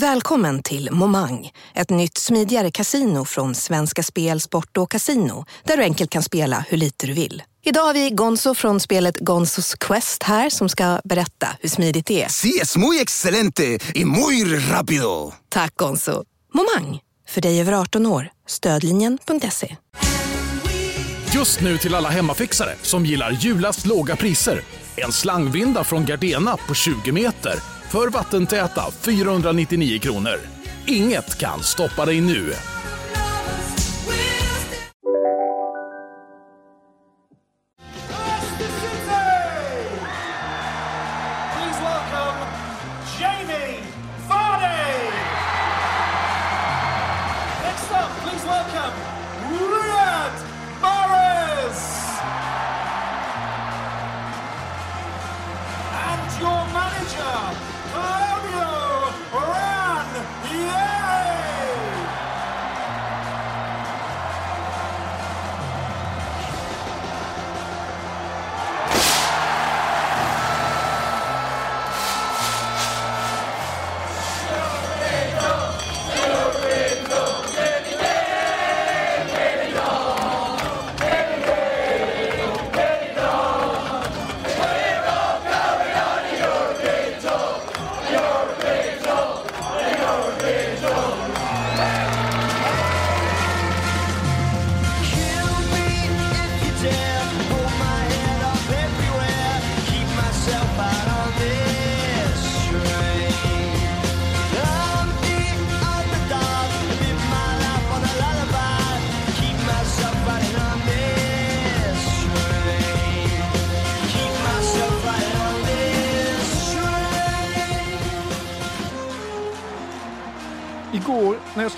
Välkommen till Momang, ett nytt smidigare casino från Svenska Spel, Sport och Casino där du enkelt kan spela hur lite du vill. Idag har vi Gonzo från spelet Gonzos Quest här som ska berätta hur smidigt det är. Sí, es muy excelente y muy rápido. Tack Gonzo. Momang, för dig över 18 år. Stödlinjen.se. Just nu till alla hemmafixare som gillar julast låga priser. En slangvinda från Gardena på 20 meter för vattentäta 499 kronor. Inget kan stoppa dig nu.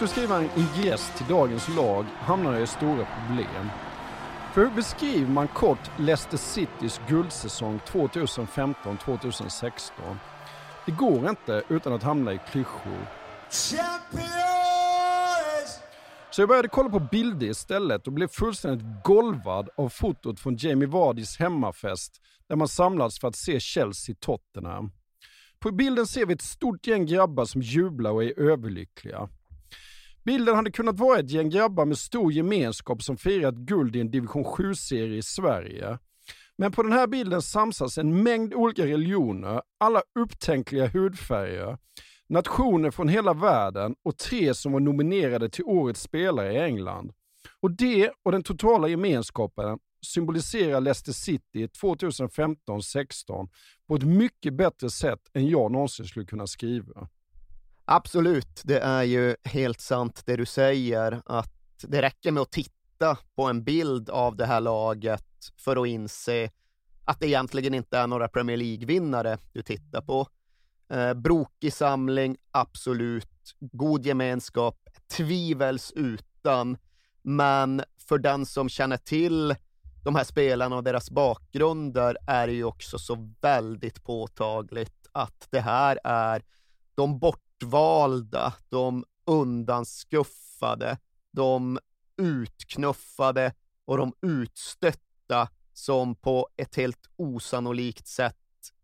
Skulle skriva en ingress till dagens lag hamnade jag i stora problem. För hur beskriver man kort Leicester Citys guldsäsong 2015-2016? Det går inte utan att hamna i klyschor. Champions! Så jag började kolla på bilder istället och blev fullständigt golvad av fotot från Jamie Vardys hemmafest där man samlats för att se Chelsea-Tottenham. På bilden ser vi ett stort gäng grabbar som jublar och är överlyckliga. Bilden hade kunnat vara ett gäng grabbar med stor gemenskap som firat guld i en division 7-serie i Sverige. Men på den här bilden samsas en mängd olika religioner, alla upptänkliga hudfärger, nationer från hela världen och tre som var nominerade till Årets spelare i England. Och det och den totala gemenskapen symboliserar Leicester City 2015-16 på ett mycket bättre sätt än jag någonsin skulle kunna skriva. Absolut, det är ju helt sant det du säger, att det räcker med att titta på en bild av det här laget för att inse att det egentligen inte är några Premier League-vinnare du tittar på. Eh, brokig samling, absolut. God gemenskap, tvivelsutan. Men för den som känner till de här spelarna och deras bakgrunder är det ju också så väldigt påtagligt att det här är de bortvalda, de undanskuffade, de utknuffade och de utstötta som på ett helt osannolikt sätt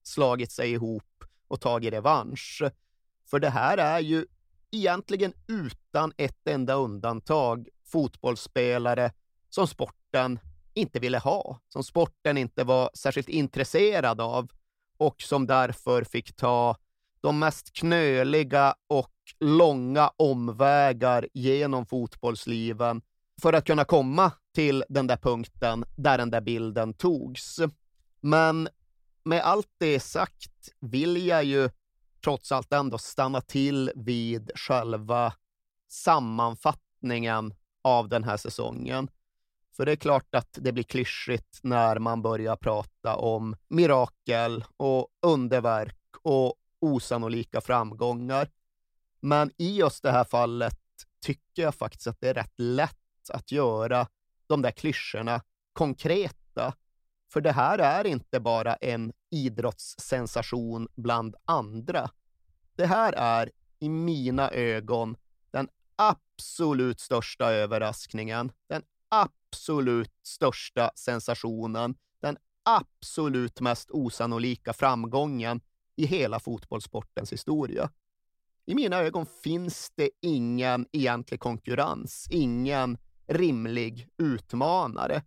slagit sig ihop och tagit revansch. För det här är ju egentligen utan ett enda undantag fotbollsspelare som sporten inte ville ha, som sporten inte var särskilt intresserad av och som därför fick ta de mest knöliga och långa omvägar genom fotbollsliven för att kunna komma till den där punkten där den där bilden togs. Men med allt det sagt vill jag ju trots allt ändå stanna till vid själva sammanfattningen av den här säsongen. För det är klart att det blir klyschigt när man börjar prata om mirakel och underverk och osannolika framgångar. Men i just det här fallet tycker jag faktiskt att det är rätt lätt att göra de där klyschorna konkreta. För det här är inte bara en idrottssensation bland andra. Det här är i mina ögon den absolut största överraskningen, den absolut största sensationen, den absolut mest osannolika framgången i hela fotbollssportens historia. i mina ögon finns det ingen egentlig konkurrens, ingen rimlig utmanare.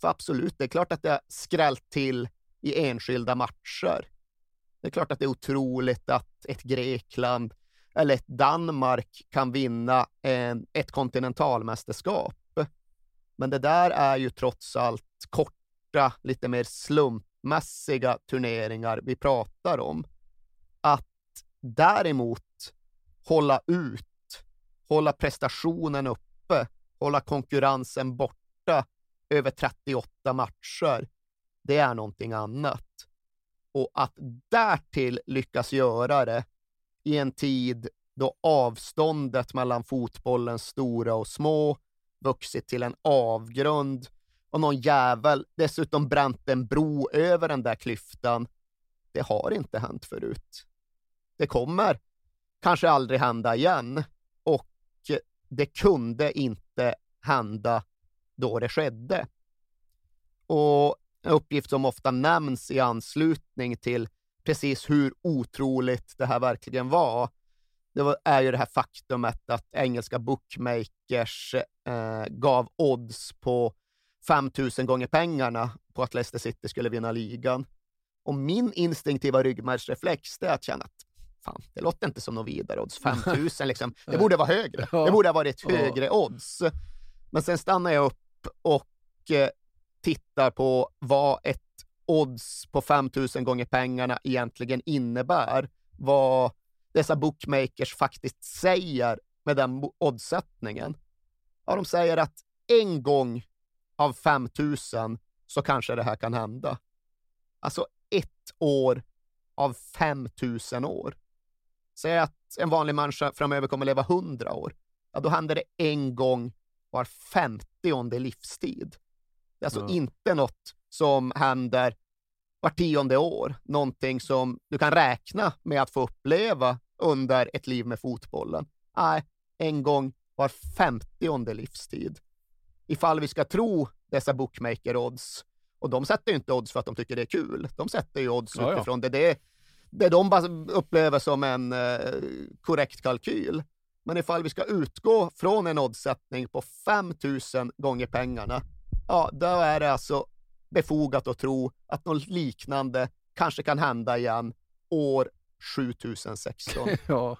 För absolut, det är klart att det har skrällt till i enskilda matcher. Det är klart att det är otroligt att ett Grekland eller ett Danmark kan vinna en, ett kontinentalmästerskap. Men det där är ju trots allt korta, lite mer mässiga turneringar vi pratar om. Att däremot hålla ut, hålla prestationen uppe, hålla konkurrensen borta över 38 matcher, det är någonting annat. Och att därtill lyckas göra det i en tid då avståndet mellan fotbollens stora och små vuxit till en avgrund och någon jävel dessutom bränt en bro över den där klyftan. Det har inte hänt förut. Det kommer kanske aldrig hända igen och det kunde inte hända då det skedde. Och en uppgift som ofta nämns i anslutning till precis hur otroligt det här verkligen var, det var, är ju det här faktumet att engelska bookmakers eh, gav odds på 5000 gånger pengarna på att Leicester City skulle vinna ligan. Och min instinktiva ryggmärgsreflex är att känna att fan, det låter inte som något vidare odds. 5000 liksom. Det borde vara högre. Det borde ha varit högre odds. Men sen stannar jag upp och eh, tittar på vad ett odds på 5000 gånger pengarna egentligen innebär. Vad dessa bookmakers faktiskt säger med den oddsättningen. Ja, de säger att en gång av 5000 så kanske det här kan hända. Alltså ett år av 5000 år. Säg att en vanlig människa framöver kommer leva 100 år. Ja, då händer det en gång var femtionde livstid. Det är alltså Ja. inte något som händer var tionde år. Någonting som du kan räkna med att få uppleva under ett liv med fotbollen. Nej, en gång var femtionde livstid. Ifall vi ska tro dessa bookmaker-odds, och de sätter ju inte odds för att de tycker det är kul. De sätter ju odds Ja, ja. utifrån det, det, det de bara upplever som en eh, korrekt kalkyl. Men ifall vi ska utgå från en oddsättning på 5000 gånger pengarna, ja, då är det alltså befogat att tro att något liknande kanske kan hända igen år 7016. Ja.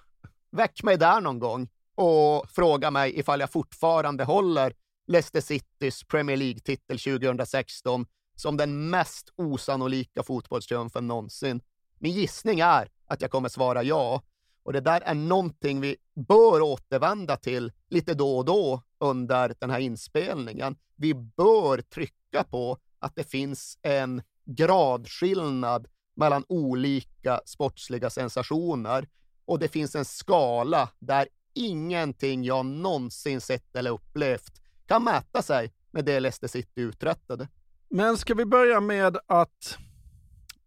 Väck mig där någon gång och fråga mig ifall jag fortfarande håller Leicester Citys Premier League-titel 2016 som den mest osannolika fotbollstriumfen någonsin. Min gissning är att jag kommer svara ja. Och det där är någonting vi bör återvända till lite då och då under den här inspelningen. Vi bör trycka på att det finns en gradskillnad mellan olika sportsliga sensationer och det finns en skala där ingenting jag någonsin sett eller upplevt kan mäta sig med det Leicester City uträttade. Men ska vi börja med att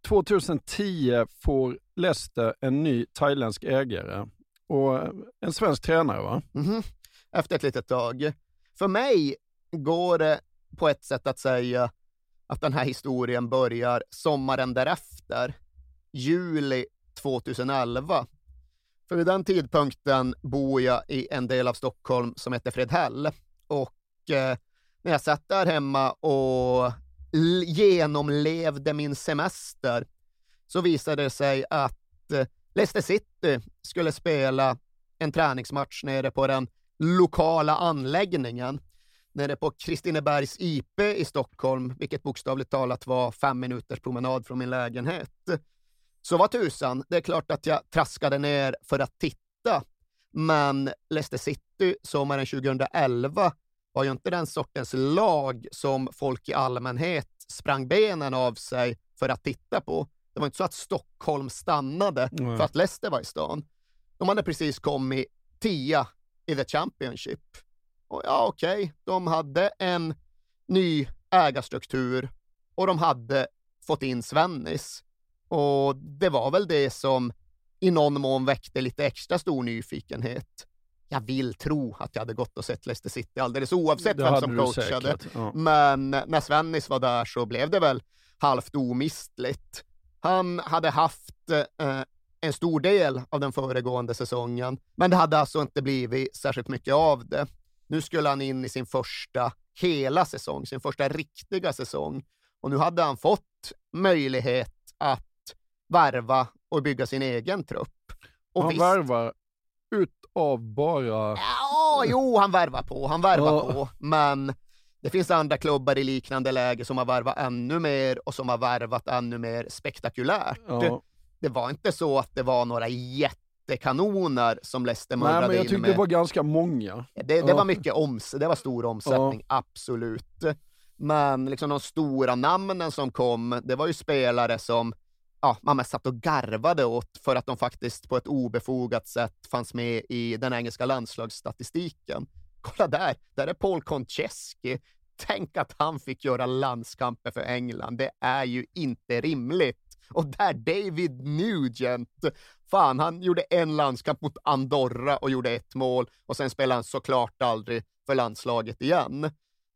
2010 får Leicester en ny thailändsk ägare och en svensk tränare va? Mhm. Efter ett litet tag. För mig går det på ett sätt att säga att den här historien börjar sommaren därefter, juli 2011. För vid den tidpunkten bor jag i en del av Stockholm som heter Fredhäll och eh, när jag satt där hemma och genomlevde min semester så visade det sig att eh, Leicester City skulle spela en träningsmatch nere på den lokala anläggningen nere på Kristinebergs IP i Stockholm, vilket bokstavligt talat var fem minuters promenad från min lägenhet. Så vad tusan, det är klart att jag traskade ner för att titta. Men Leicester City sommaren 2011 var ju inte den sortens lag som folk i allmänhet sprang benen av sig för att titta på. Det var inte så att Stockholm stannade Nej. för att Leicester var i stan. De hade precis kommit tia i the Championship. Och ja, okej, de hade en ny ägarstruktur och de hade fått in Svennis. Och det var väl det som i någon mån väckte lite extra stor nyfikenhet. Jag vill tro att jag hade gått och sett Leicester City alldeles oavsett Det vem som coachade. säkert, ja. Men när Svennis var där så blev det väl halvt omistligt. Han hade haft eh, en stor del av den föregående säsongen. Men det hade alltså inte blivit särskilt mycket av det. Nu skulle han in i sin första hela säsong, sin första riktiga säsong. Och nu hade han fått möjlighet att värva och bygga sin egen trupp. Och Han visst- värvar utav bara... Ja, jo, han värvar på, han värvar Ja. på, men det finns andra klubbar i liknande läge som har värvat ännu mer och som har värvat ännu mer spektakulärt. Ja. Det var inte så att det var några jättekanoner som Leicester Nej, mullrade men jag in tyckte med. det var ganska många. Det, det Ja. var mycket oms, det var stor omsättning, absolut. Men liksom de stora namnen som kom, det var ju spelare som ja, man mest satt och garvade åt för att de faktiskt på ett obefogat sätt fanns med i den engelska landslagsstatistiken. Kolla där, där är Paul Konchesky. Tänk att han fick göra landskamper för England. Det är ju inte rimligt. Och där David Nugent, fan, han gjorde en landskamp mot Andorra och gjorde ett mål och sen spelade han såklart aldrig för landslaget igen.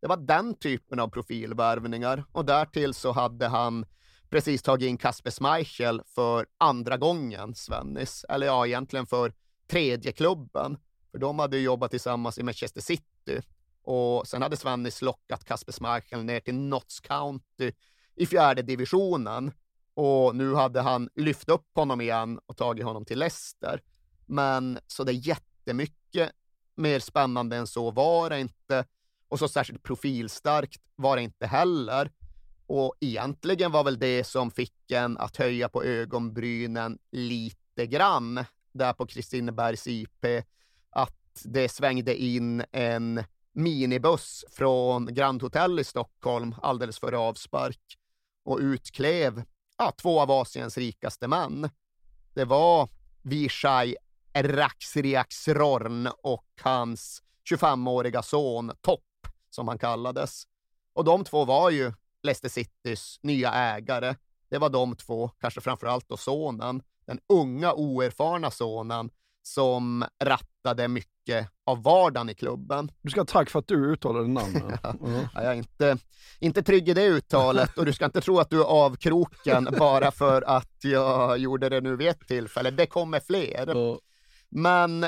Det var den typen av profilvärvningar och därtill så hade han precis tagit in Kasper Schmeichel för andra gången, Svennis. Eller ja, egentligen för tredje klubben. För de hade ju jobbat tillsammans i Manchester City. Och sen hade Svennis lockat Kasper Schmeichel ner till Notts County i fjärde divisionen. Och nu hade han lyft upp honom igen och tagit honom till Leicester. Men så det är jättemycket mer spännande än så var det inte. Och så särskilt profilstarkt var det inte heller. Och egentligen var väl det som fick en att höja på ögonbrynen lite grann där på Kristinebergs IP, att det svängde in en minibuss från Grand Hotel i Stockholm alldeles före avspark och utklev ja, två av Asiens rikaste män. Det var Vishai Raksriaksrorn och hans 25-åriga son Topp, som han kallades. Och de två var ju Leicester Citys nya ägare. Det var de två, kanske framförallt då sonen, den unga oerfarna sonen som rattade mycket av vardagen i klubben. Du ska ha tack för att du uttalade namnen. Ja. Ja, jag är inte, inte trygg i det uttalet och du ska inte tro att du är avkroken bara för att jag gjorde det nu vid ett tillfälle. Det kommer fler. Men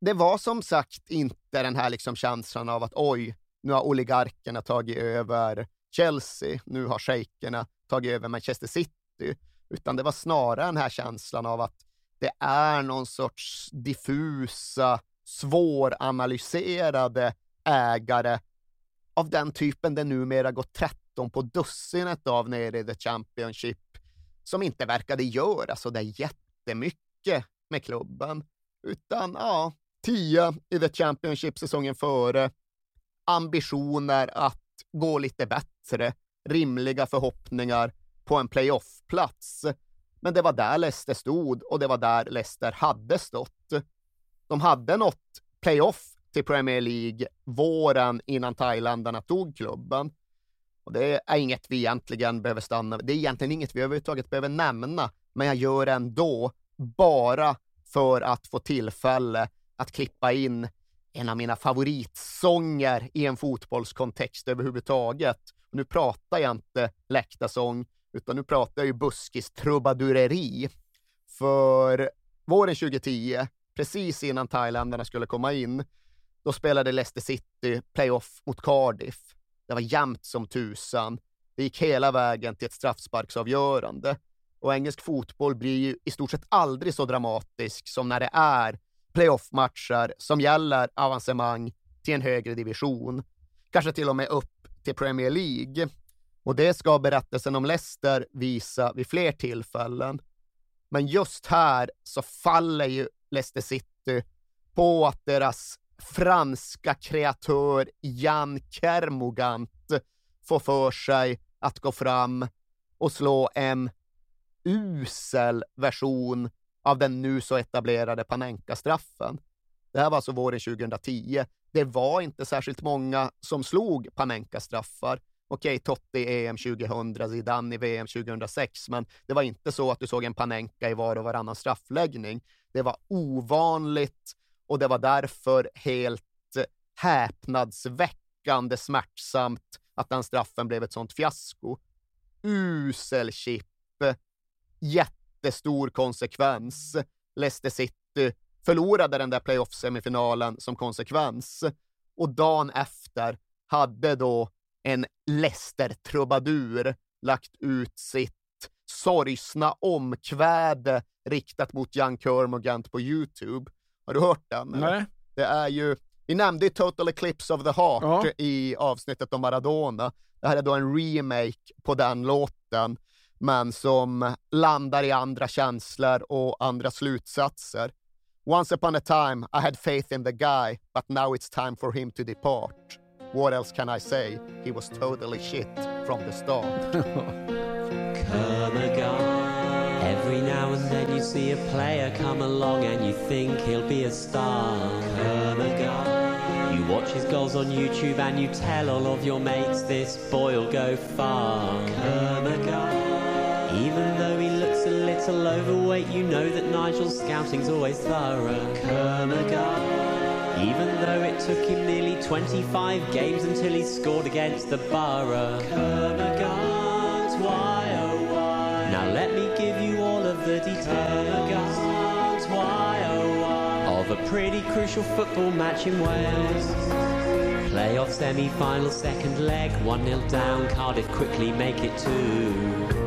det var som sagt inte den här liksom känslan av att oj, nu har oligarkerna tagit över Chelsea, nu har shejkerna tagit över Manchester City, utan det var snarare den här känslan av att det är någon sorts diffusa, svåranalyserade ägare av den typen det numera gått 13 på dussinet av nere i The Championship, som inte verkade göra så där jättemycket med klubben, utan ja, 10 i The Championship säsongen före, ambitioner att gå lite bättre, rimliga förhoppningar på en playoff-plats. Men det var där Leicester stod och det var där Leicester hade stått. De hade nått playoff till Premier League våren innan thailändarna tog klubben. Och det är inget vi egentligen behöver stanna Det är egentligen inget vi överhuvudtaget behöver nämna, men jag gör det ändå bara för att få tillfälle att klippa in en av mina favoritsånger i en fotbollskontext överhuvudtaget. Nu pratar jag inte läktarsång, utan nu pratar jag ju buskis trubadureri. För våren 2010, precis innan thailändarna skulle komma in, då spelade Leicester City playoff mot Cardiff. Det var jämnt som tusan. Det gick hela vägen till ett straffsparksavgörande. Och engelsk fotboll blir ju i stort sett aldrig så dramatisk som när det är playoff-matcher som gäller avancemang till en högre division. Kanske till och med upp till Premier League. Och det ska berättelsen om Leicester visa vid fler tillfällen. Men just här så faller ju Leicester City på att deras franska kreatör Jan Kermogant får för sig att gå fram och slå en usel version av den nu så etablerade Panenka-straffen. Det här var alltså våren 2010. Det var inte särskilt många som slog Panenka-straffar. Okej, Totti i EM 2000, Zidane i VM 2006, men det var inte så att du såg en Panenka i var och varannan straffläggning. Det var ovanligt och det var därför helt häpnadsväckande smärtsamt att den straffen blev ett sånt fiasko. Usel chip, jättestor konsekvens. Leicester City förlorade den där playoff-semifinalen som konsekvens. Och dagen efter hade då en Leicester-trubadur lagt ut sitt sorgsna omkväde riktat mot Jan Kermogant på YouTube. Har du hört den? Nej. Det är ju, vi nämnde Total Eclipse of the Heart Ja. i avsnittet om Maradona. Det här är då en remake på den låten, men som landar i andra känslor och andra slutsatser. Once upon a time I had faith in the guy, but now it's time for him to depart. What else can I say? He was totally shit from the start. Kermagard. Every now and then you see a player come along and you think he'll be a star. Kermagard. You watch his goals on YouTube and you tell all of your mates this boy'll go far. Kermagard little overweight, you know that Nigel's scouting's always thorough. Even though it took him nearly 25 games until he scored against the Borough. Why oh why? Now let me give you all of the details. Why oh why? Of a pretty crucial football match in Wales. Playoff semi-final second leg, 1-0 down, Cardiff quickly make it 2.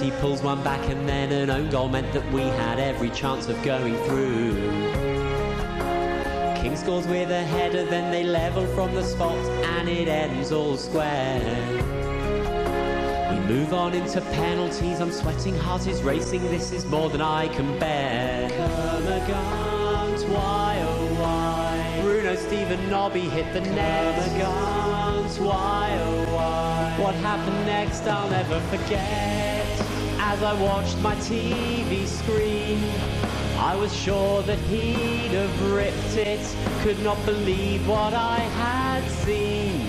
He pulls one back and then an own goal meant that we had every chance of going through. King scores with a header, then they level from the spot and it ends all square. We move on into penalties. I'm sweating, heart is racing. This is more than I can bear. Kermagant, why oh why? Bruno, Steven, Nobby hit the net. Kermagant, why oh why? What happened next? I'll never forget. As I watched my TV screen. I was sure that he'd have ripped it. Could not believe what I had seen.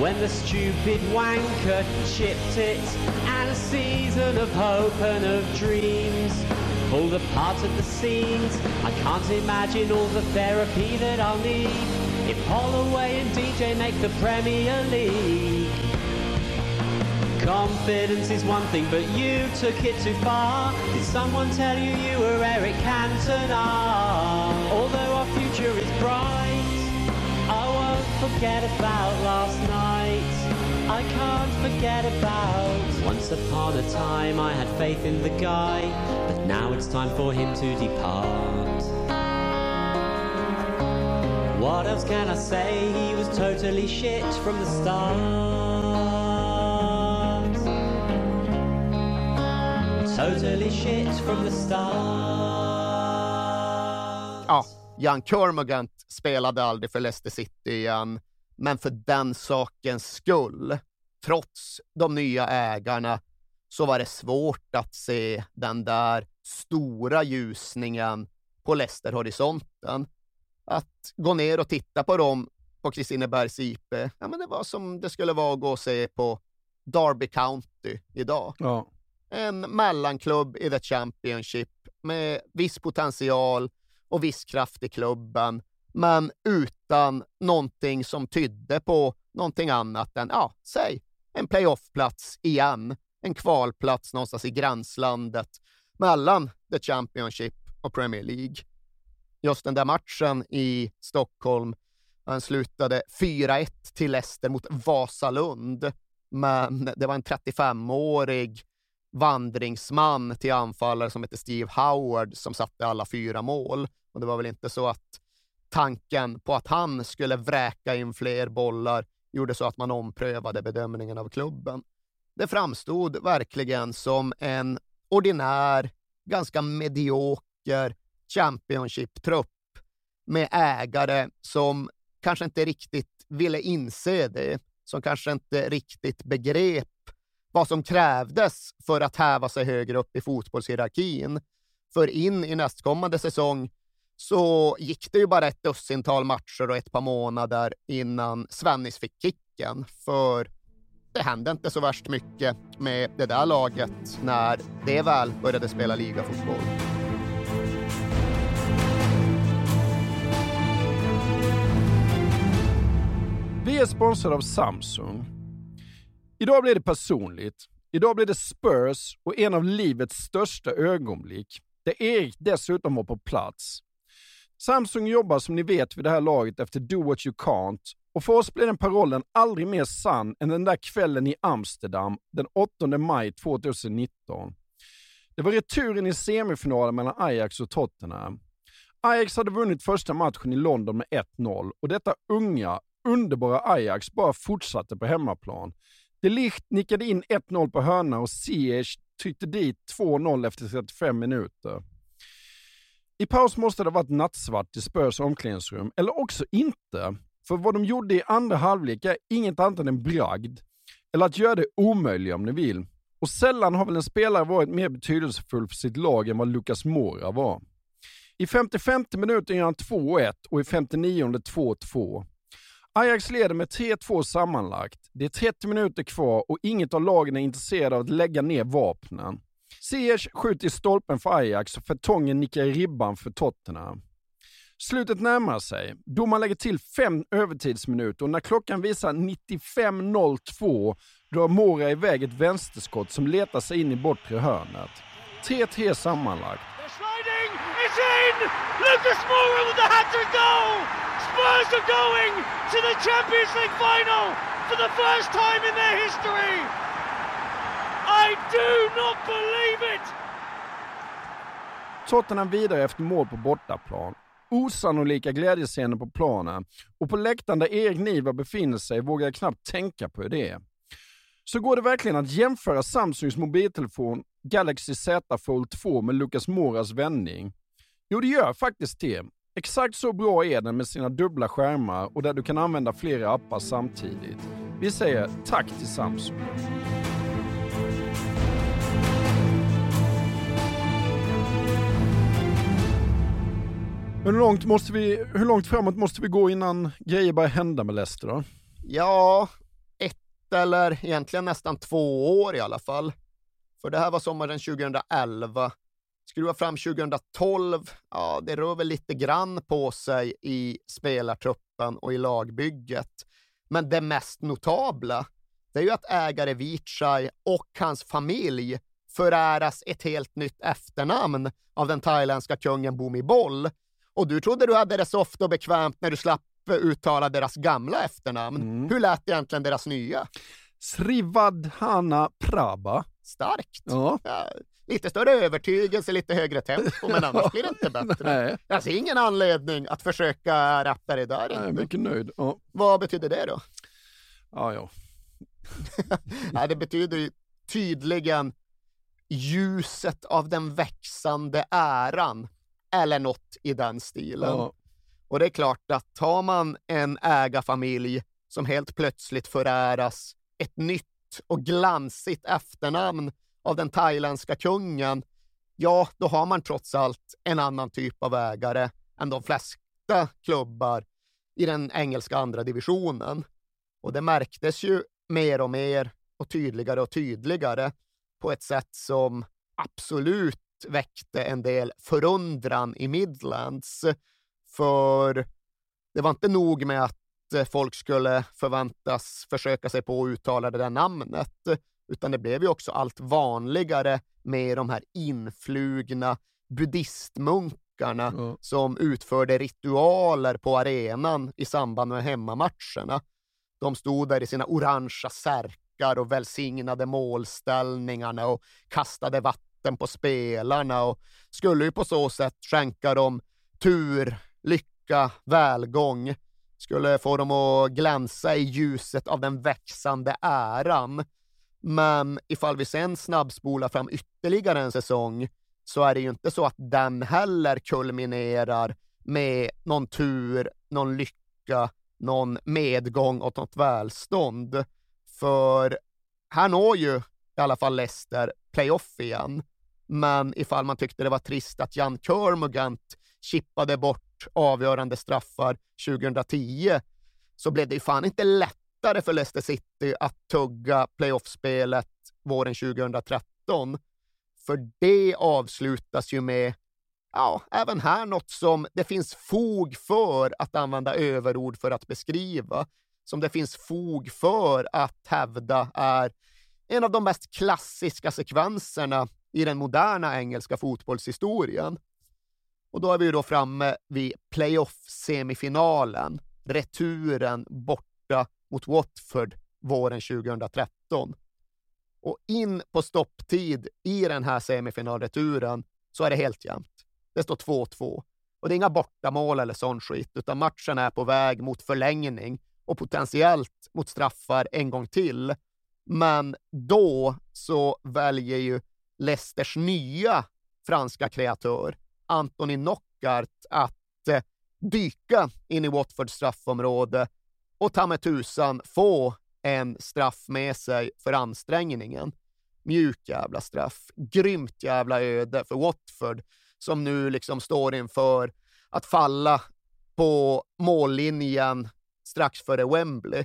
When the stupid wanker chipped it. And a season of hope and of dreams. Pulled apart at the seams. I can't imagine all the therapy that I'll need. If Holloway and DJ make the Premier League. Confidence is one thing, but you took it too far. Did someone tell you you were Eric Cantona? Although our future is bright, I won't forget about last night. I can't forget about once upon a time I had faith in the guy, but now it's time for him to depart. What else can I say? He was totally shit from the start. Totally shit from the start. Ja, Jan Kermogant spelade aldrig för Leicester City igen, men för den sakens skull, trots de nya ägarna, så var det svårt att se den där stora ljusningen på Leicester-horisonten. Att gå ner och titta på dem på Kristinebergs IP, ja, men det var som det skulle vara att gå och se på Derby County idag Ja en mellanklubb i the Championship med viss potential och viss kraft i klubben, men utan någonting som tydde på någonting annat än, ja, säg en playoffplats igen, en kvalplats någonstans i gränslandet mellan the Championship och Premier League. Just den där matchen i Stockholm, den slutade 4-1 till Leicester mot Vasalund, men det var en 35-årig vandringsman till anfallare som hette Steve Howard som satte alla fyra mål. Och det var väl inte så att tanken på att han skulle vräka in fler bollar gjorde så att man omprövade bedömningen av klubben. Det framstod verkligen som en ordinär, ganska medioker Championship-trupp med ägare som kanske inte riktigt ville inse det, som kanske inte riktigt begrep vad som krävdes för att häva sig högre upp i fotbollshierarkin. För in i nästkommande säsong så gick det ju bara ett dussintal matcher och ett par månader innan Svennis fick kicken. För det hände inte så värst mycket med det där laget när det väl började spela ligafotboll. Vi är sponsrade av Samsung. Idag blir det personligt. Idag blir det Spurs och en av livets största ögonblick, där Erik dessutom var på plats. Samsung jobbar som ni vet vid det här laget efter Do What You Can't och för oss blir den parollen aldrig mer sann än den där kvällen i Amsterdam den 8 maj 2019. Det var returen i semifinalen mellan Ajax och Tottenham. Ajax hade vunnit första matchen i London med 1-0 och detta unga, underbara Ajax bara fortsatte på hemmaplan. De Ligt nickade in 1-0 på hörna och Ziyech tryckte dit 2-0 efter 35 minuter. I paus måste det ha varit nattsvart i Spurs omklädningsrum, eller också inte. För vad de gjorde i andra halvlek är inget annat än en bragd. Eller att göra det omöjliga om ni vill. Och sällan har väl en spelare varit mer betydelsefull för sitt lag än vad Lucas Moura var. I 55 minuter gör han 2-1 och i 59 2-2. Ajax leder med 3-2 sammanlagt. Det är 30 minuter kvar och inget av lagen är intresserade av att lägga ner vapnen. Ziyech skjuter i stolpen för Ajax och Fertongen nickar i ribban för Tottenham. Slutet närmar sig. Domaren lägger till fem övertidsminuter och när klockan visar 95.02 drar Mora iväg ett vänsterskott som letar sig in i bortre hörnet. 3-3 sammanlagt. They're sliding. It's in. Lucas Moura with the hat-trick goal. Spurs are going to the Champions League final for the first time in their history. I do not believe it. Tottenham vidare efter mål på bortaplan. Osannolika glädjescener på planen och på läktaren där Erik Niva befinner sig vågar jag knappt tänka på hur det är. Så går det verkligen att jämföra Samsungs mobiltelefon Galaxy Z Fold 2 med Lucas Moras vändning? Jo, det gör faktiskt det. Exakt så bra är den med sina dubbla skärmar och där du kan använda flera appar samtidigt. Vi säger tack till Samsung. Hur långt, måste vi, hur långt framåt måste vi gå innan grejer börjar hända med Leicester då? Ja, ett eller egentligen nästan två år i alla fall. För det här var sommaren 2011. Skruva fram 2012, ja, det rör väl lite grann på sig i spelartruppen och i lagbygget. Men det mest notabla, det är ju att ägare Vichai och hans familj föräras ett helt nytt efternamn av den thailändska kungen Bhumibol. Och du trodde du hade det soft och bekvämt när du slapp uttala deras gamla efternamn. Hur lät egentligen deras nya? Srivadhana Prabha. Starkt. Ja. Ja, lite större övertygelse, lite högre tempo, men annars blir det inte bättre. Nej, Jag ser ingen anledning att försöka ratta det där. jag är mycket nöjd. Ja, Vad betyder det då? ja. ja. Nej, det betyder tydligen ljuset av den växande äran eller något i den stilen. ja. Och det är klart att har man en ägarfamilj som helt plötsligt föräras ett nytt och glansigt efternamn av den thailändska kungen, ja, då har man trots allt en annan typ av ägare än de flesta klubbar i den engelska andra divisionen. Och det märktes ju mer och mer och tydligare och tydligare på ett sätt som absolut väckte en del förundran i Midlands. För det var inte nog med att folk skulle förväntas försöka sig på att uttala det där namnet, utan det blev ju också allt vanligare med de här influgna buddhistmunkarna Ja. som utförde ritualer på arenan i samband med hemmamatcherna. De stod där i sina orangea särkar och välsignade målställningarna och kastade vatten på spelarna och skulle ju på så sätt skänka dem tur, lycka, välgång. Skulle få dem att glänsa i ljuset av den växande äran. Men ifall vi sen snabbspolar fram ytterligare en säsong så är det ju inte så att den heller kulminerar med någon tur, någon lycka, någon medgång och något välstånd. För här når ju i alla fall Leicester playoff igen. Men ifall man tyckte det var trist att Jan Kermugant chippade bort avgörande straffar 2010 så blev det ju fan inte lättare för Leicester City att tugga playoffspelet våren 2013. För det avslutas ju med, ja, även här något som det finns fog för att använda överord för att beskriva, som det finns fog för att hävda är en av de mest klassiska sekvenserna i den moderna engelska fotbollshistorien. Och då är vi ju då framme vid playoff-semifinalen, returen borta mot Watford våren 2013. Och in på stopptid i den här semifinalreturen så är det helt jämnt. Det står 2-2. Och det är inga bortamål eller sån skit, utan matchen är på väg mot förlängning och potentiellt mot straffar en gång till. Men då så väljer ju Leicesters nya franska kreatör, Anthony Nockart att eh, dyka in i Watfords straffområde och ta med tusan få en straff med sig för ansträngningen. Mjuk jävla straff. Grymt jävla öde för Watford som nu liksom står inför att falla på mållinjen strax före Wembley.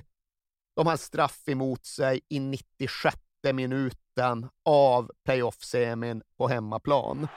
De har straff emot sig i 96 minuten av playoff-semin på hemmaplan.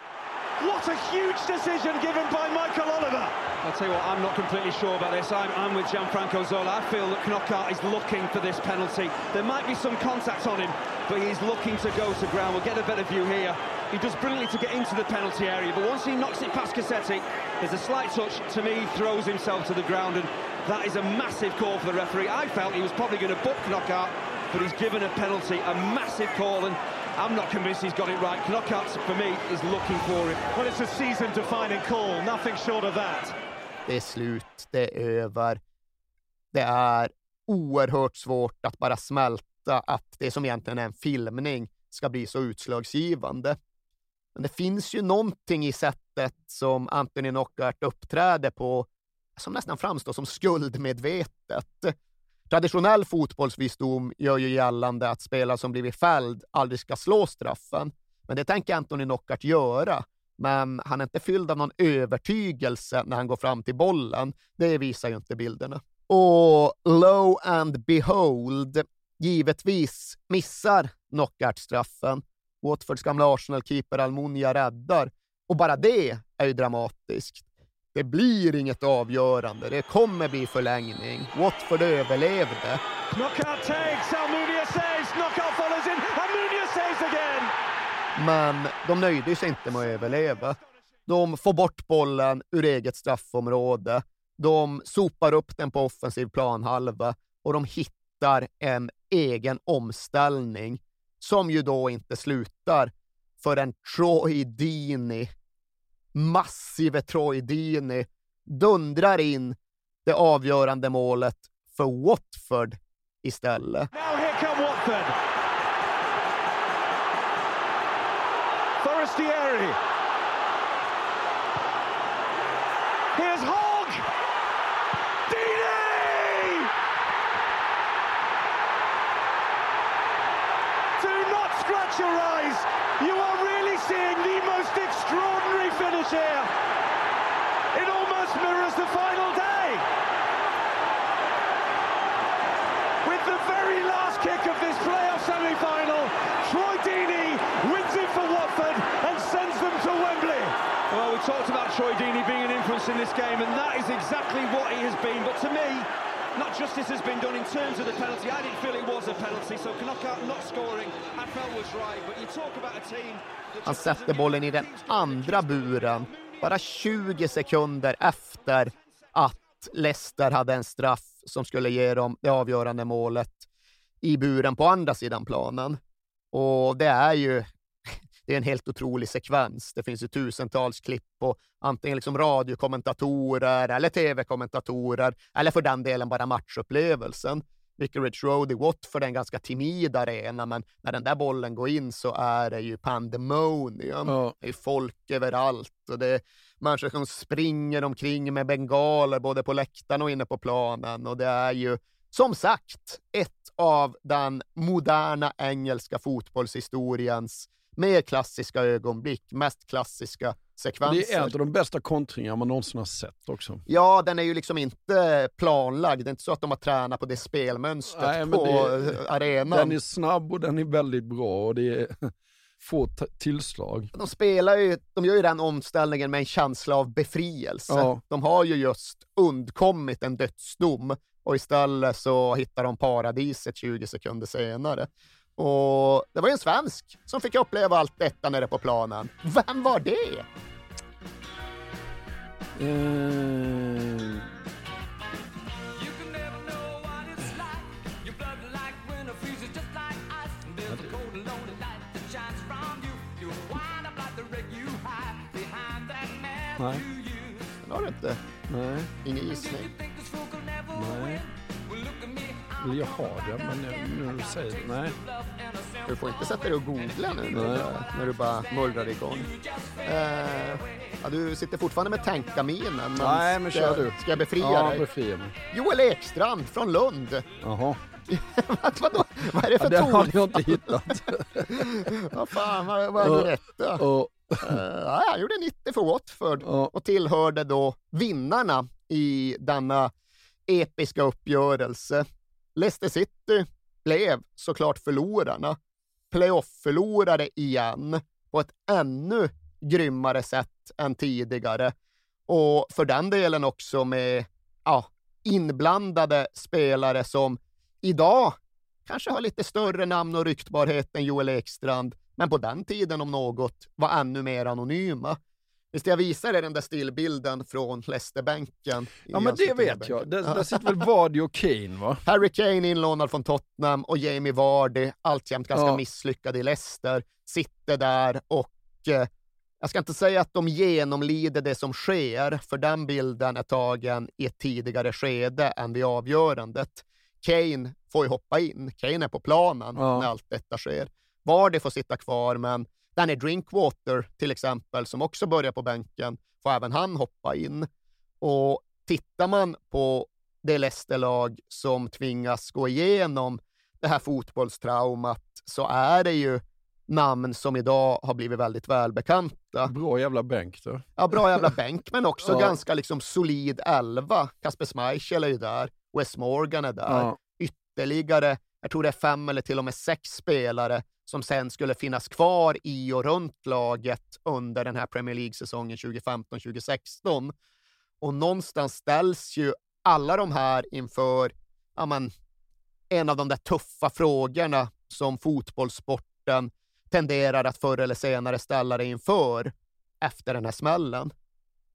What a huge decision given by Michael Oliver. I'll tell you what, I'm not completely sure about this. I'm, I'm with Gianfranco Zola. I feel that Knockout is looking for this penalty. There might be some contact on him, but he's looking to go to ground. We'll get a better view here. He does brilliantly to get into the penalty area, but once he knocks it past Cassetti, there's a slight touch. To me, throws himself to the ground, and that is a massive call for the referee. I felt he was probably going to book Knockout, but he's given a penalty, a massive call, and I'm not convinced he's got it right. Knockouts for me, is looking for it. Well, it's a season-defining call, nothing short of that. Det är slut, det är över. Det är oerhört svårt att bara smälta att det som egentligen är en filmning ska bli så utslagsgivande. Men det finns ju någonting i sättet som Anthony Knockart uppträder på som nästan framstår som skuldmedvetet. Traditionell fotbollsvisdom gör ju gällande att spelare som blivit fälld aldrig ska slå straffen. Men det tänker Anthony Knockart göra. Men han är inte fylld av någon övertygelse när han går fram till bollen. Det visar ju inte bilderna. Och low and behold, givetvis missar Knockart straffen. Watfords gamla Arsenal-keeper Almunia räddar. Och bara det är ju dramatiskt. Det blir inget avgörande. Det kommer bli förlängning. Watford överlevde. Knockout takes, Almunia saves, knockout follows in, Almunia saves again! Men de nöjde sig inte med att överleva. De får bort bollen ur eget straffområde. De sopar upp den på offensiv planhalva och de hittar en egen omställning som ju då inte slutar förrän Troy Deeney, massive Troy Dini dundrar in det avgörande målet för Watford istället. Now here come Watford. Forestieri. Here's Hogg. Dini! Do not scratch your eyes. You are really seeing the It almost mirrors the final day. With the very last kick of this playoff semi-final, Troy Deeney wins it for Watford and sends them to Wembley. Well, we talked about Troy Deeney being an influence in this game, and that is exactly what he has been. But to me, not justice has been done in terms of the penalty. I didn't feel it was a penalty, so Knockout not scoring, I felt was right. But you talk about a team... Han sätter bollen i den andra buren, bara 20 sekunder efter att Leicester hade en straff som skulle ge dem det avgörande målet i buren på andra sidan planen. Och det är ju det är en helt otrolig sekvens. Det finns ju tusentals klipp på antingen liksom radiokommentatorer eller tv-kommentatorer, eller för den delen bara matchupplevelsen. Vicarage Road i Watford är en ganska timid arena, men när den där bollen går in så är det ju pandemonium. Ja. Det är folk överallt och det är människor som springer omkring med bengaler både på läktaren och inne på planen. Och det är ju som sagt ett av den moderna engelska fotbollshistoriens mer klassiska ögonblick, mest klassiska sekvenser. Det är en av de bästa kontringar man någonsin har sett också. Ja, den är ju liksom inte planlagd. Det är inte så att de har tränat på det spelmönstret Nej, på det- arenan. Den är snabb och den är väldigt bra och det är få tillslag. De spelar ju, de gör ju den omställningen med en känsla av befrielse. Ja. De har ju just undkommit en dödsdom och istället så hittar de paradiset 20 sekunder senare. Och det var ju en svensk som fick uppleva allt detta nere på planen. Vem var det? Eh, nej, Den har du inte. nej, Ingen gissning. nej. Jag har det, men nu när du säger det, nej. Du får inte sätta dig och googla nu när, du när du bara mullrar igång. Eh, ja, du sitter fortfarande med tänkarminen. Men Nej, men ska, kör du. Ska jag befria Ja, dig? befria mig. Joel Ekstrand från Lund. Jaha. Vadå? Vad är det Ja, för det har ton? jag inte hittat. Vad fan, vad, vad är Ja. det rätta? Och, Eh, ja, han gjorde 90 för Watford Ja. och tillhörde då vinnarna i denna episka uppgörelse. Leicester City blev såklart förlorarna. Playoff-förlorare igen på ett ännu grymmare sätt än tidigare. Och för den delen också med ja, inblandade spelare som idag kanske har lite större namn och ryktbarhet än Joel Ekstrand, men på den tiden om något var ännu mer anonyma. Visst, jag visar er den där stillbilden från Leicesterbänken. ja, men det vet jag. Där, där sitter väl Vardy och Kane, va? Harry Kane inlånad från Tottenham och Jamie Vardy, alltjämt ganska Ja. misslyckad i Leicester, sitter där och eh, jag ska inte säga att de genomlider det som sker, för den bilden är tagen i ett tidigare skede än vid avgörandet. Kane får ju hoppa in. Kane är på planen Ja. när allt detta sker. Vardy får sitta kvar, men Danny Drinkwater till exempel, som också börjar på bänken, får även han hoppa in. Och tittar man på det Leicester-lag som tvingas gå igenom det här fotbollstraumat så är det ju namn som idag har blivit väldigt välbekanta. Bra jävla bänk då. Ja, bra jävla bänk, men också Ja. ganska liksom solid elva. Kasper Schmeichel är ju där, Wes Morgan är där. Ja. Ytterligare, jag tror det är fem eller till och med sex spelare som sen skulle finnas kvar i och runt laget under den här Premier League-säsongen 2015-2016. Och någonstans ställs ju alla de här inför ja, men, en av de där tuffa frågorna som fotbollssporten tenderar att förr eller senare ställa dig inför efter den här smällen.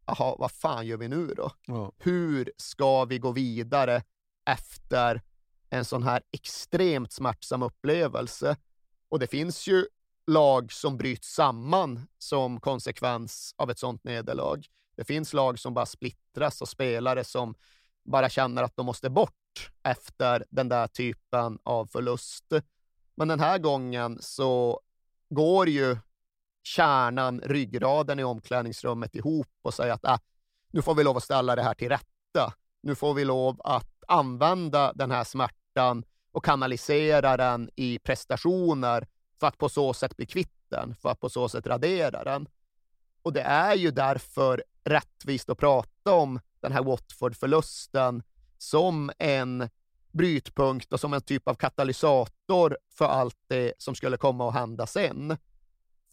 Jaha, vad fan gör vi nu då? Ja. Hur ska vi gå vidare efter en sån här extremt smärtsam upplevelse? Och det finns ju lag som bryts samman som konsekvens av ett sånt nederlag. Det finns lag som bara splittras och spelare som bara känner att de måste bort efter den där typen av förlust. Men den här gången så går ju kärnan, ryggraden i omklädningsrummet ihop och säger att äh, nu får vi lov att ställa det här till rätta. Nu får vi lov att använda den här smärtan och kanalisera den i prestationer för att på så sätt bli kvitt den, för att på så sätt radera den. Och det är ju därför rättvist att prata om den här Watford-förlusten som en brytpunkt och som en typ av katalysator för allt det som skulle komma att hända sen.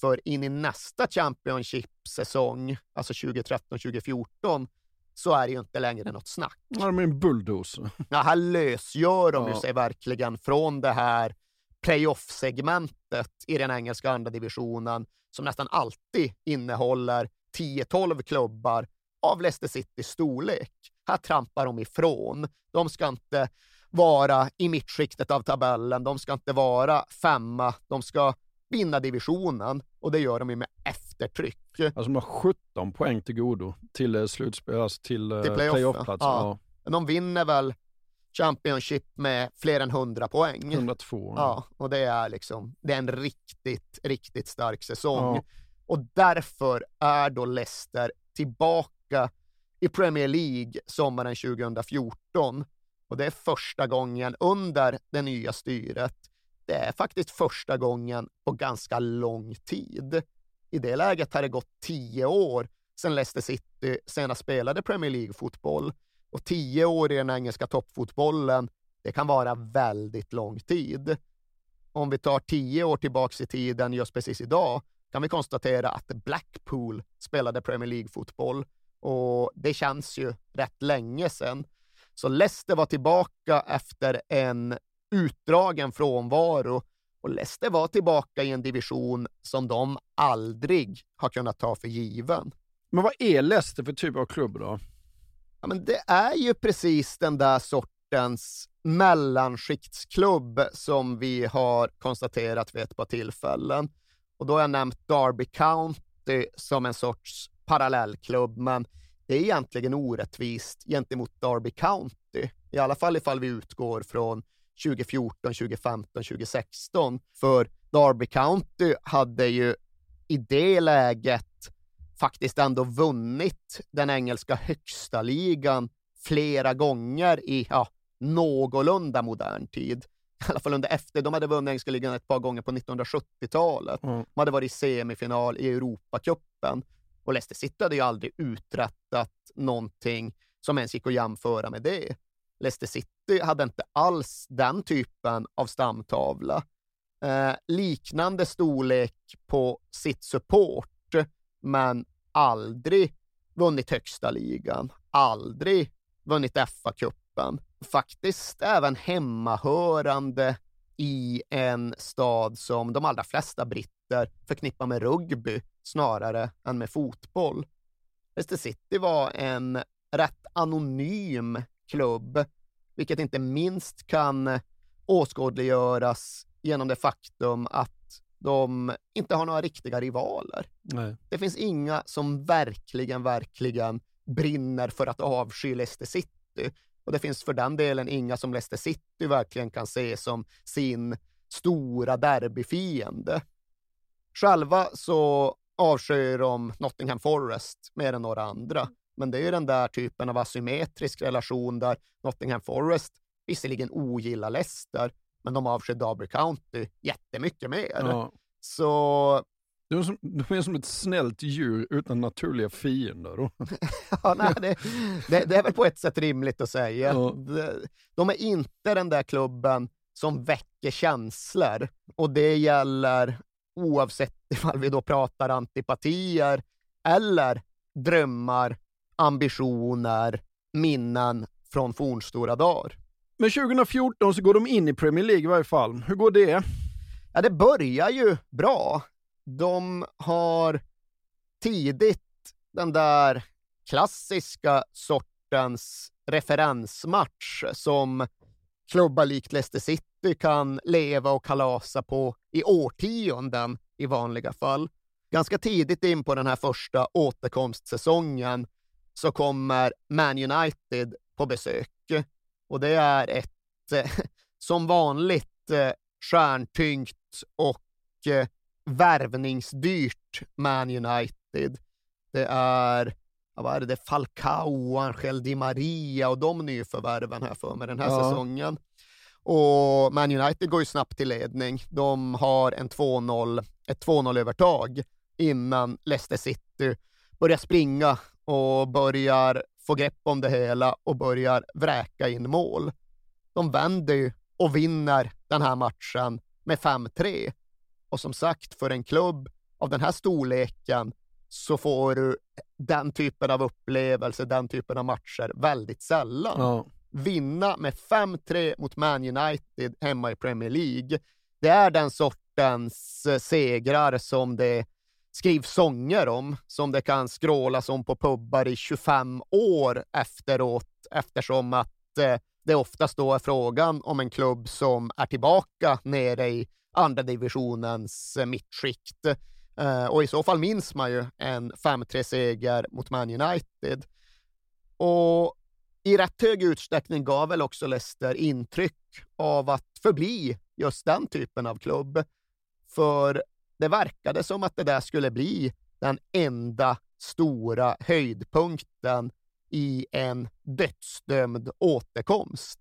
För in i nästa Championship-säsong, alltså 2013-2014, så är det ju inte längre något snack. Ja, de är en bulldozer. Ja, här lösgör de Ja. sig verkligen från det här playoff-segmentet i den engelska andra divisionen som nästan alltid innehåller 10-12 klubbar av Leicester Citys storlek. Här trampar de ifrån. De ska inte vara i mittskiktet av tabellen. De ska inte vara femma. De ska vinna divisionen och det gör de ju med eftertryck. Alltså de har 17 poäng till godo till eh, slutspel, alltså till, eh, Till playoff, playoff-plats. ja. Ja. De vinner väl Championship med fler än 100 poäng. 102. Ja, och det är liksom, det är en riktigt, riktigt stark säsong. Ja. Och därför är då Leicester tillbaka i Premier League sommaren 2014. Och det är första gången under det nya styret. Det är faktiskt första gången på ganska lång tid. I det läget har det gått tio år sedan Leicester City senast spelade Premier League-fotboll. Och tio år i den engelska toppfotbollen, det kan vara väldigt lång tid. Om vi tar tio år tillbaks i tiden just precis idag kan vi konstatera att Blackpool spelade Premier League-fotboll och det känns ju rätt länge sedan. Så Leicester var tillbaka efter en utdragen frånvaro Och Leicester var tillbaka i en division som de aldrig har kunnat ta för given. Men vad är Leicester för typ av klubb då? Ja, men det är ju precis den där sortens mellanskiktsklubb som vi har konstaterat vid ett par tillfällen. Och då har jag nämnt Derby County som en sorts parallellklubb, men det är egentligen orättvist gentemot Derby County. I alla fall ifall vi utgår från 2014, 2015, 2016. För Derby County hade ju i det läget faktiskt ändå vunnit den engelska högsta ligan flera gånger i ja, någorlunda modern tid. I alla fall under efter. De hade vunnit engelska ligan ett par gånger på 1970-talet. Mm. De hade varit i semifinal i Europacupen. Och Leicester City hade ju aldrig uträttat någonting som ens gick att jämföra med det. Leicester City hade inte alls den typen av stamtavla. Eh, liknande storlek på sitt support, men aldrig vunnit högsta ligan, aldrig vunnit FA-cupen. Faktiskt även hemmahörande i en stad som de allra flesta britter förknippar med rugby snarare än med fotboll. Leicester City var en rätt anonym klubb, vilket inte minst kan åskådliggöras genom det faktum att de inte har några riktiga rivaler. Nej. Det finns inga som verkligen, verkligen brinner för att avsky Leicester City. Och det finns för den delen inga som Leicester City verkligen kan se som sin stora derbyfiende. Själva så avskyr de Nottingham Forest mer än några andra. Men det är ju den där typen av asymmetrisk relation där Nottingham Forest visserligen ogillar Leicester, men de avskyr Derby County jättemycket mer. Ja. Så De är, som, de är som ett snällt djur utan naturliga fiender. Ja, nej, det, det, det är väl på ett sätt rimligt att säga. Ja. De, de är inte den där klubben som väcker känslor. Och det gäller oavsett ifall vi då pratar antipatier eller drömmar, ambitioner, minnen från fornstora dagar. Men 2014 så går de in i Premier League i varje fall. Hur går det? Ja, det börjar ju bra. De har tidigt den där klassiska sortens referensmatch som klubbar likt Leicester City kan leva och kalasa på i årtionden i vanliga fall. Ganska tidigt in på den här första återkomstsäsongen så kommer Man United på besök. Och det är ett, eh, som vanligt, eh, stjärntyngt och eh, värvningsdyrt Man United. Det är, vad är det, Falcao, Angel Di Maria och de nyförvärven här för mig den här Ja. säsongen. Och Man United går ju snabbt till ledning. De har en 2-0, ett 2-0-övertag innan Leicester City börjar springa och börjar få grepp om det hela och börjar vräka in mål. De vänder ju och vinner den här matchen med 5-3. Och som sagt, för en klubb av den här storleken så får du den typen av upplevelser, den typen av matcher väldigt sällan Ja. vinna med 5-3 mot Man United hemma i Premier League. Det är den sortens eh, segrar som det skrivs sånger om, som det kan skrålas om på pubbar i 25 år efteråt, eftersom att eh, det oftast då är frågan om en klubb som är tillbaka nere i andra divisionens eh, mittskikt. Eh, och i så fall minns man ju en 5-3-seger mot Man United. Och i rätt hög utsträckning gav väl också Leicester intryck av att förbli just den typen av klubb. För det verkade som att det där skulle bli den enda stora höjdpunkten i en dödsdömd återkomst.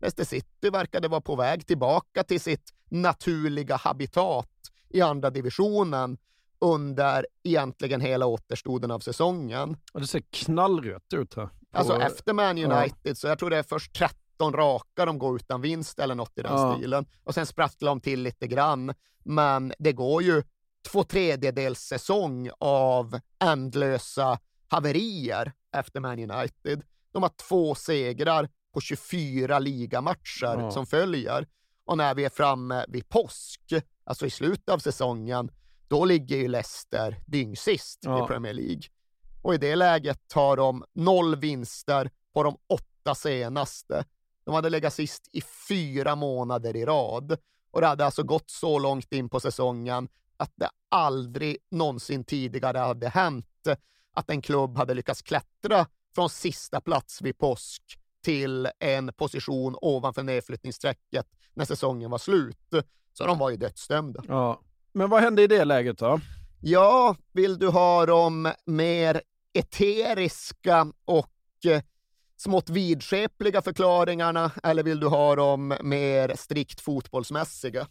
Leicester City verkade vara på väg tillbaka till sitt naturliga habitat i andra divisionen under egentligen hela återstoden av säsongen. Ja, Det ser knallrött ut här. På- Alltså efter Man ja. United, så jag tror det är först 13 raka de går utan vinst eller något i den Ja. stilen. Och sen sprattlar de till lite grann. Men det går ju två tredjedels säsong av ändlösa haverier efter Man United. De har två segrar på 24 ligamatcher Ja. som följer. Och när vi är framme vid påsk, alltså i slutet av säsongen, då ligger ju Leicester dyngsist Ja. i Premier League. Och i det läget har de noll vinster på de åtta senaste. De hade legat sist i fyra månader i rad. Och det hade alltså gått så långt in på säsongen att det aldrig någonsin tidigare hade hänt att en klubb hade lyckats klättra från sista plats vid påsk till en position ovanför nedflyttningsstrecket när säsongen var slut. Så de var ju dödsdömda. Ja. Men vad hände i det läget då? Ja, vill du ha de mer eteriska och smått vidskepliga förklaringarna eller vill du ha de mer strikt fotbollsmässiga?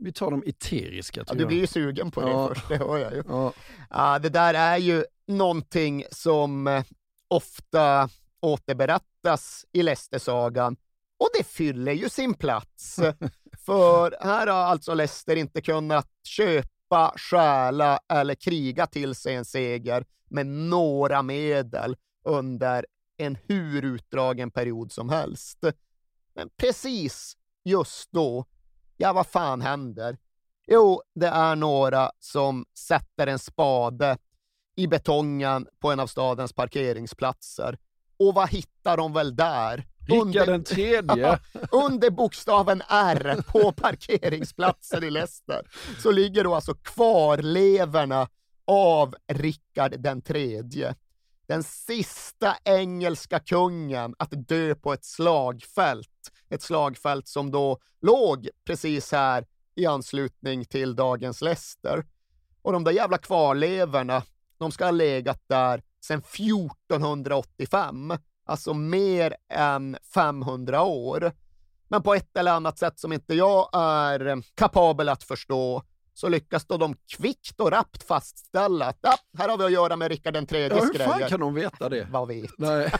Vi tar de eteriska Ja, du blir ju sugen på det Ja. först, det hör jag ju. Ja. Ja, det där är ju någonting som eh, ofta återberättas i Leicester-sagan och det fyller ju sin plats. För här har alltså Leicester inte kunnat köpa, stjäla eller kriga till sig en seger med några medel under en hur utdragen period som helst. Men precis just då, ja vad fan händer? Jo, det är några som sätter en spade i betongen på en av stadens parkeringsplatser. Och vad hittar de väl där? Rickard den tredje. under bokstaven R på parkeringsplatsen i Leicester så ligger då alltså kvarleverna av Rickard den tredje. Den sista engelska kungen att dö på ett slagfält. Ett slagfält som då låg precis här i anslutning till dagens Leicester. Och de där jävla kvarleverna, de ska ha legat där sedan 1485, alltså mer än 500 år. Men på ett eller annat sätt som inte jag är eh, kapabel att förstå så lyckas då de kvickt och rappt fastställa att ja, här har vi att göra med Rickard den Ja, tredjes hur fan grejer. kan de veta det? Vad vet. Nej.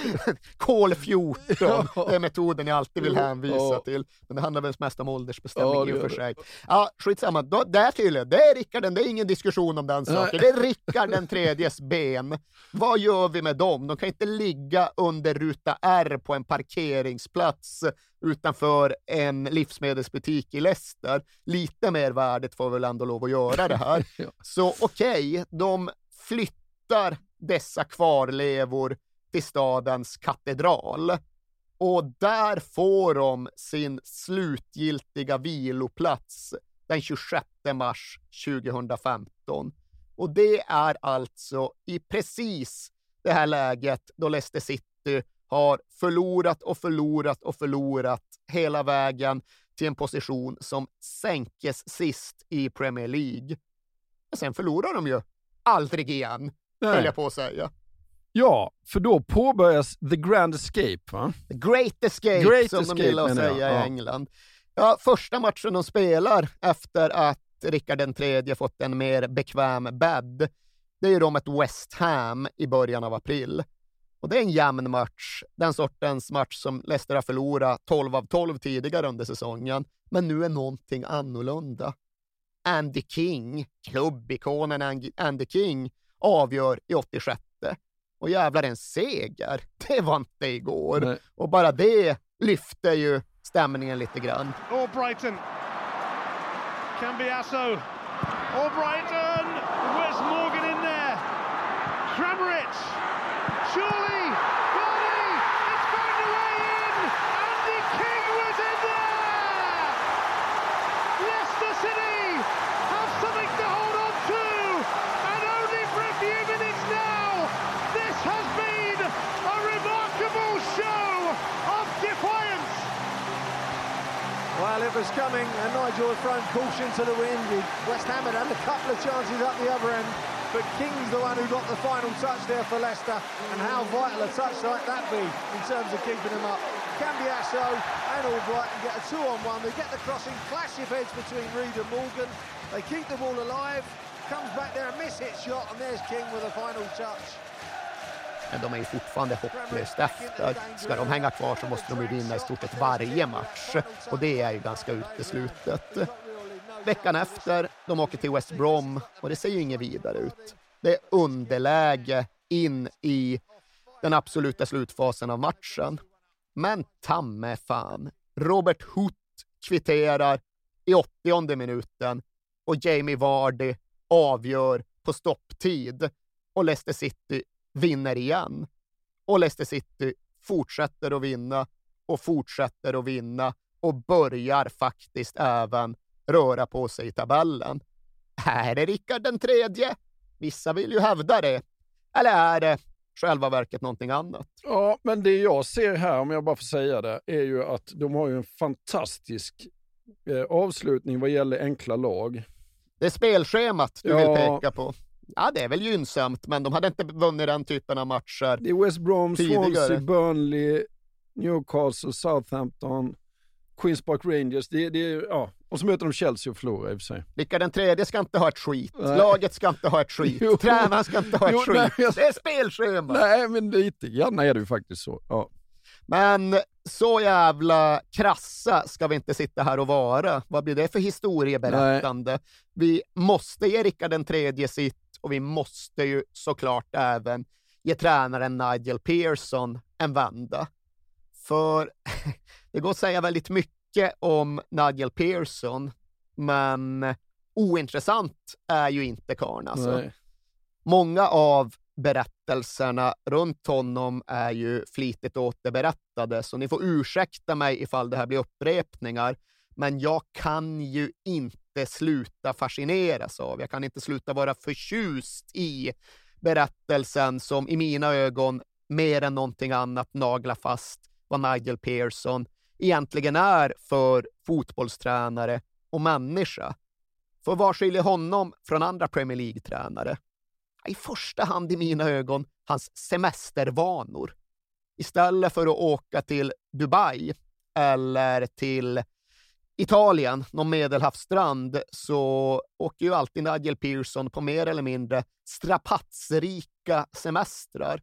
Kol 14, Ja. det är metoden jag alltid vill hänvisa ja. till. Men det handlar väl mest om åldersbestämning Ja, i och för sig. Ja, skitsamma. Då, där tydligen, det är Rickard, det är ingen diskussion om den saken. Det är Rickard den tredjes ben. Vad gör vi med dem? De kan inte ligga under ruta R på en parkeringsplats utanför en livsmedelsbutik i Leicester. Lite mer värdet får väl ändå lov att göra det här. Ja. Så okej, de flyttar dessa kvarlevor till stadens katedral. Och där får de sin slutgiltiga viloplats den 26 mars 2015. Och det är alltså i precis det här läget då Leicester City har förlorat och förlorat och förlorat hela vägen till en position som sänkes sist i Premier League. Men sen förlorar de ju aldrig igen, höll Nej. jag på att säga. Ja, för då påbörjas The Grand Escape va? The Great Escape, Great som Escape, de gillar att jag. säga i Ja. England. Ja, första matchen de spelar efter att Rickard tredje fått en mer bekväm bädd, det är ju de ett West Ham i början av april. Och det är en jämn match, den sortens match som Leicester har förlorat 12 av 12 tidigare under säsongen. Men nu är någonting annorlunda. Andy King, klubbikonen Andy- King, avgör i 86. Och jävlar en seger, det var inte igår. Nej. Och bara det lyfter ju stämningen lite grann. Or Brighton. Cambiasso. Or Brighton. Where's Morgan in there? Kramaric. Surely. Vardy. It's found a way in. Andy King was in there. Leicester City have something to hold on to. And only for a few minutes now. This has been a remarkable show of defiance. Well, it was coming, and Nigel had thrown caution to the wind. West Ham had had a couple of chances up the other end, but King's the one who got the final touch there for Leicester. And how vital a touch like that be in terms of keeping them up. Cambiasso and Albrighton get a two-on-one. They get the crossing, clash of heads between Reed and Morgan. They keep the ball alive. Comes back there, a miss-hit shot, and there's King with a final touch. Men de är ju fortfarande hopplöst efter. Ska de hänga kvar så måste de ju vinna i stort sett varje match. Och det är ju ganska uteslutet. Veckan efter, de åker till West Brom och det ser ju inget vidare ut. Det är underläge in i den absoluta slutfasen av matchen. Men tamme fan, Robert Hoot kvitterar i 80 minuten och Jamie Vardy avgör på stopptid och Leicester City vinner igen. Och Leicester City fortsätter att vinna och fortsätter att vinna och börjar faktiskt även röra på sig i tabellen. Är det Rickard den tredje? Vissa vill ju hävda det. Eller är det själva verket någonting annat? Ja, men det jag ser här, om jag bara får säga det, är ju att de har ju en fantastisk eh, avslutning vad gäller enkla lag. Det är spelschemat du Ja. vill peka på. Ja, det är väl gynnsamt, men de hade inte vunnit den typen av matcher. Det är West Brom, Tidigare. Swansea, Burnley, Newcastle, Southampton, Queens Park Rangers. Det, det, ja. Och så möter de Chelsea och förlorar i och för sig. Rickard den tredje ska inte ha ett skit. Nej. Laget ska inte ha ett skit. Jo. Tränaren ska inte ha ett Jo, skit. nej, jag- Det är spelschema. Nej, men lite grann är det ju faktiskt så. Ja. Men så jävla krassa ska vi inte sitta här och vara. Vad blir det för historieberättande? Vi måste ge Rickard den tredje sitt och vi måste ju såklart även ge tränaren Nigel Pearson en vända. För det går att säga väldigt mycket om Nigel Pearson, men ointressant är ju inte karln alltså. Nej. Många av berättelserna runt honom är ju flitigt återberättade, så ni får ursäkta mig ifall det här blir upprepningar, men jag kan ju inte sluta fascineras av, jag kan inte sluta vara förtjust i berättelsen som i mina ögon mer än någonting annat naglar fast vad Nigel Pearson egentligen är för fotbollstränare och människa. För vad skiljer honom från andra Premier League-tränare? I första hand i mina ögon hans semestervanor. Istället för att åka till Dubai eller till Italien, någon medelhavsstrand, så åker ju alltid Nigel Pearson på mer eller mindre strapatsrika semestrar.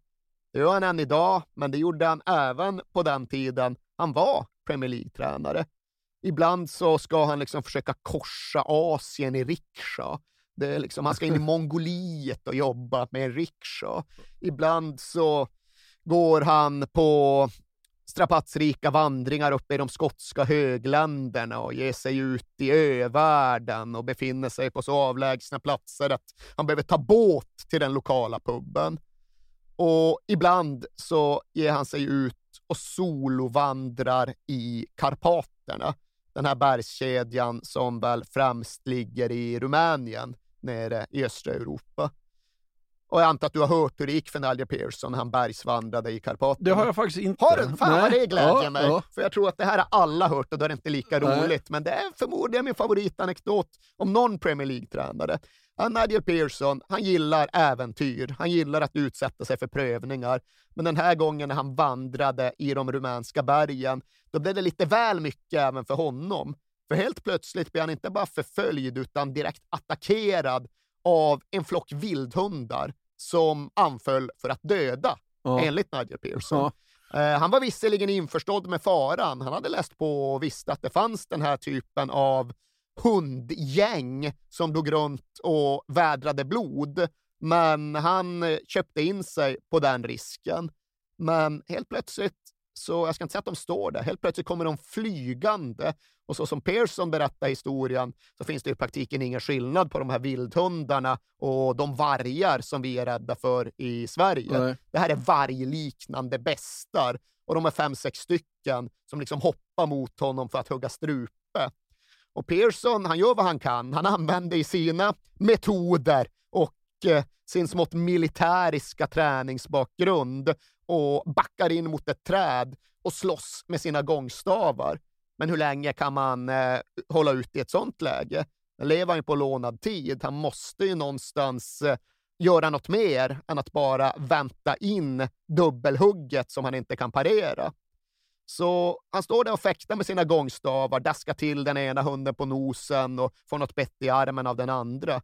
Det gör han än idag, men det gjorde han även på den tiden han var Premier League-tränare. Ibland så ska han liksom försöka korsa Asien i rikscha. Det är liksom, han ska in i Mongoliet och jobba med en rikscha. Ibland så går han på strapatsrika vandringar uppe i de skotska högländerna och ger sig ut i övärlden och befinner sig på så avlägsna platser att han behöver ta båt till den lokala puben. Och ibland så ger han sig ut och solovandrar i Karpaterna. Den här bergskedjan som väl främst ligger i Rumänien, nere i östra Europa. Och jag antar att du har hört hur det gick för Nigel Pearson när han bergsvandrade i Karpaterna. Det har jag faktiskt inte. Har du? Fan vad Nej. det glädjer Ja, mig. ja. För jag tror att det här har alla hört och då är det inte lika Nej. roligt. Men det är förmodligen min favoritanekdot om någon Premier League-tränare. Nigel Pearson, han gillar äventyr. Han gillar att utsätta sig för prövningar. Men den här gången när han vandrade i de rumänska bergen, då blev det lite väl mycket även för honom. För helt plötsligt blev han inte bara förföljd utan direkt attackerad av en flock vildhundar som anföll för att döda, Ja. enligt Nigel Pearson. Ja. Eh, han var visserligen införstådd med faran. Han hade läst på och visste att det fanns den här typen av hundgäng som dog runt och vädrade blod. Men han köpte in sig på den risken. Men helt plötsligt, så jag ska inte säga att de står där, helt plötsligt kommer de flygande. Och så som Pearson berättar historien så finns det i praktiken ingen skillnad på de här vildhundarna och de vargar som vi är rädda för i Sverige. Nej. Det här är vargliknande bestar och de är fem, sex stycken som liksom hoppar mot honom för att hugga strupe. Och Pearson, han gör vad han kan. Han använder sina metoder och Eh, sin smått militäriska träningsbakgrund och backar in mot ett träd och slåss med sina gångstavar. Men hur länge kan man eh, hålla ut i ett sånt läge? Han lever ju på lånad tid. Han måste ju någonstans eh, göra något mer än att bara vänta in dubbelhugget som han inte kan parera. Så han står där och fäktar med sina gångstavar, daskar till den ena hunden på nosen och får något bett i armen av den andra.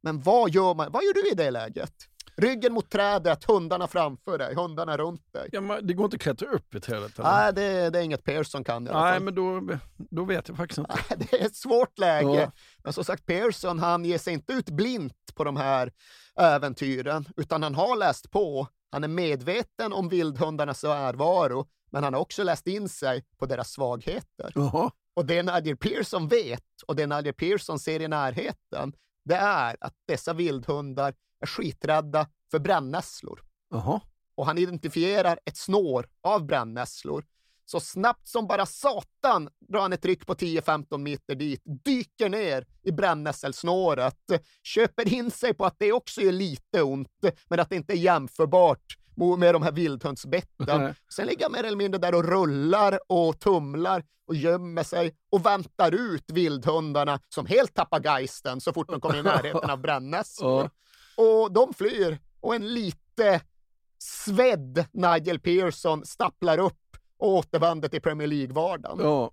Men vad gör man? Vad gör du i det läget? Ryggen mot trädet, hundarna framför dig, hundarna runt dig. Ja, men det går inte att klättra upp i trädet? eller? Nej, det, det är inget Pearson kan i alla Nej, fall. men då, då vet jag faktiskt inte. Det är ett svårt läge. Ja. Men som sagt, Pearson han ger sig inte ut blint på de här äventyren, utan han har läst på. Han är medveten om vildhundarnas närvaro, men han har också läst in sig på deras svagheter. Jaha. Och det Nigel Pearson vet och det Nigel Pearson ser i närheten, det är att dessa vildhundar är skiträdda för brännässlor. Jaha. Och han identifierar ett snår av brännässlor. Så snabbt som bara satan drar han ett ryck på 10-15 meter dit, dyker ner i brännässelsnåret, köper in sig på att det också är lite ont, men att det inte är jämförbart mo- med de här vildhundsbetten. Nej. Sen ligger han mer eller mindre där och rullar och tumlar och gömmer sig och väntar ut vildhundarna som helt tappar geisten så fort de kommer i närheten av brännässlor. Och de flyr och en lite svedd Nigel Pearson stapplar upp och återvänder till Premier League-vardagen. Ja.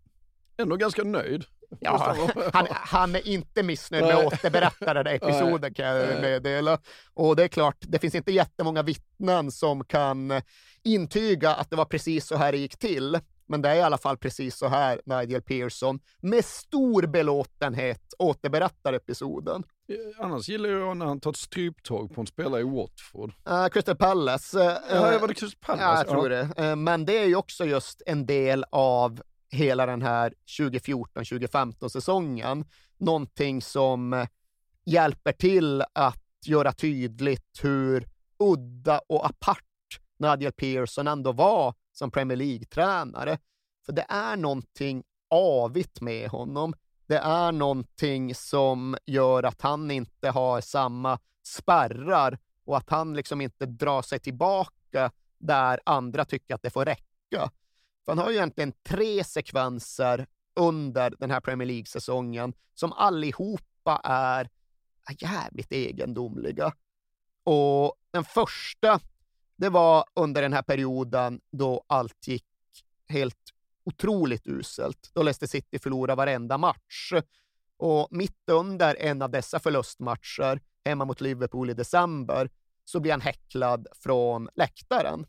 Ändå ganska nöjd. Ja, han, han är inte missnöjd med Nej. att återberätta den här episoden kan jag meddela. Och det är klart, det finns inte jättemånga vittnen som kan intyga att det var precis så här det gick till. Men det är i alla fall precis så här Nigel Pearson med stor belåtenhet återberättar episoden. Eh, Annars gillar jag när han tar ett stryptag på en spelare i Watford. Uh, Crystal Palace. eh, Ja, var det Crystal Palace? Ja, jag tror Ja. det. Eh, Men det är ju också just en del av hela den här 2014-2015 säsongen. Någonting som eh, hjälper till att göra tydligt hur udda och apart Nigel Pearson ändå var som Premier League-tränare. För det är någonting avigt med honom. Det är någonting som gör att han inte har samma spärrar och att han liksom inte drar sig tillbaka där andra tycker att det får räcka. För han har ju egentligen tre sekvenser under den här Premier League-säsongen som allihopa är jävligt egendomliga. Och den första, det var under den här perioden då allt gick helt otroligt uselt. Då Leicester City förlorade varenda match. Och mitt under en av dessa förlustmatcher, hemma mot Liverpool i december, så blir han häcklad från läktaren.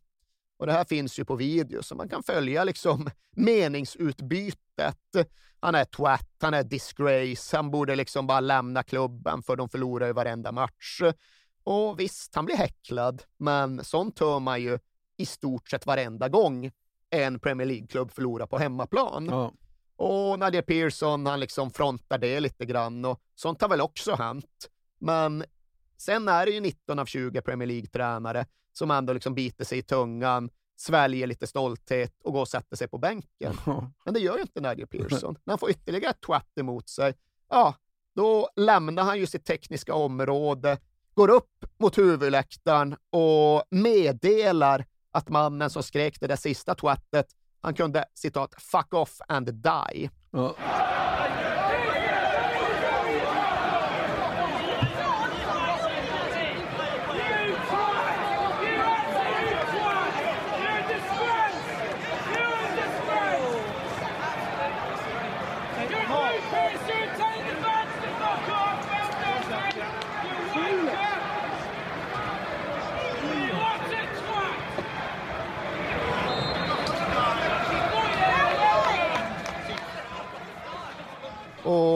Och det här finns ju på video, så man kan följa liksom meningsutbytet. Han är twat, han är disgrace, han borde liksom bara lämna klubben för de förlorar ju varenda match. Och visst, han blir häcklad, men sånt hör man ju i stort sett varenda gång en Premier League-klubb förlorar på hemmaplan. Ja. Och Nadia Pearson, han liksom frontar det lite grann och sånt har väl också hänt. Men sen är det ju 19 av 20 Premier League-tränare som ändå liksom biter sig i tungan, sväljer lite stolthet och går och sätter sig på bänken. Men det gör ju inte Nigel Pearson. När han får ytterligare ett twatt emot sig, ja, då lämnar han ju sitt tekniska område, går upp mot huvudläktaren och meddelar att mannen som skrek det där sista twattet, han kunde citat “fuck off and die”. Ja.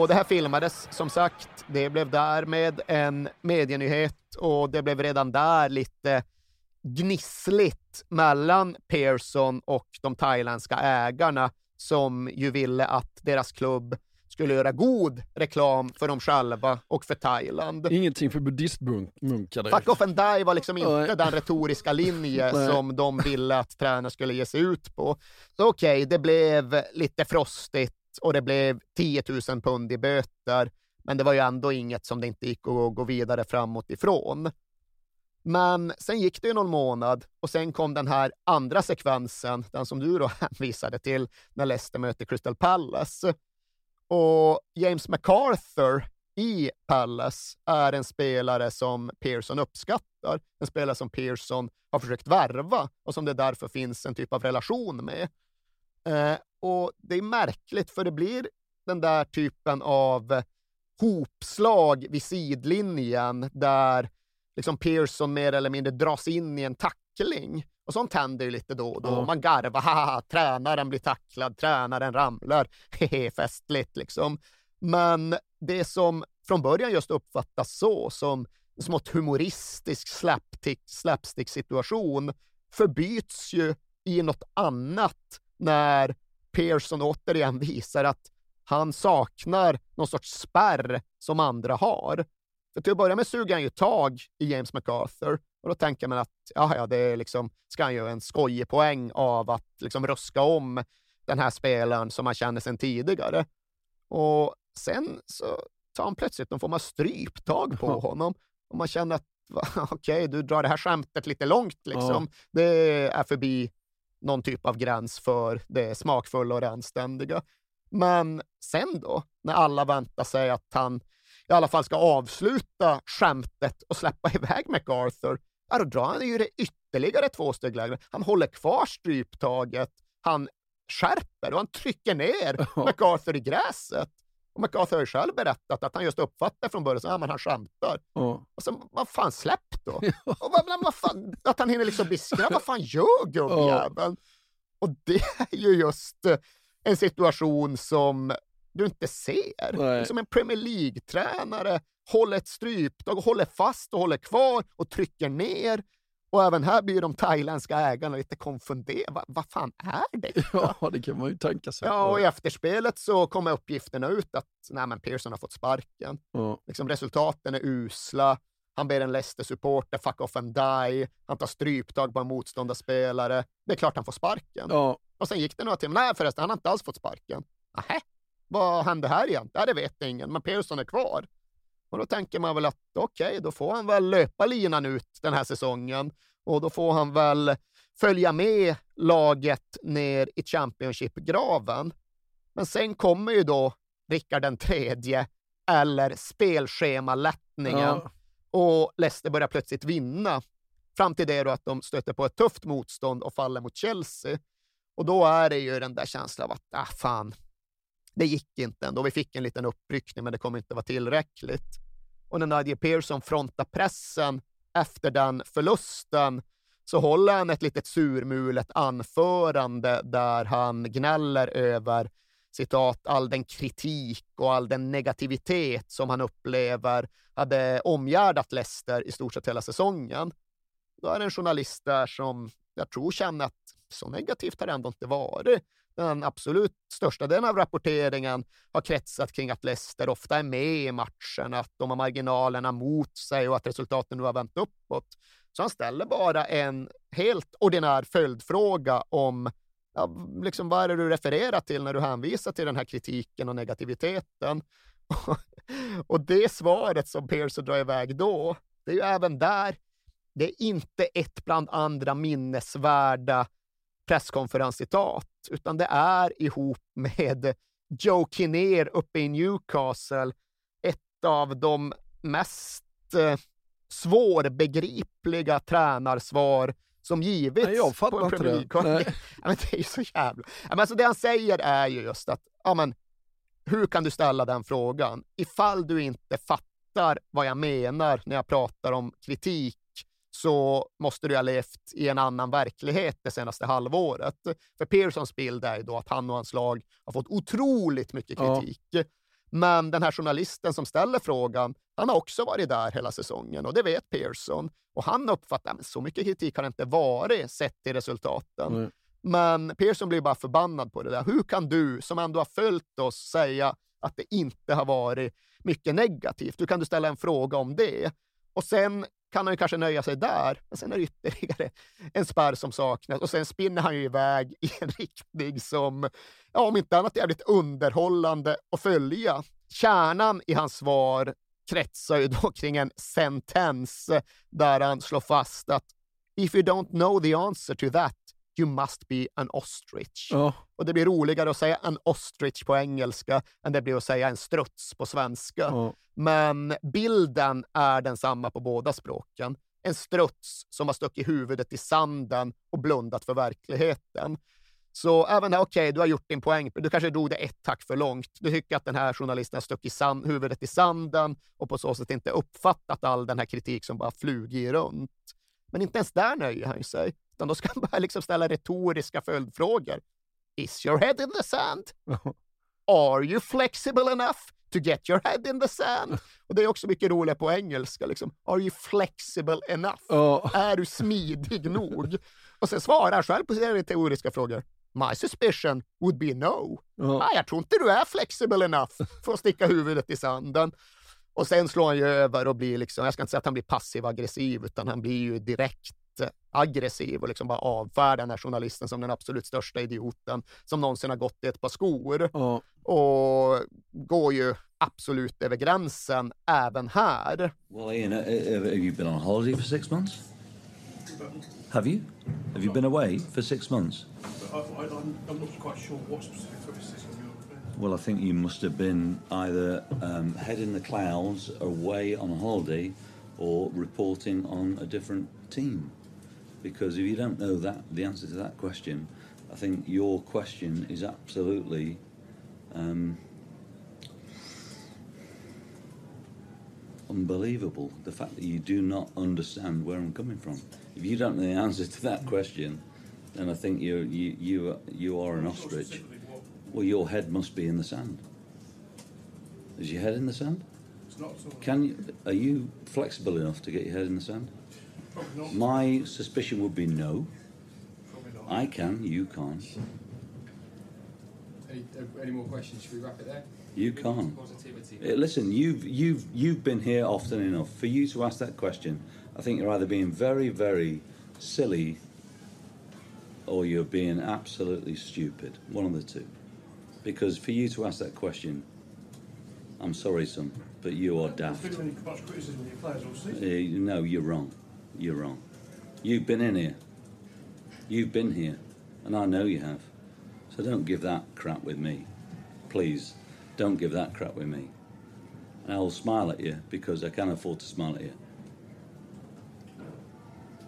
Och det här filmades som sagt. Det blev därmed en medienyhet och det blev redan där lite gnissligt mellan Pearson och de thailändska ägarna som ju ville att deras klubb skulle göra god reklam för dem själva och för Thailand. Ingenting för buddhistmunkar. Fuck off and die var liksom inte Nej. den retoriska linje som de ville att tränaren skulle ge sig ut på. Så okej, det blev lite frostigt och det blev 10 000 pund i böter, men det var ju ändå inget som det inte gick att gå vidare framåt ifrån. Men sen gick det ju någon månad och sen kom den här andra sekvensen, den som du då hänvisade till, när Leicester möter Crystal Palace. Och James MacArthur i Palace är en spelare som Pearson uppskattar. En spelare som Pearson har försökt värva och som det därför finns en typ av relation med. Eh, och det är märkligt för det blir den där typen av hopslag vid sidlinjen där liksom Pearson mer eller mindre dras in i en tackling. Och sånt händer ju lite då och då. Ja. Man garvar, haha, tränaren blir tacklad, tränaren ramlar, hehe, festligt liksom. Men det som från början just uppfattas så, som en smått humoristisk slapstick, slapstick-situation, förbyts ju i något annat när Pearson återigen visar att han saknar någon sorts spärr som andra har. För till att börja med suger han ju tag i James MacArthur och då tänker man att ja, ja, det är liksom, ska han göra en skojig poäng av att liksom ruska om den här spelaren som man känner sedan tidigare. Och sen så tar han plötsligt någon form av stryptag på honom och man känner att okej, du drar det här skämtet lite långt liksom. Det är förbi någon typ av gräns för det smakfulla och det anständiga. Men sen då, när alla väntar sig att han i alla fall ska avsluta skämtet och släppa iväg MacArthur, ja, då drar han ju det ytterligare två steg lägre. Han håller kvar stryptaget, han skärper och han trycker ner MacArthur i gräset. Och MacArthur har ju själv berättat att han just uppfattar från början att men han skämtar. Ja. Och sen, vad fan, släpp då! och vad, vad fan, att han hinner liksom bli skratt. Vad fan gör gubbjäveln? Och det är ju just eh, en situation som du inte ser. Nej. Som en Premier League-tränare håller ett stryptag och håller fast och håller kvar och trycker ner. Och även här blir de thailändska ägarna lite konfunderade. Va- Vad fan är det? Ja, det kan man ju tänka sig. Ja, och i efterspelet så kommer uppgifterna ut att nej, men Pearson har fått sparken. Ja. Liksom, resultaten är usla. Han ber en Leicester-supporter fuck off and die. Han tar stryptag på en motståndarspelare. Det är klart han får sparken. Ja. Och sen gick det några timmar. Nej förresten, han har inte alls fått sparken. Nähä, vad hände här igen? Nej, det vet ingen, men Pearson är kvar. Och då tänker man väl att okej, då får han väl löpa linan ut den här säsongen och då får han väl följa med laget ner i Championship-graven. Men sen kommer ju då Rickard den tredje eller spelschemalättningen Ja. och Leicester börjar plötsligt vinna. Fram till det då att de stöter på ett tufft motstånd och faller mot Chelsea. Och då är det ju den där känslan av att, ah fan, det gick inte ändå. Vi fick en liten uppryckning, men det kommer inte vara tillräckligt. Och när Nadia Pearson frontar pressen efter den förlusten så håller han ett litet surmulet anförande där han gnäller över citat, all den kritik och all den negativitet som han upplever hade omgärdat Leicester i stort sett hela säsongen. Då är det en journalist där som jag tror känner att så negativt har det ändå inte varit. Den absolut största delen av rapporteringen har kretsat kring att Leicester ofta är med i matchen, att de har marginalerna mot sig och att resultaten nu har vänt uppåt. Så han ställer bara en helt ordinär följdfråga om ja, liksom, vad är det du refererar till när du hänvisar till den här kritiken och negativiteten? och det svaret som Pearson drar iväg då, det är ju även där, det är inte ett bland andra minnesvärda presskonferenscitat, utan det är ihop med Joe Kinnear uppe i Newcastle, ett av de mest eh, svårbegripliga tränarsvar som givits Nej, jag på en Premier det. League. Nej. Ja, det är ju så jävla... Ja, men alltså det han säger är ju just att, ja men, hur kan du ställa den frågan? Ifall du inte fattar vad jag menar när jag pratar om kritik så måste du ha levt i en annan verklighet det senaste halvåret. För Pearsons bild är ju då att han och hans lag har fått otroligt mycket Ja. kritik. Men den här journalisten som ställer frågan, han har också varit där hela säsongen och det vet Pearson. Och han uppfattar att så mycket kritik har det inte varit sett till resultaten. Nej. Men Pearson blir bara förbannad på det där. Hur kan du, som ändå har följt oss, säga att det inte har varit mycket negativt? Hur kan du ställa en fråga om det? Och sen kan han ju kanske nöja sig där, men sen är det ytterligare en spärr som saknas och sen spinner han ju iväg i en riktning som, ja, om inte annat jävligt underhållande att följa. Kärnan i hans svar kretsar ju då kring en sentens där han slår fast att if you don't know the answer to that, you must be an ostrich. Ja. Och det blir roligare att säga en ostrich på engelska än det blir att säga en struts på svenska. Ja. Men bilden är densamma på båda språken. En struts som har stuckit huvudet i sanden och blundat för verkligheten. Så även här, okej, du har gjort din poäng. Du kanske drog det ett tack för långt. Du tycker att den här journalisten har stuckit sand, huvudet i sanden och på så sätt inte uppfattat all den här kritik som bara flugit runt. Men inte ens där nöjer han sig, utan då ska han bara liksom ställa retoriska följdfrågor. Is your head in the sand? Are you flexible enough to get your head in the sand? Och det är också mycket roligare på engelska. Liksom. Are you flexible enough? Ja. Är du smidig nog? Och sen svarar han själv på sina retoriska frågor. My suspicion would be no. Ja. Nej, jag tror inte du är flexible enough för att sticka huvudet i sanden. Och sen slår han ju över och blir liksom, jag ska inte säga att han blir passiv-aggressiv, utan han blir ju direkt aggressiv och liksom bara avfärdar den här journalisten som den absolut största idioten som någonsin har gått i ett par skor. Ja. Och går ju absolut över gränsen även här. Well, Ian, uh, uh, have you been on holiday for six months? Have you? Have you been away for six months? I'm, not quite sure what specific your Well, I think you must have been either um, head in the clouds, away on holiday, or reporting on a different team. Because if you don't know that the answer to that question, I think your question is absolutely um, unbelievable. The fact that you do not understand where I'm coming from. If you don't know the answer to that question, then I think you're, you you you are an ostrich. Well, your head must be in the sand. Is your head in the sand? It's not. Can you, are you flexible enough to get your head in the sand? Probably not. My suspicion would be no. I can, you can't. Any, any more questions? Should we wrap it there? You can't. Positivity. Eh, Listen, you've you've you've been here often enough for you to ask that question. I think you're either being very very silly, or you're being absolutely stupid. One of the two. Because for you to ask that question, I'm sorry, son, but you are daft. There's been much criticism of your players all season. Uh, no, you're wrong. You're wrong. You've been in here. You've been here, and I know you have. So don't give that crap with me, please. Don't give that crap with me. And I'll smile at you because I can afford to smile at you.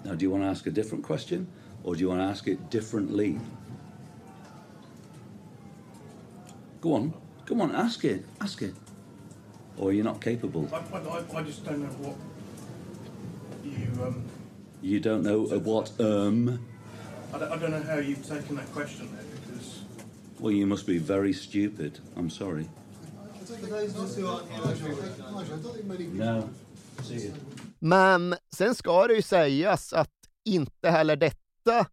Now, do you want to ask a different question, or do you want to ask it differently? Go on, come on, ask it, ask it. Or you're not capable. I, I, I just don't know what You don't know what um. I, don't, I don't know how you've taken that question there because Well, you must be very stupid. I'm sorry. No. Men sen ska det ju sägas att inte heller detta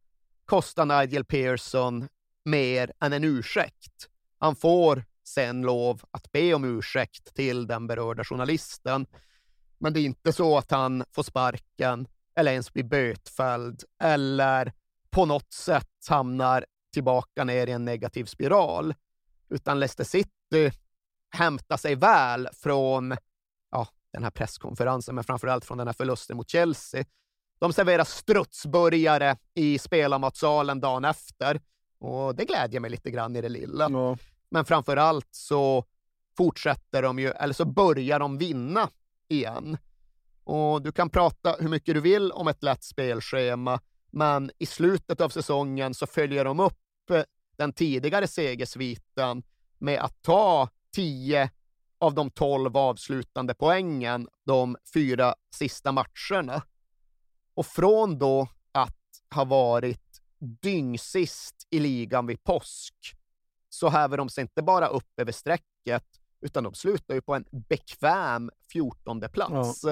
kostar Nigel Pearson mer än en ursäkt. Han får sen lov att be om ursäkt till den berörda journalisten. Men det är inte så att han får sparken eller ens blir bötfälld eller på något sätt hamnar tillbaka ner i en negativ spiral. Utan Leicester City hämtar sig väl från ja, den här presskonferensen, men framförallt från den här förlusten mot Chelsea. De serverar strutsburgare i spelarmatsalen dagen efter och det glädjer mig lite grann i det lilla. Ja. Men framför allt så fortsätter de ju, eller så börjar de vinna igen. Och du kan prata hur mycket du vill om ett lätt spelschema, men i slutet av säsongen så följer de upp eh, den tidigare segersviten med att ta 10 av de 12 avslutande poängen de fyra sista matcherna. Och från då att ha varit dyngsist i ligan vid påsk så häver de sig inte bara upp över strecket, utan de slutar ju på en bekväm 14 plats.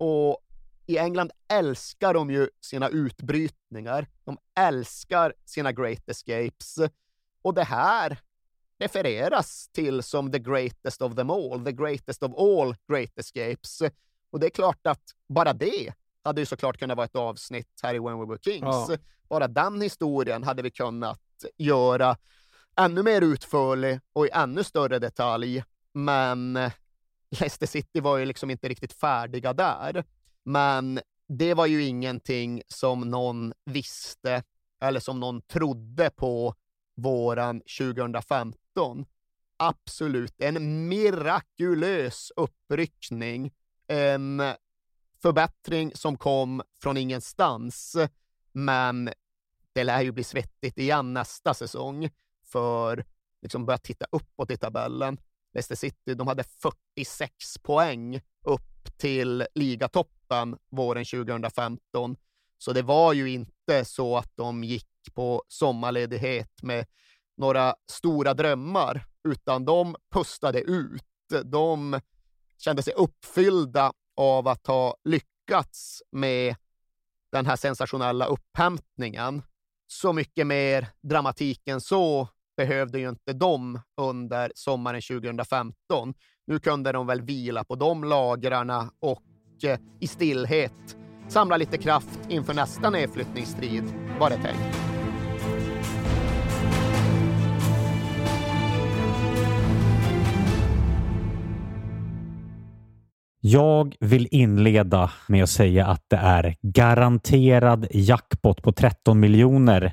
Och i England älskar de ju sina utbrytningar. De älskar sina great escapes. Och det här refereras till som the greatest of them all, the greatest of all great escapes. Och det är klart att bara det hade ju såklart kunnat vara ett avsnitt här i When We Were Kings. Ja. Bara den historien hade vi kunnat göra ännu mer utförlig och i ännu större detalj. Men Leicester City var ju liksom inte riktigt färdiga där. Men det var ju ingenting som någon visste eller som någon trodde på våren 2015. Absolut en mirakulös uppryckning. En förbättring som kom från ingenstans. Men det lär ju bli svettigt igen nästa säsong för liksom börja titta uppåt i tabellen. Leicester City de hade 46 poäng upp till ligatoppen våren 2015. Så det var ju inte så att de gick på sommarledighet med några stora drömmar, utan de pustade ut. De kände sig uppfyllda av att ha lyckats med den här sensationella upphämtningen så mycket mer dramatik än så behövde ju inte de under sommaren 2015. Nu kunde de väl vila på de lagrarna och eh, i stillhet samla lite kraft inför nästa nedflyttningsstrid, var det tänkt. Jag vill inleda med att säga att det är garanterad jackpot på 13 miljoner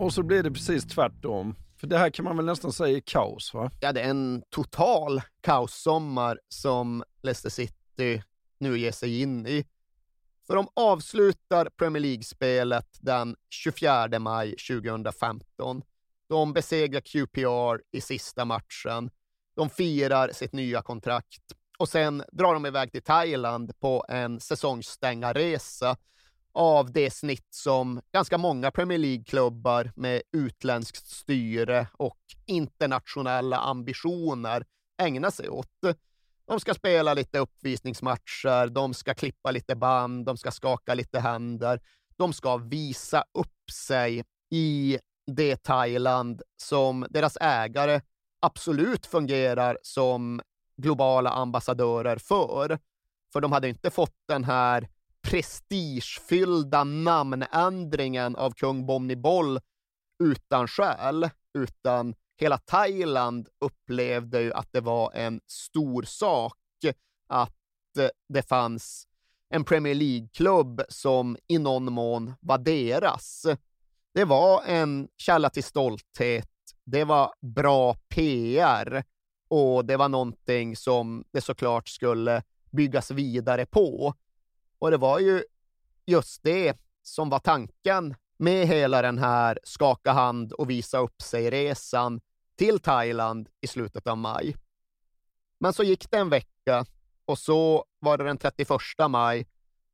Och så blir det precis tvärtom. För det här kan man väl nästan säga är kaos va? Ja, det är en total kaossommar som Leicester City nu ger sig in i. För de avslutar Premier League-spelet den 24 maj 2015. De besegrar QPR i sista matchen. De firar sitt nya kontrakt och sen drar de iväg till Thailand på en säsongsstängarresa av det snitt som ganska många Premier League-klubbar med utländskt styre och internationella ambitioner ägnar sig åt. De ska spela lite uppvisningsmatcher, de ska klippa lite band, de ska skaka lite händer. De ska visa upp sig i det Thailand som deras ägare absolut fungerar som globala ambassadörer för. För de hade inte fått den här prestigefyllda namnändringen av kung Bomniboll utan skäl, utan hela Thailand upplevde ju att det var en stor sak att eh, det fanns en Premier League-klubb som i någon mån var deras. Det var en källa till stolthet, det var bra PR och det var någonting som det såklart skulle byggas vidare på. Och det var ju just det som var tanken med hela den här skaka hand och visa upp sig-resan till Thailand i slutet av maj. Men så gick det en vecka och så var det den 31 maj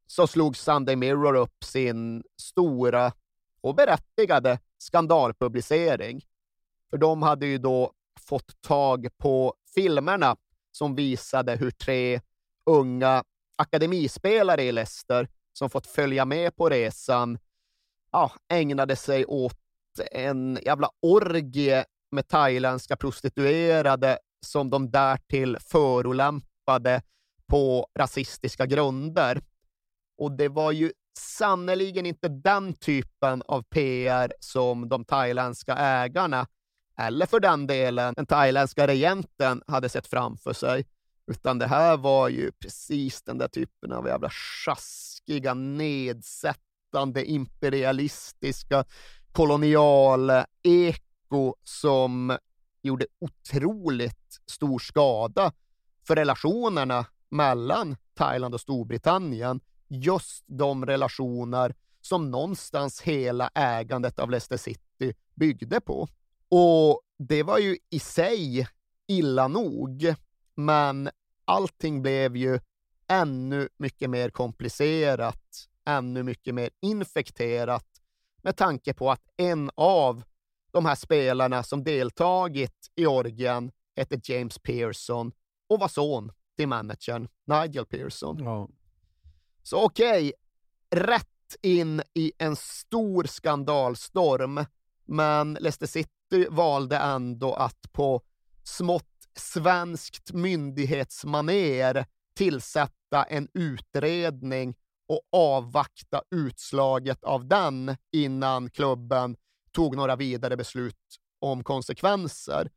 så slog Sunday Mirror upp sin stora och berättigade skandalpublicering. För de hade ju då fått tag på filmerna som visade hur tre unga akademispelare i Leicester som fått följa med på resan ja, ägnade sig åt en jävla orgie med thailändska prostituerade som de därtill förolämpade på rasistiska grunder. Och det var ju sannerligen inte den typen av PR som de thailändska ägarna eller för den delen den thailändska regenten hade sett framför sig. Utan det här var ju precis den där typen av jävla sjaskiga, nedsättande, imperialistiska kolonial-eko som gjorde otroligt stor skada för relationerna mellan Thailand och Storbritannien. Just de relationer som någonstans hela ägandet av Leicester City byggde på. Och det var ju i sig illa nog, men allting blev ju ännu mycket mer komplicerat, ännu mycket mer infekterat med tanke på att en av de här spelarna som deltagit i orgien hette James Pearson och var son till managern Nigel Pearson. Ja. Så okej, rätt in i en stor skandalstorm, men Leicester City valde ändå att på smått svenskt myndighetsmaner tillsätta en utredning och avvakta utslaget av den innan klubben tog några vidare beslut om konsekvenser.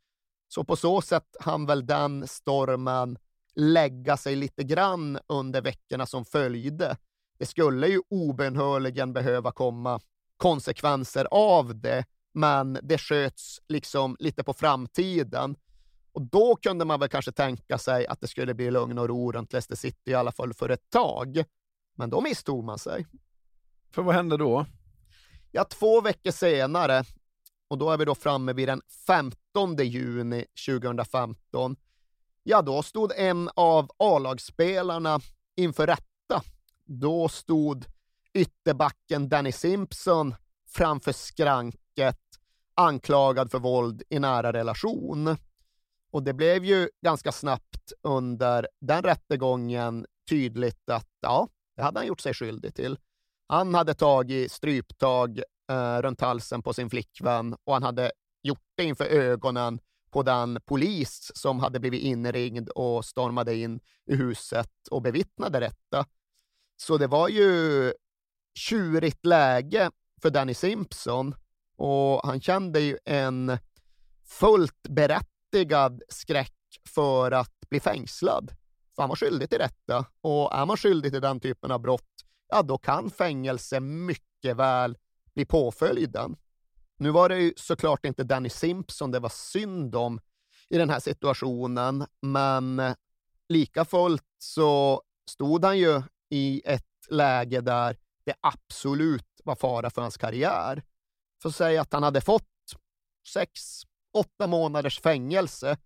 Så på så sätt hann väl den stormen lägga sig lite grann under veckorna som följde. Det skulle ju obenhörligen behöva komma konsekvenser av det, men det sköts liksom lite på framtiden. Och då kunde man väl kanske tänka sig att det skulle bli lugn och ro runt Leicester City i alla fall för ett tag. Men då misstog man sig. För vad hände då? Ja, två veckor senare, och då är vi då framme vid den 15 juni 2015, ja, då stod en av A-lagsspelarna inför rätta. Då stod ytterbacken Danny Simpson framför skranket anklagad för våld i nära relation. Och det blev ju ganska snabbt under den rättegången tydligt att ja, det hade han gjort sig skyldig till. Han hade tagit stryptag eh, runt halsen på sin flickvän och han hade gjort det inför ögonen på den polis som hade blivit inringd och stormade in i huset och bevittnade detta. Så det var ju tjurigt läge för Danny Simpson och han kände ju en fullt berättigad skräck för att bli fängslad. För han var skyldig till detta och är man skyldig till den typen av brott, ja då kan fängelse mycket väl bli påföljden. Nu var det ju såklart inte Danny Simpson det var synd om i den här situationen, men lika fullt så stod han ju i ett läge där det absolut var fara för hans karriär. För att säga att han hade fått sex, åtta månaders fängelse,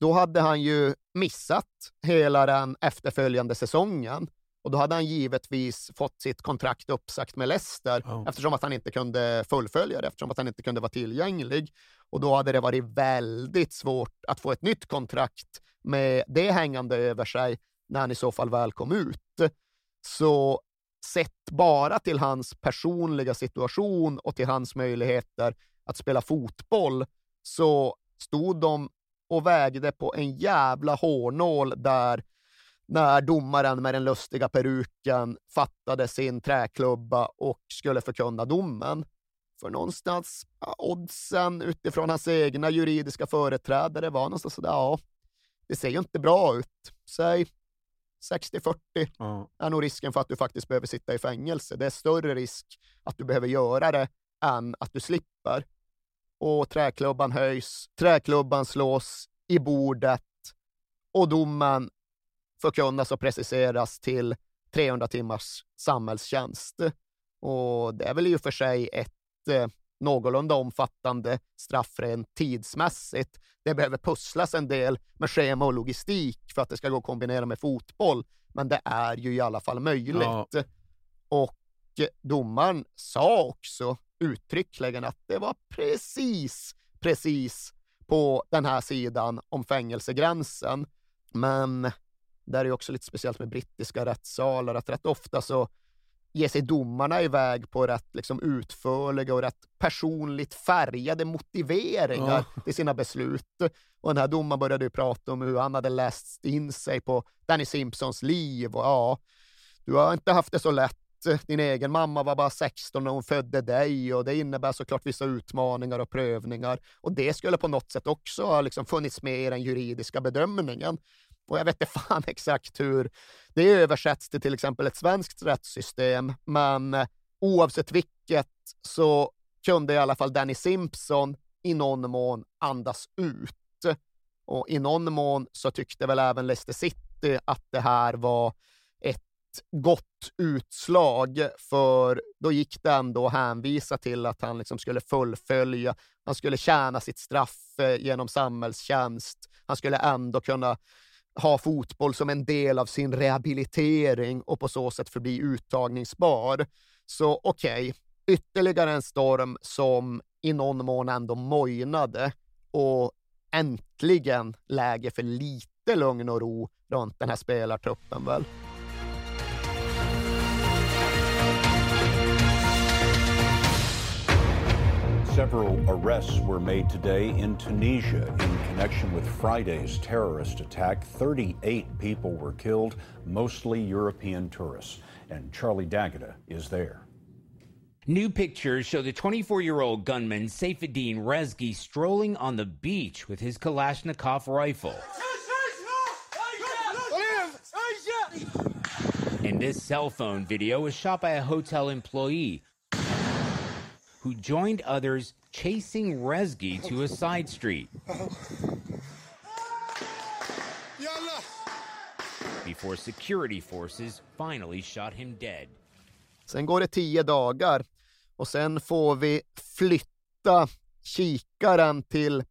då hade han ju missat hela den efterföljande säsongen. Och då hade han givetvis fått sitt kontrakt uppsagt med Leicester Ja. eftersom att han inte kunde fullfölja det, eftersom att han inte kunde vara tillgänglig. Och då hade det varit väldigt svårt att få ett nytt kontrakt med det hängande över sig när han i så fall väl kom ut. Så sett bara till hans personliga situation och till hans möjligheter att spela fotboll så stod de och vägde på en jävla hårnål där när domaren med den lustiga peruken fattade sin träklubba och skulle förkunna domen. För någonstans, ja, oddsen utifrån hans egna juridiska företrädare var någonstans sådär, ja, det ser ju inte bra ut. Säg 60-40 Ja. är nog risken för att du faktiskt behöver sitta i fängelse. Det är större risk att du behöver göra det än att du slipper. Och träklubban höjs, träklubban slås i bordet och domen förkunnas och preciseras till 300 timmars samhällstjänst. Och det är väl i och för sig ett eh, någorlunda omfattande straff rent tidsmässigt. Det behöver pusslas en del med schema och logistik för att det ska gå att kombinera med fotboll, men det är ju i alla fall möjligt. Ja. Och domaren sa också uttryckligen att det var precis, precis på den här sidan om fängelsegränsen. Men det är ju också lite speciellt med brittiska rättssalar, att rätt ofta så ger sig domarna iväg på rätt liksom, utförliga och rätt personligt färgade motiveringar till sina beslut. Och den här domaren började ju prata om hur han hade läst in sig på Danny Simpsons liv och ja, du har inte haft det så lätt Eh, din egen mamma var bara 16 när hon födde dig och det innebär såklart vissa utmaningar och prövningar. Och det skulle på något sätt också ha liksom funnits med i den juridiska bedömningen. Och jag vet inte fan exakt hur det översätts till till exempel ett svenskt rättssystem, men eh, oavsett vilket så kunde i alla fall Danny Simpson i någon mån andas ut. Och i någon mån så tyckte väl även Leicester City att det här var gott utslag, för då gick det ändå att hänvisa till att han liksom skulle fullfölja, han skulle tjäna sitt straff eh, genom samhällstjänst, han skulle ändå kunna ha fotboll som en del av sin rehabilitering och på så sätt förbli uttagningsbar. Så okej, okay, ytterligare en storm som i någon mån ändå mojnade och äntligen läge för lite lugn och ro runt den här spelartruppen väl. Several arrests were made today in Tunisia in connection with Friday's terrorist attack. 38 people were killed, mostly European tourists. And Charlie D'Agata is there. New pictures show the 24 year old gunman Saifuddin Rezgi strolling on the beach with his Kalashnikov rifle. And this cell phone video was shot by a hotel employee who joined others chasing Rezgi to a side street. Before security forces finally shot him dead. Sen går det tio dagar och sen får vi flytta kikaren till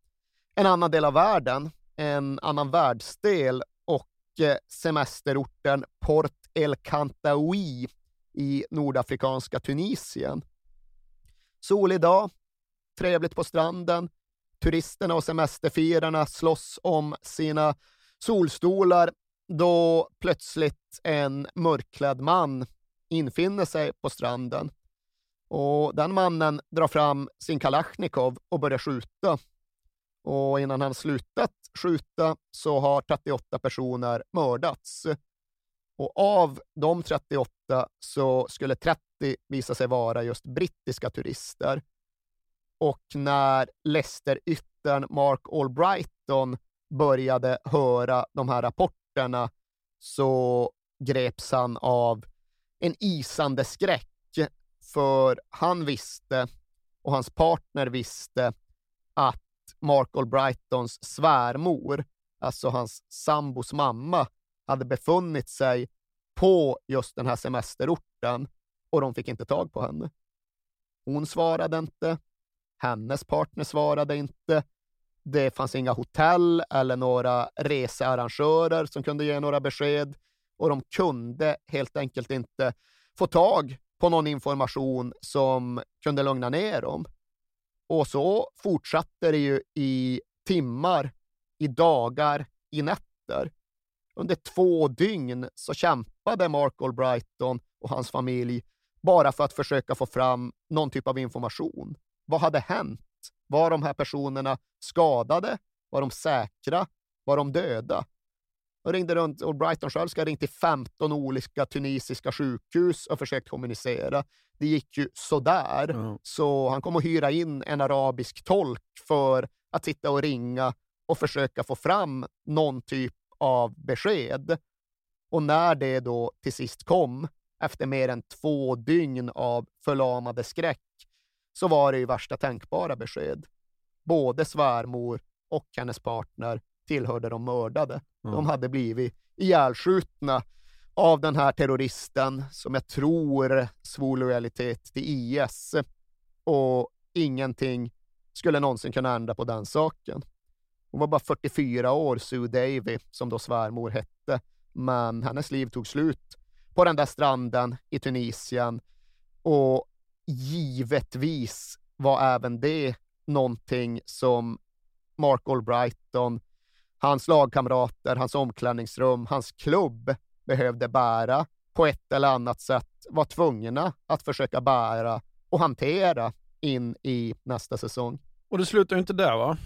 en annan del av världen, en annan världsdel och eh, semesterorten Port El Kantaoui i nordafrikanska Tunisien. Solig dag, trevligt på stranden, turisterna och semesterfirarna slåss om sina solstolar då plötsligt en mörkklädd man infinner sig på stranden. Och den mannen drar fram sin Kalashnikov och börjar skjuta. Och innan han slutat skjuta så har 38 personer mördats. Och av de 38 så skulle 30 visa sig vara just brittiska turister. Och när Leicester-yttern Mark Albrighton började höra de här rapporterna så greps han av en isande skräck, för han visste och hans partner visste att Mark Albrightons svärmor, alltså hans sambos mamma, hade befunnit sig på just den här semesterorten och de fick inte tag på henne. Hon svarade inte. Hennes partner svarade inte. Det fanns inga hotell eller några researrangörer som kunde ge några besked och de kunde helt enkelt inte få tag på någon information som kunde lugna ner dem. Och så fortsatte det ju i timmar, i dagar, i nätter. Under två dygn så kämpade Mark Albrighton och hans familj bara för att försöka få fram någon typ av information. Vad hade hänt? Var de här personerna skadade? Var de säkra? Var de döda? Jag ringde runt och Brighton själv ska ha ringt till 15 olika tunisiska sjukhus och försökt kommunicera. Det gick ju sådär. Mm. Så han kom att hyra in en arabisk tolk för att sitta och ringa och försöka få fram någon typ av besked. Och när det då till sist kom, efter mer än två dygn av förlamade skräck, så var det ju värsta tänkbara besked. Både svärmor och hennes partner tillhörde de mördade. Mm. De hade blivit ihjälskjutna av den här terroristen som jag tror svor lojalitet till IS. Och ingenting skulle någonsin kunna ändra på den saken. Hon var bara 44 år, Sue Davy, som då svärmor hette, men hennes liv tog slut på den där stranden i Tunisien och givetvis var även det någonting som Mark Albrighton hans lagkamrater, hans omklädningsrum, hans klubb behövde bära på ett eller annat sätt, var tvungna att försöka bära och hantera in i nästa säsong. Och det slutar ju inte där va?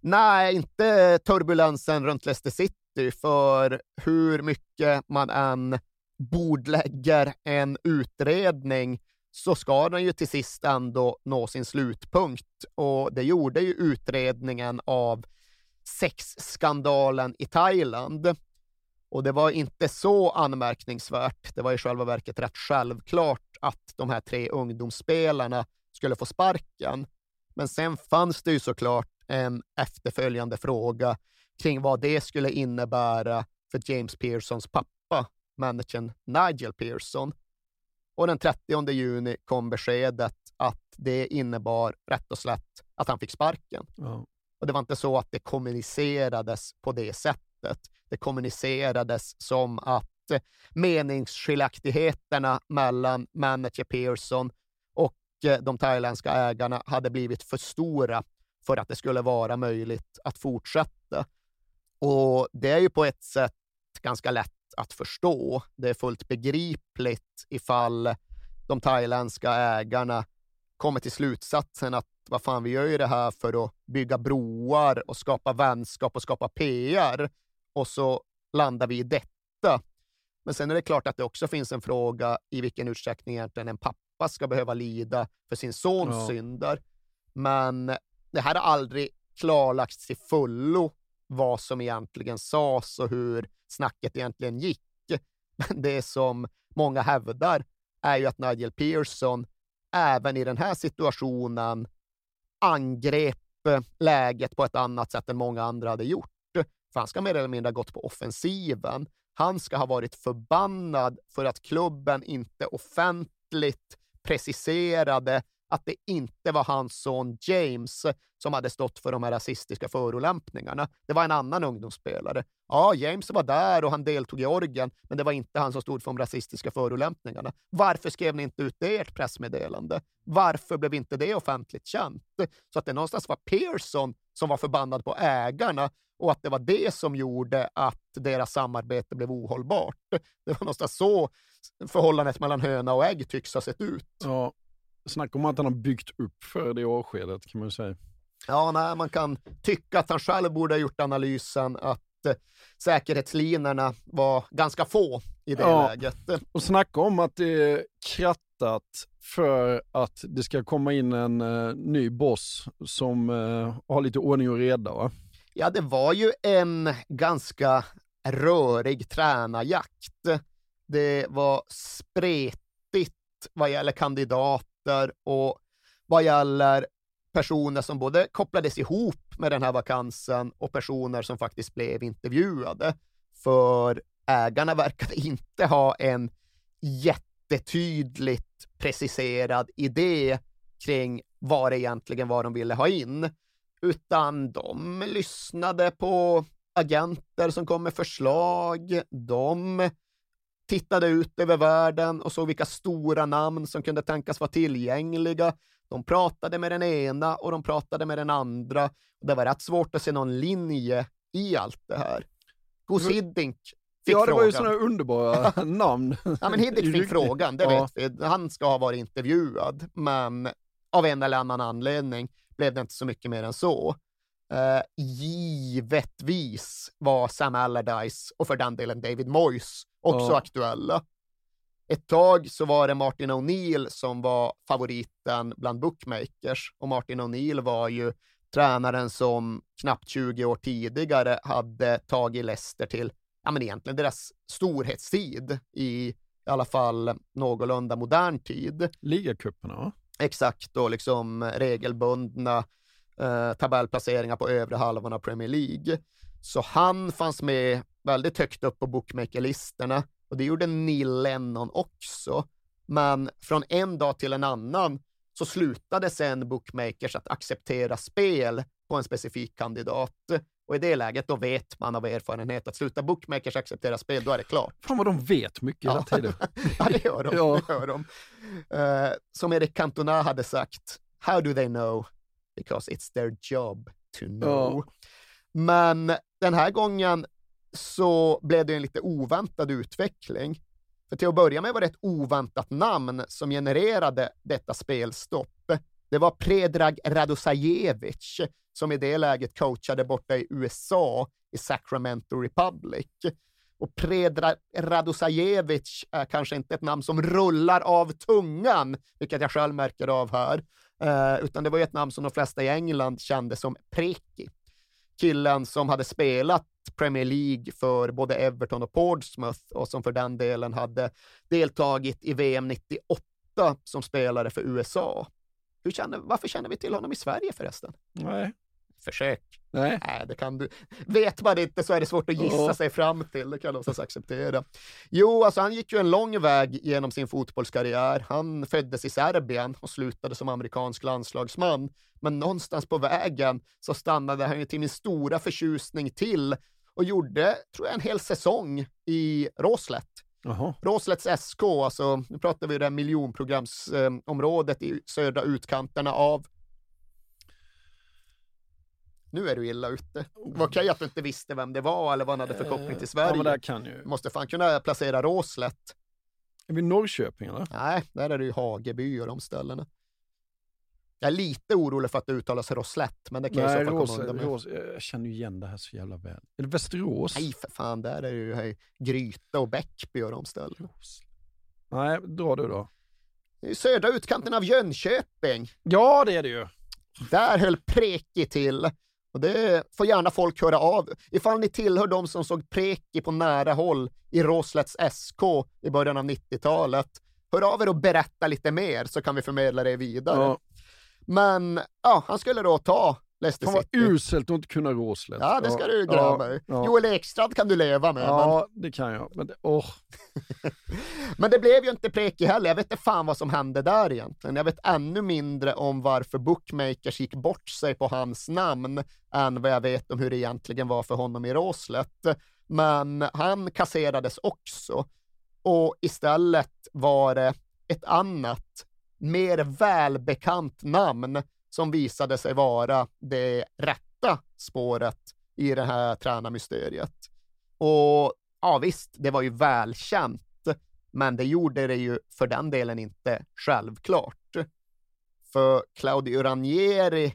Nej, inte turbulensen runt Leicester City, för hur mycket man än bordlägger en utredning så ska den ju till sist ändå nå sin slutpunkt. Och det gjorde ju utredningen av sexskandalen i Thailand. Och det var inte så anmärkningsvärt. Det var i själva verket rätt självklart att de här tre ungdomsspelarna skulle få sparken. Men sen fanns det ju såklart en efterföljande fråga kring vad det skulle innebära för James Pearsons pappa, managern Nigel Pearson. Och den 30 juni kom beskedet att det innebar rätt och slätt att han fick sparken. Ja. Och det var inte så att det kommunicerades på det sättet. Det kommunicerades som att eh, meningsskiljaktigheterna mellan manager Pearson och eh, de thailändska ägarna hade blivit för stora för att det skulle vara möjligt att fortsätta. Och det är ju på ett sätt ganska lätt att förstå. Det är fullt begripligt ifall de thailändska ägarna kommer till slutsatsen att vad fan, vi gör ju det här för att bygga broar och skapa vänskap och skapa PR och så landar vi i detta. Men sen är det klart att det också finns en fråga i vilken utsträckning egentligen en pappa ska behöva lida för sin sons Ja. synder. Men det här har aldrig klarlagts till fullo vad som egentligen sades och hur snacket egentligen gick. Men det som många hävdar är ju att Nigel Pearson även i den här situationen angrep eh, läget på ett annat sätt än många andra hade gjort. För han ska mer eller mindre ha gått på offensiven. Han ska ha varit förbannad för att klubben inte offentligt preciserade att det inte var hans son James som hade stått för de här rasistiska förolämpningarna. Det var en annan ungdomsspelare. Ja, James var där och han deltog i orgen, men det var inte han som stod för de rasistiska förolämpningarna. Varför skrev ni inte ut det i ert pressmeddelande? Varför blev inte det offentligt känt? Så att det någonstans var Pearson som var förbannad på ägarna och att det var det som gjorde att deras samarbete blev ohållbart. Det var någonstans så förhållandet mellan höna och ägg tycks ha sett ut. Ja, snacka om att han har byggt upp för det årskedet kan man säga. Ja, nej, man kan tycka att han själv borde ha gjort analysen att eh, säkerhetslinorna var ganska få i det Ja. läget. Och snacka om att det är krattat för att det ska komma in en eh, ny boss som eh, har lite ordning och reda. Va? Ja, det var ju en ganska rörig tränarjakt. Det var spretigt vad gäller kandidater och vad gäller personer som både kopplades ihop med den här vakansen och personer som faktiskt blev intervjuade. För ägarna verkade inte ha en jättetydligt preciserad idé kring vad det egentligen var de ville ha in, utan de lyssnade på agenter som kom med förslag. De tittade ut över världen och såg vilka stora namn som kunde tänkas vara tillgängliga. De pratade med den ena och de pratade med den andra. Det var rätt svårt att se någon linje i allt det här. Gus Hiddink fick ja, det var ju frågan. sådana underbara namn. Ja, men Hiddink fick frågan, det Ja. vet vi. Han ska ha varit intervjuad, men av en eller annan anledning blev det inte så mycket mer än så. Uh, givetvis var Sam Allardyce och för den delen David Moyes också Ja. aktuella. Ett tag så var det Martin O'Neill som var favoriten bland bookmakers och Martin O'Neill var ju tränaren som knappt 20 år tidigare hade tagit Leicester till, ja men egentligen deras storhetstid i i alla fall någorlunda modern tid. Ligacuperna va? Exakt, och liksom regelbundna eh, tabellplaceringar på övre halvan av Premier League. Så han fanns med väldigt högt upp på bookmakerlistorna och det gjorde Neil Lennon också. Men från en dag till en annan så slutade sen bookmakers att acceptera spel på en specifik kandidat. Och i det läget då vet man av erfarenhet att sluta bookmakers acceptera spel, då är det klart. Fan vad de vet mycket hela tiden. ja, det gör de. Ja. Det gör de. Eh, som Erik Cantona hade sagt, how do they know? Because it's their job to know. Men den här gången så blev det en lite oväntad utveckling. För till att börja med var det ett oväntat namn som genererade detta spelstopp. Det var Predrag Radosajevic som i det läget coachade borta i USA i Sacramento Republic. Och Predrag Radosajevic är kanske inte ett namn som rullar av tungan, vilket jag själv märker av här, eh, utan det var ett namn som de flesta i England kände som Preki. Killen som hade spelat Premier League för både Everton och Portsmouth och som för den delen hade deltagit i VM 98 som spelare för USA. Hur känner, varför känner vi till honom i Sverige förresten? Nej. Försök. Nej. Nej, det kan du. Vet man inte så är det svårt att gissa Ja. sig fram till. Det kan de någonstans acceptera. Jo, alltså han gick ju en lång väg genom sin fotbollskarriär. Han föddes i Serbien och slutade som amerikansk landslagsman. Men någonstans på vägen så stannade han ju till min stora förtjusning till och gjorde, tror jag, en hel säsong i Råslätt. Råslätts SK, alltså nu pratar vi det miljonprogramsområdet i södra utkanterna av nu är du illa ute. Var okej att du inte visste vem det var eller vad han hade för koppling till Sverige. Ja, kan ju. Måste fan kunna placera Råslätt. Är vi Norrköping eller? Nej, där är det ju Hageby och de ställena. Jag är lite orolig för att det uttalas Roslätt, men det kan jag i Nej, så fall komma undan jag känner ju igen det här så jävla väl. Är det Västerås? Nej, för fan, där är det ju hej, Gryta och Bäckby och de ställena. Nej, dra du då. I södra utkanten av Jönköping. Ja, det är det ju. Där höll Preki till. Och det får gärna folk höra av. Ifall ni tillhör de som såg Preki på nära håll i Råslätts SK i början av 90-talet. Hör av er och berätta lite mer så kan vi förmedla det vidare. Ja. Men ja, han skulle då ta Leicester Fan vad City. uselt att inte kunna Råslätt. Ja, det ska du glömma. ja, ja. Joel Ekstrand kan du leva med. Ja, det kan jag. Men det, åh. Men, men det blev ju inte Preki heller. Jag vet inte fan vad som hände där egentligen. Jag vet ännu mindre om varför bookmakers gick bort sig på hans namn än vad jag vet om hur det egentligen var för honom i Råslätt. Men han kasserades också. Och istället var det ett annat, mer välbekant namn som visade sig vara det rätta spåret i det här tränarmysteriet. Och ja, visst, det var ju välkänt, men det gjorde det ju för den delen inte självklart. För Claudio Ranieri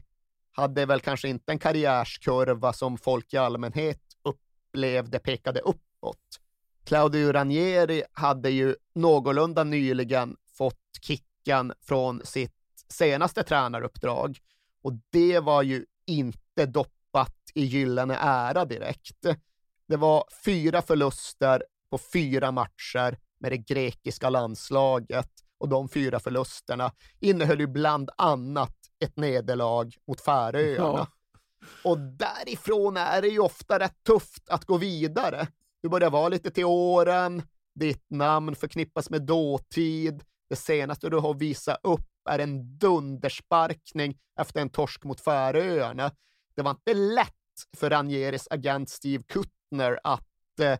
hade väl kanske inte en karriärskurva som folk i allmänhet upplevde pekade uppåt. Claudio Ranieri hade ju någorlunda nyligen fått kicken från sitt senaste tränaruppdrag och det var ju inte doppat i gyllene ära direkt. Det var fyra förluster på fyra matcher med det grekiska landslaget och de fyra förlusterna innehöll ju bland annat ett nederlag mot Färöarna. Ja. Och därifrån är det ju ofta rätt tufft att gå vidare. Du börjar vara lite till åren, ditt namn förknippas med dåtid, det senaste du har visat upp är en dundersparkning efter en torsk mot Färöarna. Det var inte lätt för Ranieris agent Steve Kuttner att, eh,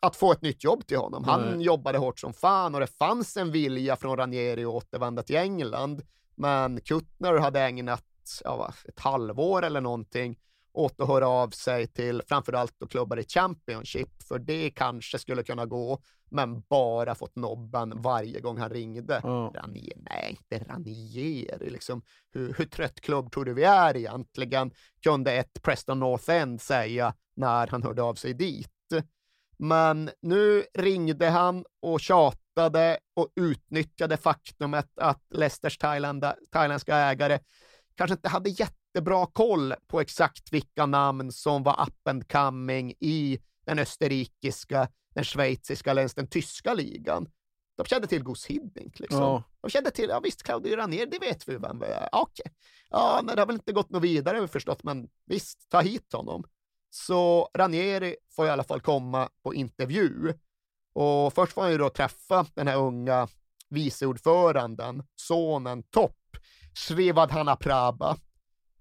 att få ett nytt jobb till honom. Han Nej. jobbade hårt som fan och det fanns en vilja från Ranieri att återvända till England. Men Kuttner hade ägnat ja, ett halvår eller någonting åt att höra av sig till framförallt då klubbar i Championship, för det kanske skulle kunna gå, men bara fått nobben varje gång han ringde. Ja. Ranier, nej, inte Ranieri, liksom. Hur, hur trött klubb tror du vi är egentligen? Kunde ett Preston North End säga när han hörde av sig dit. Men nu ringde han och tjatade och utnyttjade faktumet att Leicesters thailändska ägare kanske inte hade jättebra koll på exakt vilka namn som var up and coming i den österrikiska, den schweiziska eller ens den tyska ligan. De kände till Gus Hiddink. Liksom. Ja. De kände till, ja visst, Claudio Ranier, det vet vi vem vi är. Okej. Ja, men det har väl inte gått något vidare vi förstått, men visst, ta hit honom. Så Ranieri får i alla fall komma på intervju. Och först får han ju då träffa den här unga viceordföranden, sonen Topp, Srivadhana Prabha.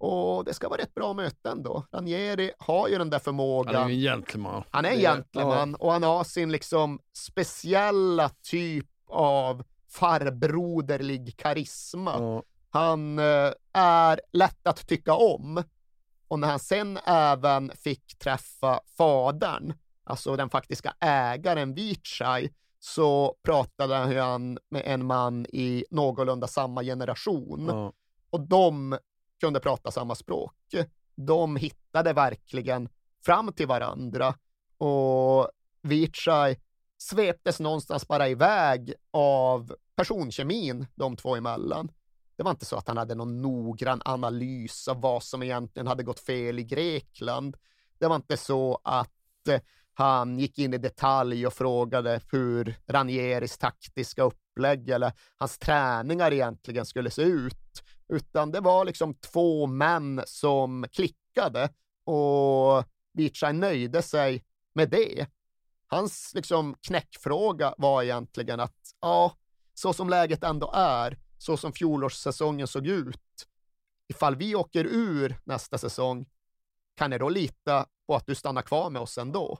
Och det ska vara ett bra möte ändå. Ranieri har ju den där förmågan. Han är ju en gentleman. Han är en gentleman och han har sin liksom speciella typ av farbroderlig karisma. Ja. Han eh, är lätt att tycka om. Och när han sen även fick träffa fadern, alltså den faktiska ägaren Vichai, så pratade han med en man i någorlunda samma generation. Ja. Och de kunde prata samma språk. De hittade verkligen fram till varandra. Och Vichai sveptes någonstans bara iväg av personkemin de två emellan. Det var inte så att han hade någon noggrann analys av vad som egentligen hade gått fel i Grekland. Det var inte så att eh, han gick in i detalj och frågade hur Ranieris taktiska upplägg eller hans träningar egentligen skulle se ut, utan det var liksom två män som klickade och Vichai nöjde sig med det. Hans liksom knäckfråga var egentligen att ja, så som läget ändå är, så som fjolårssäsongen såg ut, ifall vi åker ur nästa säsong, kan ni då lita på att du stannar kvar med oss ändå?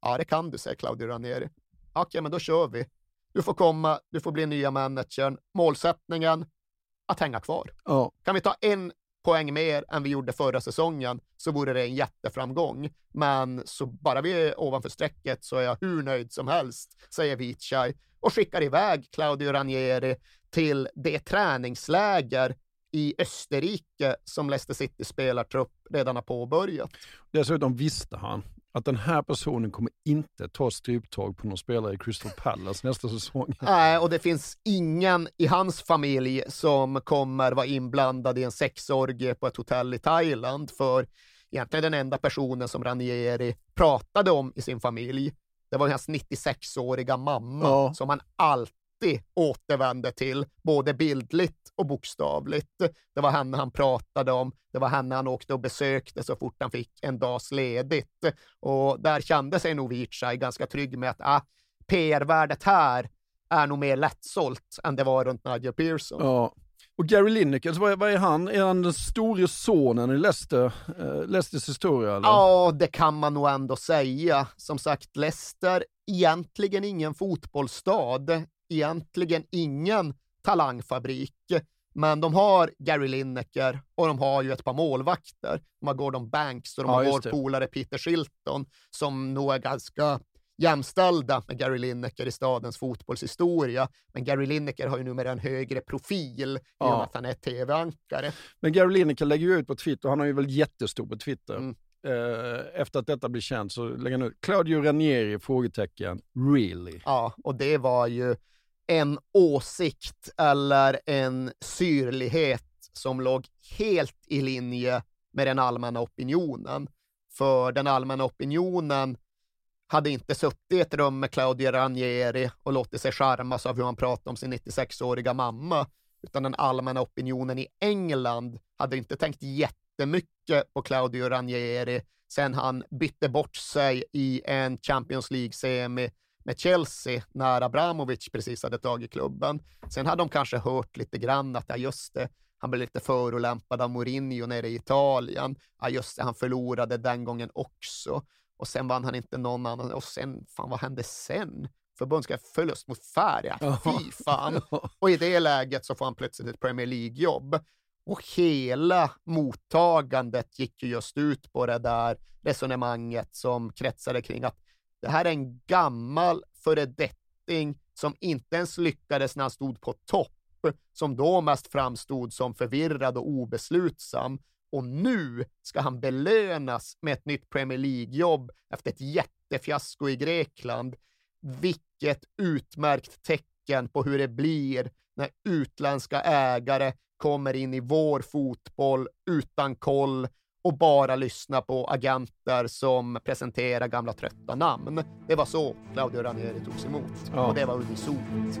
Ja, det kan du, säger Claudio Ranieri. Okej, men då kör vi. Du får komma, du får bli nya managern. Målsättningen, att hänga kvar. Ja. Kan vi ta en poäng mer än vi gjorde förra säsongen så vore det en jätteframgång. Men så bara vi är ovanför strecket så är jag hur nöjd som helst, säger Vichai och skickar iväg Claudio Ranieri till det träningsläger i Österrike som Leicester City spelartrupp redan har påbörjat. Dessutom visste han att den här personen kommer inte ta stryptag på någon spelare i Crystal Palace nästa säsong. Nej, och det finns ingen i hans familj som kommer vara inblandad i en sexorgie på ett hotell i Thailand, för egentligen den enda personen som Ranieri pratade om i sin familj, det var hans 96-åriga mamma, Ja. som han alltid återvände till, både bildligt och bokstavligt. Det var henne han pratade om, det var henne han åkte och besökte så fort han fick en dags ledigt. Och där kände sig nog Vichai ganska trygg med att ah, PR-värdet här är nog mer lättsålt än det var runt Nigel Pearson. Ja. Och Gary Lineker, vad är, vad är han? Är han den store sonen i Leicester, eh, Leicesters historia? Eller? Ja, det kan man nog ändå säga. Som sagt, Leicester, egentligen ingen fotbollsstad, egentligen ingen talangfabrik. Men de har Gary Lineker och de har ju ett par målvakter. De har Gordon Banks och de Ja, har vår polare Peter Shilton som nog är ganska jämställda med Gary Lineker i stadens fotbollshistoria. Men Gary Lineker har ju numera en högre profil i och Ja. med att han är tv-ankare. Men Gary Lineker lägger ju ut på Twitter, han är ju väl jättestor på Twitter. Mm. Eh, efter att detta blir känt så lägger han ut Claudio Ranieri? Frågetecken. Really? Ja, och det var ju en åsikt eller en syrlighet som låg helt i linje med den allmänna opinionen. För den allmänna opinionen hade inte suttit i ett rum med Claudio Ranieri och låtit sig charmas av hur han pratade om sin 96-åriga mamma, utan den allmänna opinionen i England hade inte tänkt jättemycket på Claudio Ranieri sen han bytte bort sig i en Champions League-semi med Chelsea när Abramovic precis hade tagit klubben. Sen hade de kanske hört lite grann att, ja just det, han blev lite förolämpad av Mourinho nere i Italien. Ja just det, han förlorade den gången också. Och sen vann han inte någon annan. Och sen, fan vad hände sen? Förbundskap förlust mot Färja. Fy fan. Och i det läget så får han plötsligt ett Premier League-jobb. Och hela mottagandet gick ju just ut på det där resonemanget som kretsade kring att det här är en gammal föredetting som inte ens lyckades när han stod på topp, som då mest framstod som förvirrad och obeslutsam. Och nu ska han belönas med ett nytt Premier League-jobb efter ett jättefiasko i Grekland. Vilket utmärkt tecken på hur det blir när utländska ägare kommer in i vår fotboll utan koll och bara lyssna på agenter som presenterar gamla trötta namn. Det var så Claudio Ranieri togs emot Ja. och det var unisont.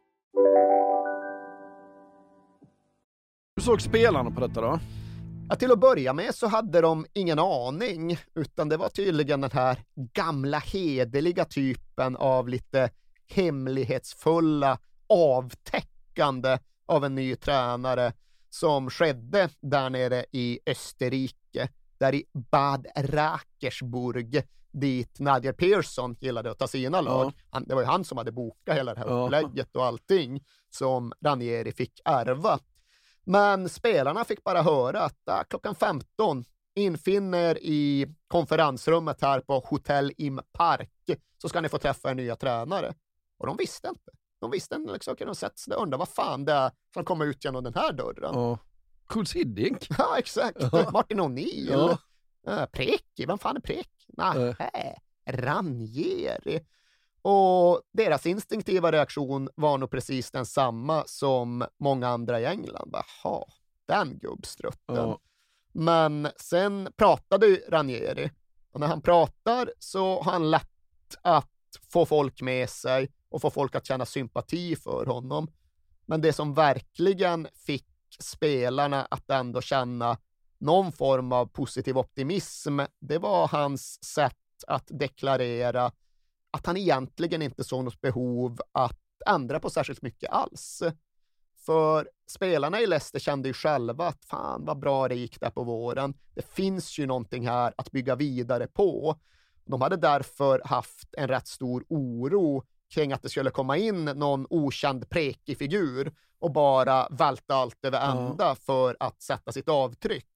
Hur såg spelarna på detta då? Ja, till att börja med så hade de ingen aning, utan det var tydligen den här gamla hederliga typen av lite hemlighetsfulla avtäckande av en ny tränare som skedde där nere i Österrike, där i Bad Rakersburg, dit Nadia Persson gillade att ta sina lag. Han, det var ju han som hade bokat hela det här Ja. upplägget och allting som Ranieri fick ärva. Men spelarna fick bara höra att ah, klockan 15 infinner i konferensrummet här på Hotel Im Park så ska ni få träffa er nya tränare. Och de visste inte. De visste inte, liksom, okej, de sätter sig undrar vad fan det är som kommer ut genom den här dörren. Ja. Kuls Hiddink? Ja, exakt. Ja. Martin O'Neill. Ja. Ja. Preki, vem fan är Preki? Nähä, Ranieri. Och deras instinktiva reaktion var nog precis densamma som många andra i England. Jaha, den gubbstrutten. Ja. Men sen pratade ju Ranieri och när han pratar så har han lätt att få folk med sig och få folk att känna sympati för honom. Men det som verkligen fick spelarna att ändå känna någon form av positiv optimism, det var hans sätt att deklarera att han egentligen inte såg något behov att ändra på särskilt mycket alls. För spelarna i Leicester kände ju själva att fan vad bra det gick där på våren. Det finns ju någonting här att bygga vidare på. De hade därför haft en rätt stor oro kring att det skulle komma in någon okänd prekig figur och bara välta allt över ända för att sätta sitt avtryck.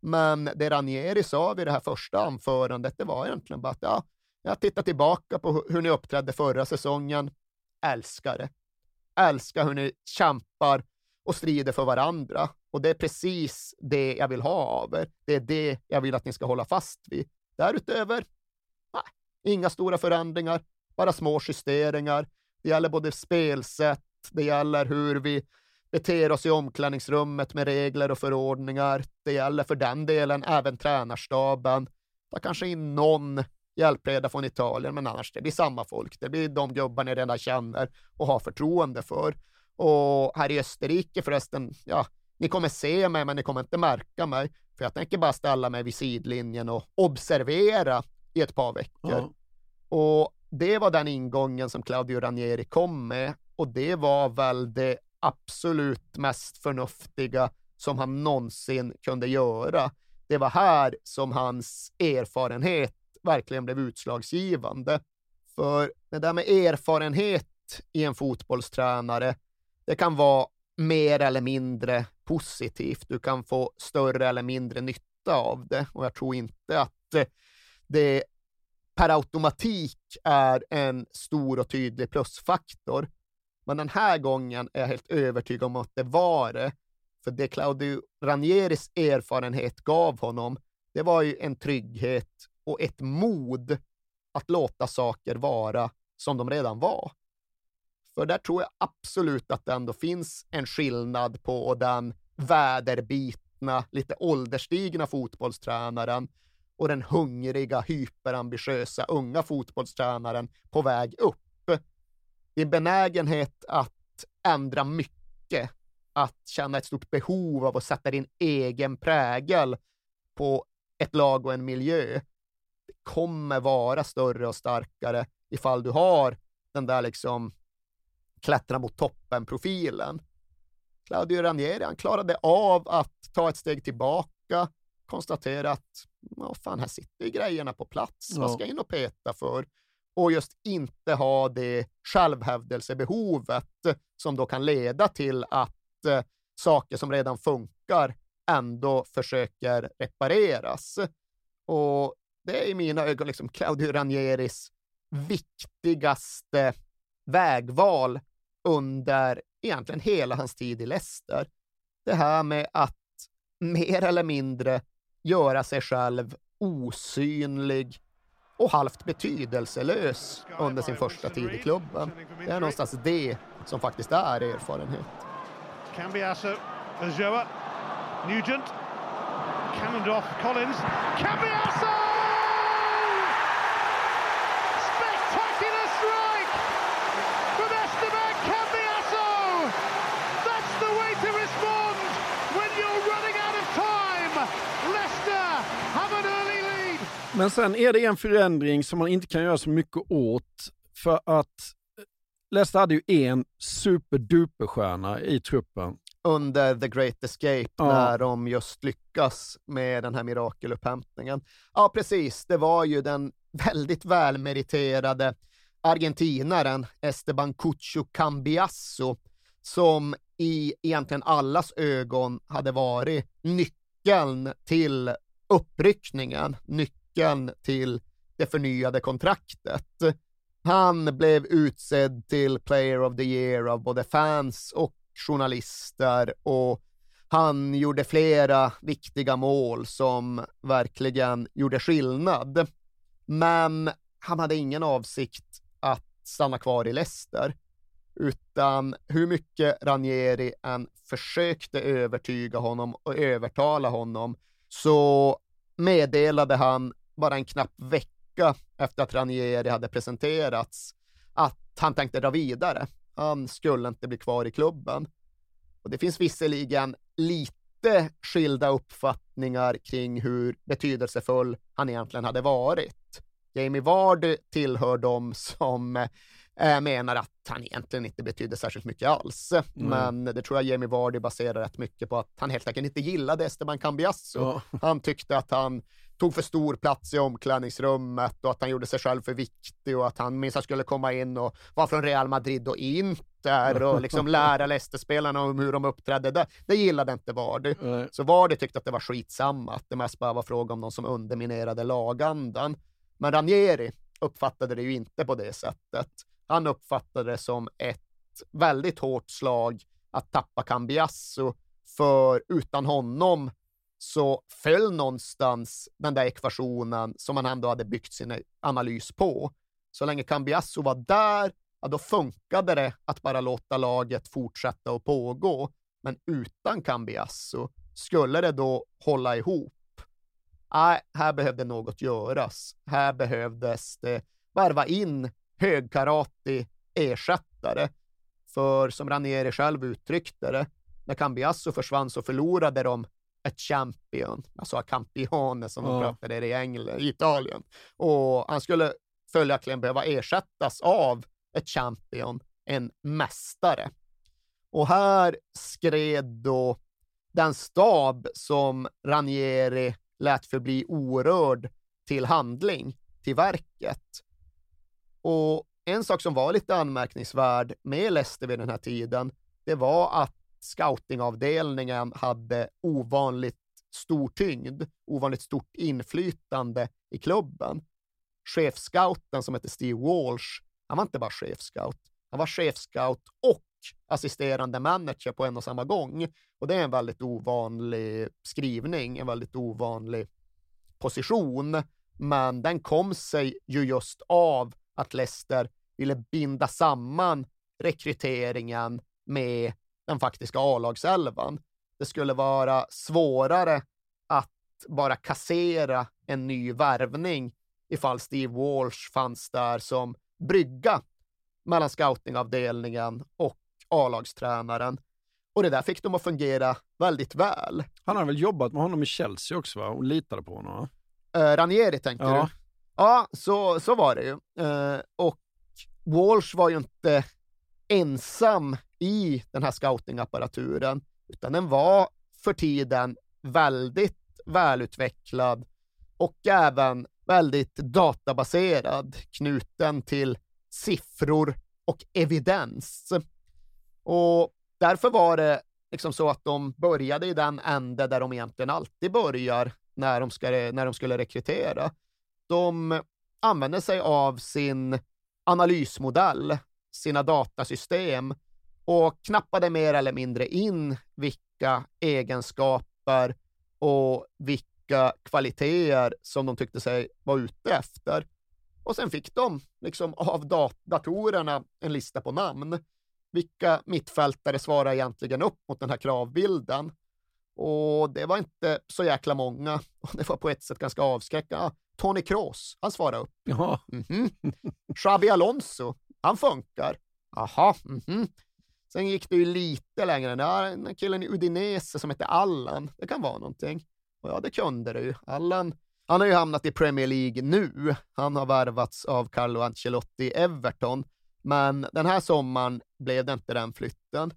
Men det Ranieri sa vid det här första anförandet, det var egentligen bara att ja, jag tittar tillbaka på hur ni uppträdde förra säsongen, älskar det. Älskar hur ni kämpar och strider för varandra. Och det är precis det jag vill ha av er. Det är det jag vill att ni ska hålla fast vid. Därutöver, nej, inga stora förändringar, bara små justeringar. Det gäller både spelsätt, det gäller hur vi beter oss i omklädningsrummet med regler och förordningar. Det gäller för den delen även tränarstaben. Ta kanske in någon hjälpreda från Italien, men annars det blir samma folk. Det blir de gubbar ni redan känner och har förtroende för. Och här i Österrike förresten, ja, ni kommer se mig, men ni kommer inte märka mig. För jag tänker bara ställa mig vid sidlinjen och observera i ett par veckor. Och det var den ingången som Claudio Ranieri kom med och det var väl det absolut mest förnuftiga som han någonsin kunde göra. Det var här som hans erfarenhet verkligen blev utslagsgivande. För det där med erfarenhet i en fotbollstränare, det kan vara mer eller mindre positivt. Du kan få större eller mindre nytta av det och jag tror inte att eh, det per automatik är en stor och tydlig plusfaktor. Men den här gången är jag helt övertygad om att det var det. För det Claudio Ranieris erfarenhet gav honom, det var ju en trygghet och ett mod att låta saker vara som de redan var. För där tror jag absolut att det ändå finns en skillnad på den väderbitna, lite ålderstigna fotbollstränaren och den hungriga, hyperambitiösa unga fotbollstränaren på väg upp. Din benägenhet att ändra mycket, att känna ett stort behov av att sätta din egen prägel på ett lag och en miljö, kommer vara större och starkare ifall du har den där liksom klättra mot toppen-profilen. Claudio Ranieri, han klarade av att ta ett steg tillbaka, konstatera att vad fan, här sitter ju grejerna på plats. Vad Ja. ska jag in och peta för? Och just inte ha det självhävdelsebehovet som då kan leda till att eh, saker som redan funkar ändå försöker repareras. Och det är i mina ögon liksom Claudio Ranieris viktigaste vägval under egentligen hela hans tid i Leicester. Det här med att mer eller mindre göra sig själv osynlig och halvt betydelselös under sin första tid i klubben. Det är någonstans det som faktiskt är erfarenhet. Cambiasso, Ajoa, Nugent, Cannoned Collins, Cambiasso! Spectacular strike from Esteban Cambiasso! That's the way to respond when you're running out of time! Leicester have an early lead! Men sen är det en förändring som man inte kan göra så mycket åt. För att Leicester hade ju en superduperstjärna i truppen. under The Great Escape Ja. när de just lyckas med den här mirakelupphämtningen. Ja, precis. Det var ju den väldigt välmeriterade argentinaren Esteban Cucho Cambiasso som i egentligen allas ögon hade varit nyckeln till uppryckningen, nyckeln till det förnyade kontraktet. Han blev utsedd till Player of the Year av både fans och journalister och han gjorde flera viktiga mål som verkligen gjorde skillnad. Men han hade ingen avsikt att stanna kvar i Leicester, utan hur mycket Ranieri än försökte övertyga honom och övertala honom så meddelade han bara en knapp vecka efter att Ranieri hade presenterats att han tänkte dra vidare. Han skulle inte bli kvar i klubben. Och det finns visserligen lite skilda uppfattningar kring hur betydelsefull han egentligen hade varit. Jamie Vardy tillhör de som eh, menar att han egentligen inte betydde särskilt mycket alls. Men det tror jag Jamie Vardy baserar rätt mycket på att han helt enkelt inte gillade Esteban Cambiasso. Ja. Han tyckte att han tog för stor plats i omklädningsrummet och att han gjorde sig själv för viktig och att han minst skulle komma in och vara från Real Madrid och Inter och liksom lära Leicester-spelarna om hur de uppträdde. Det, det gillade inte Vardy. Så Vardy tyckte att det var skitsamma, att det mest bara var fråga om någon som underminerade lagandan. Men Ranieri uppfattade det ju inte på det sättet. Han uppfattade det som ett väldigt hårt slag att tappa Cambiasso, för utan honom så föll någonstans den där ekvationen som man ändå hade byggt sin analys på. Så länge Cambiasso var där, ja, då funkade det att bara låta laget fortsätta att pågå. Men utan Cambiasso, skulle det då hålla ihop? Nej, här behövde något göras. Här behövdes det varva in högkaratig ersättare. För som Ranieri själv uttryckte det, när Cambiasso försvann så förlorade de ett champion, alltså campione som de Ja. pratade i England, i Italien. Och han skulle följaktligen behöva ersättas av ett champion, en mästare. Och här skred då den stab som Ranieri lät förbli orörd till handling, till verket. Och en sak som var lite anmärkningsvärd med Leicester vid den här tiden, det var att scoutingavdelningen hade ovanligt stor tyngd, ovanligt stort inflytande i klubben. Chefscouten som hette Steve Walsh, han var inte bara chefscout, han var chefscout och assisterande manager på en och samma gång. Och det är en väldigt ovanlig skrivning, en väldigt ovanlig position. Men den kom sig ju just av att Leicester ville binda samman rekryteringen med den faktiska A-lagselvan. Det skulle vara svårare att bara kassera en ny värvning ifall Steve Walsh fanns där som brygga mellan scoutingavdelningen och A-lagstränaren. Och det där fick dem att fungera väldigt väl. Han har väl jobbat med honom i Chelsea också va? och litade på honom? Uh, Ranieri tänker Ja. du? Ja, så, så var det ju. Eh, och Walsh var ju inte ensam i den här scoutingapparaturen, utan den var för tiden väldigt välutvecklad och även väldigt databaserad, knuten till siffror och evidens. Och därför var det liksom så att de började i den ände där de egentligen alltid börjar när de, ska, när de skulle rekrytera. De använde sig av sin analysmodell, sina datasystem och knappade mer eller mindre in vilka egenskaper och vilka kvaliteter som de tyckte sig vara ute efter. Och sen fick de liksom av dat datorerna en lista på namn. Vilka mittfältare svarar egentligen upp mot den här kravbilden? Och det var inte så jäkla många. Och det var på ett sätt ganska avskräckande. Ah, Tony Kroos, han svarade upp. Ja. Mhm. Xabi Alonso, han funkar. Aha. mhm. Sen gick det ju lite längre. Där, den killen i Udinese som hette Allan, det kan vara någonting. Och ja, det kunde det ju. Allan, han har ju hamnat i Premier League nu. Han har värvats av Carlo Ancelotti i Everton. Men den här sommaren blev det inte den flytten.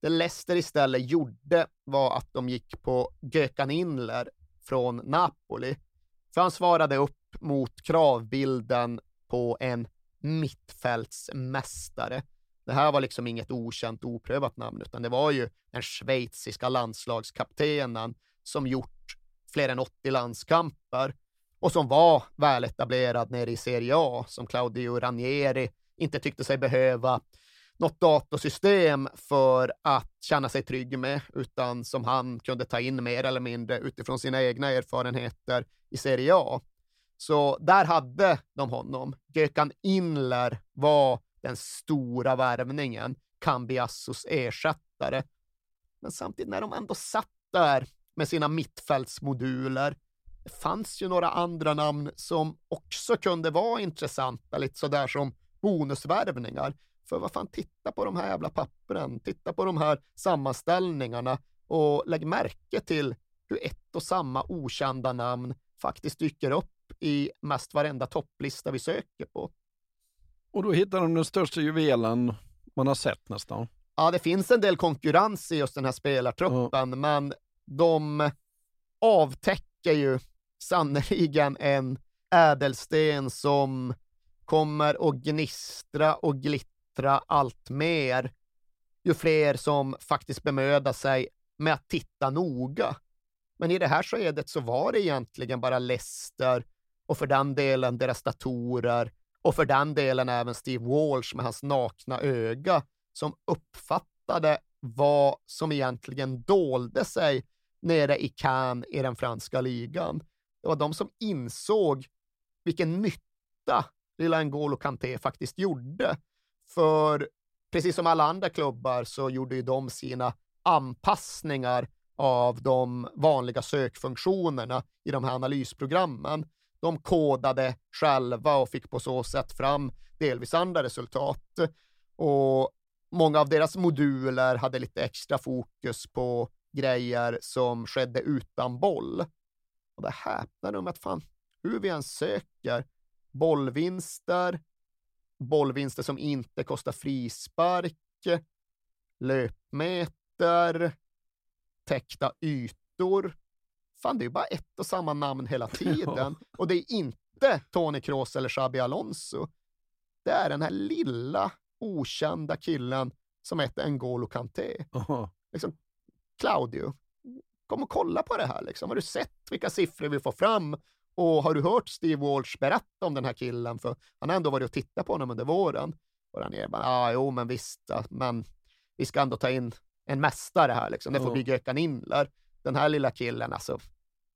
Det Leicester istället gjorde var att de gick på Gökan Inler från Napoli. För han svarade upp mot kravbilden på en mittfältsmästare. Det här var liksom inget okänt, oprövat namn, utan det var ju den schweiziska landslagskaptenen som gjort fler än 80 landskamper och som var väletablerad nere i Serie A, som Claudio Ranieri inte tyckte sig behöva något datorsystem för att känna sig trygg med, utan som han kunde ta in mer eller mindre utifrån sina egna erfarenheter i Serie A. Så där hade de honom. Gökan Inler var den stora värvningen, Cambiassos ersättare. Men samtidigt när de ändå satt där med sina mittfältsmoduler, det fanns ju några andra namn som också kunde vara intressanta, lite sådär som bonusvärvningar. För vad fan, titta på de här jävla pappren, titta på de här sammanställningarna och lägg märke till hur ett och samma okända namn faktiskt dyker upp i mest varenda topplista vi söker på. Och då hittar de den största juvelen man har sett nästan. Ja, det finns en del konkurrens i just den här spelartruppen, men de avtäcker ju sannerligen en ädelsten som kommer att gnistra och glittra allt mer ju fler som faktiskt bemödar sig med att titta noga. Men i det här skedet så var det egentligen bara Leicester och för den delen deras datorer och för den delen även Steve Walsh med hans nakna öga som uppfattade vad som egentligen dolde sig nere i Cannes i den franska ligan. Det var de som insåg vilken nytta lilla N'Golo Kanté faktiskt gjorde. För precis som alla andra klubbar så gjorde ju de sina anpassningar av de vanliga sökfunktionerna i de här analysprogrammen. De kodade själva och fick på så sätt fram delvis andra resultat. Och många av deras moduler hade lite extra fokus på grejer som skedde utan boll. Och det häpnar om att fan, hur vi än söker, bollvinster, bollvinster som inte kostar frispark, löpmeter, täckta ytor. Fan, det är ju bara ett och samma namn hela tiden. Och det är inte Tony Kroos eller Xabi Alonso. Det är den här lilla okända killen som heter N'Golo Kanté. Liksom, Claudio, kom och kolla på det här. Liksom. Har du sett vilka siffror vi får fram? Och har du hört Steve Walsh berätta om den här killen? För han har ändå varit och tittat på honom under våren. Och han är bara, ah, jo, men visst, men vi ska ändå ta in en mästare här. Liksom. Det får bli Gökan Inler. Den här lilla killen, alltså.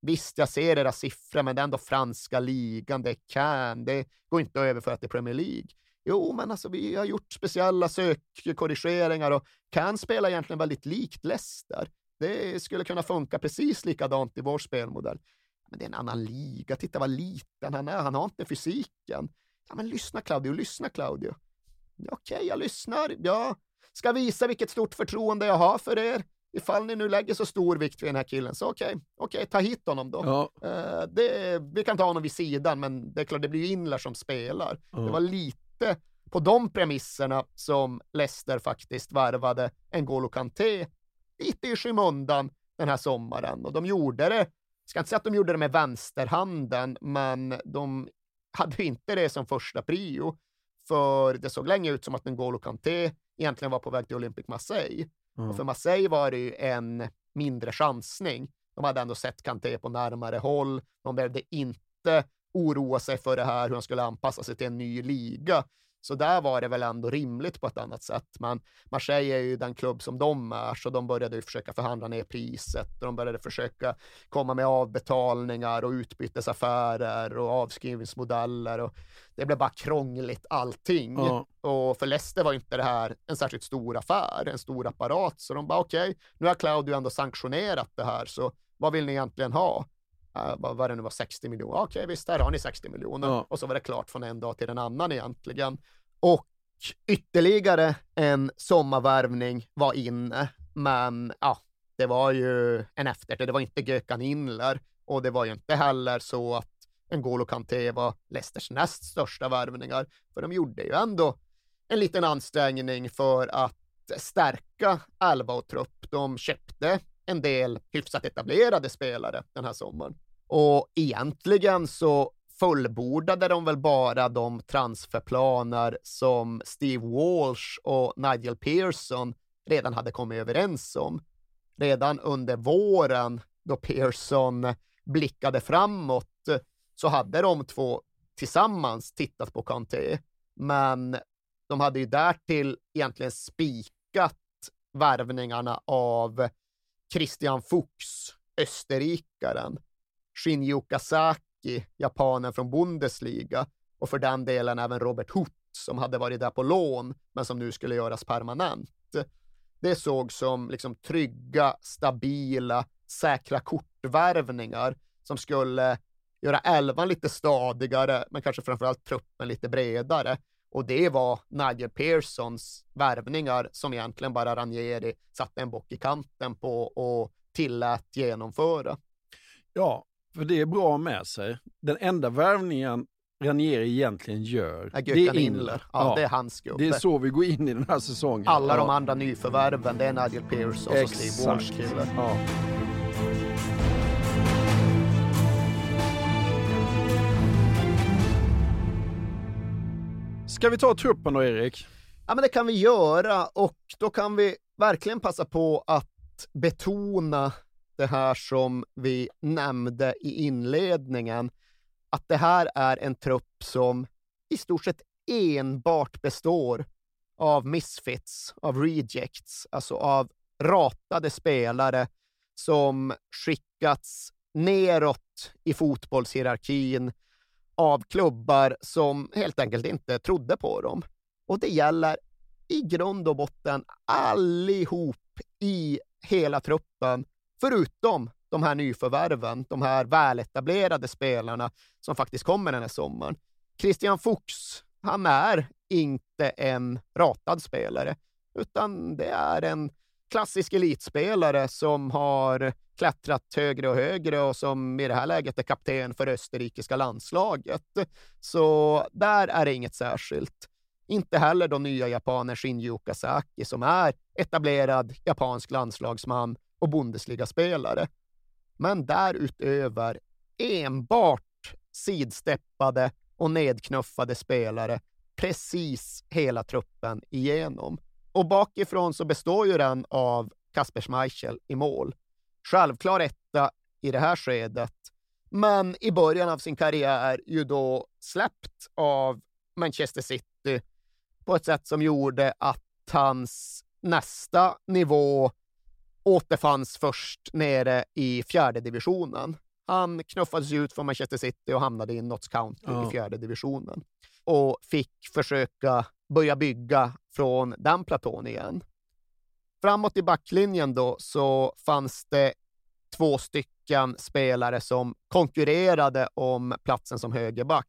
Visst, jag ser era siffror, men det är ändå franska ligan, det är Cannes, det går inte att överföra till Premier League. Jo, men alltså vi har gjort speciella sökkorrigeringar och Cannes spelar egentligen väldigt likt Leicester. Det skulle kunna funka precis likadant i vår spelmodell. Men det är en annan liga. Titta vad liten han är. Han har inte fysiken. Ja, men lyssna Claudio, lyssna Claudio. Okej, Okej, jag lyssnar. Jag ska visa vilket stort förtroende jag har för er. Ifall ni nu lägger så stor vikt vid den här killen, så okej, okej, ta hit honom då. Ja. Eh, det, vi kan ta honom vid sidan, men det är klart, det blir ju Inler som spelar. Ja. Det var lite på de premisserna som Leicester faktiskt värvade N'Golo Kanté lite i skymundan den här sommaren. Och de gjorde det, jag ska inte säga att de gjorde det med vänsterhanden, men de hade inte det som första prio. För det såg länge ut som att N'Golo Kanté egentligen var på väg till Olympic Marseille. Mm. Och för Marseille var det ju en mindre chansning. De hade ändå sett Kanté på närmare håll. De behövde inte oroa sig för det här, hur han skulle anpassa sig till en ny liga. Så där var det väl ändå rimligt på ett annat sätt. Men Marseille är ju den klubb som de är, så de började ju försöka förhandla ner priset och de började försöka komma med avbetalningar och utbytesaffärer och avskrivningsmodeller och det blev bara krångligt allting. Ja. Och för Leicester var inte det här en särskilt stor affär, en stor apparat, så de bara okej, nu har Claudio ändå sanktionerat det här, så vad vill ni egentligen ha? Uh, vad, vad det nu var, 60 miljoner. Okej, visst, där har ni 60 miljoner. Ja. Och så var det klart från en dag till en annan egentligen. Och ytterligare en sommarvärvning var inne, men ja, det var ju en efter. Det var inte Gökan Inler och det var ju inte heller så att N'Golo Kanté var Leicesters näst största värvningar, för de gjorde ju ändå en liten ansträngning för att stärka elva och trupp. De köpte en del hyfsat etablerade spelare den här sommaren. Och egentligen så fullbordade de väl bara de transferplaner som Steve Walsh och Nigel Pearson redan hade kommit överens om. Redan under våren då Pearson blickade framåt så hade de två tillsammans tittat på Kanté, men de hade ju därtill egentligen spikat värvningarna av Christian Fuchs, österrikaren, Shinji Okazaki, japanen från Bundesliga och för den delen även Robert Huth som hade varit där på lån men som nu skulle göras permanent. Det såg som liksom trygga, stabila, säkra kortvärvningar som skulle göra elvan lite stadigare, men kanske framförallt truppen lite bredare. Och det var Nigel Pearsons värvningar som egentligen bara Ranieri satte en bock i kanten på och tillät genomföra. Ja, för det är bra med sig. Den enda värvningen Ranieri egentligen gör, Ja, det är Inler. Inler. Ja, det är hans gubbe. Det är så vi går in i den här säsongen. Alla ja. de andra nyförvärven, det är Nigel Pearson och så Steve Walsh Exakt. kille. Ja. Ska vi ta truppen då, Erik? Ja, men det kan vi göra och då kan vi verkligen passa på att betona det här som vi nämnde i inledningen, att det här är en trupp som i stort sett enbart består av misfits, av rejects, alltså av ratade spelare som skickats neråt i fotbollshierarkin av klubbar som helt enkelt inte trodde på dem. Och det gäller i grund och botten allihop i hela truppen, förutom de här nyförvärven, de här väletablerade spelarna som faktiskt kommer den här sommaren. Christian Fuchs, han är inte en ratad spelare, utan det är en klassisk elitspelare som har klättrat högre och högre och som i det här läget är kapten för österrikiska landslaget. Så där är det inget särskilt. Inte heller de nya japaner Shinji Okazaki som är etablerad japansk landslagsman och Bundesliga-spelare. Men därutöver enbart sidsteppade och nedknuffade spelare precis hela truppen igenom. Och bakifrån så består ju den av Kasper Schmeichel i mål. Självklar etta i det här skedet, men i början av sin karriär ju då släppt av Manchester City på ett sätt som gjorde att hans nästa nivå återfanns först nere i fjärde divisionen. Han knuffades ut från Manchester City och hamnade i Notts County Ja. i fjärde divisionen och fick försöka börja bygga från den platån igen. Framåt i backlinjen då så fanns det två stycken spelare som konkurrerade om platsen som högerback.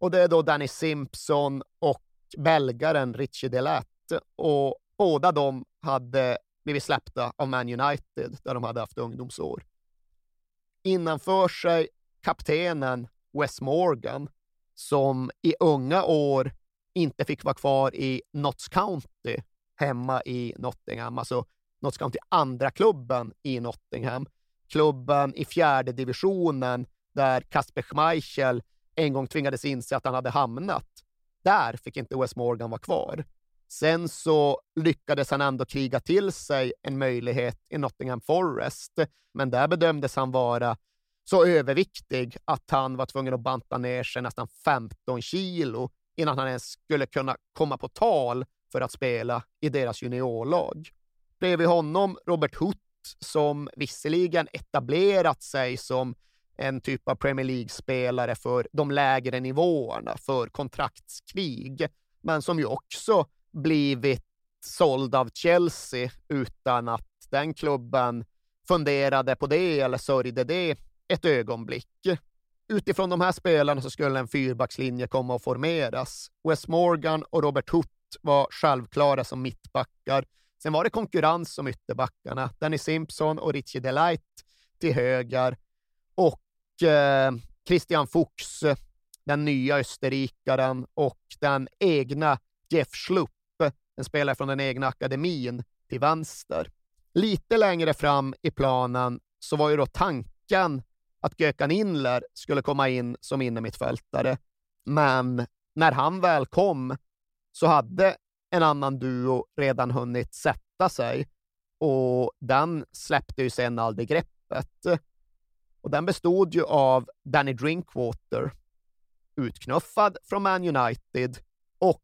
Och det är då Danny Simpson och belgaren Richie Delette. Och båda de hade blivit släppta av Man United där de hade haft ungdomsår. Innanför sig kaptenen Wes Morgan som i unga år inte fick vara kvar i Notts County hemma i Nottingham, alltså Notts County andra klubben i Nottingham. Klubben i fjärde divisionen där Kasper Schmeichel en gång tvingades inse att han hade hamnat. Där fick inte Wes Morgan vara kvar. Sen så lyckades han ändå kriga till sig en möjlighet i Nottingham Forest, men där bedömdes han vara så överviktig att han var tvungen att banta ner sig nästan 15 kilo innan han ens skulle kunna komma på tal för att spela i deras juniorlag. Bredvid honom Robert Hutt som visserligen etablerat sig som en typ av Premier League-spelare för de lägre nivåerna, för kontraktskrig, men som ju också blivit såld av Chelsea utan att den klubben funderade på det eller sörjde det ett ögonblick. Utifrån de här spelarna så skulle en fyrbackslinje komma att formeras. Wes Morgan och Robert Hutt var självklara som mittbackar. Sen var det konkurrens om ytterbackarna. Danny Simpson och Richie Delight till höger och eh, Christian Fuchs, den nya österrikaren och den egna Jeff Schlupp, en spelare från den egna akademin, till vänster. Lite längre fram i planen så var ju då tanken att Gökan Inler skulle komma in som innermittfältare. Men när han väl kom så hade en annan duo redan hunnit sätta sig och den släppte ju sen aldrig greppet. Och den bestod ju av Danny Drinkwater, utknuffad från Man United, och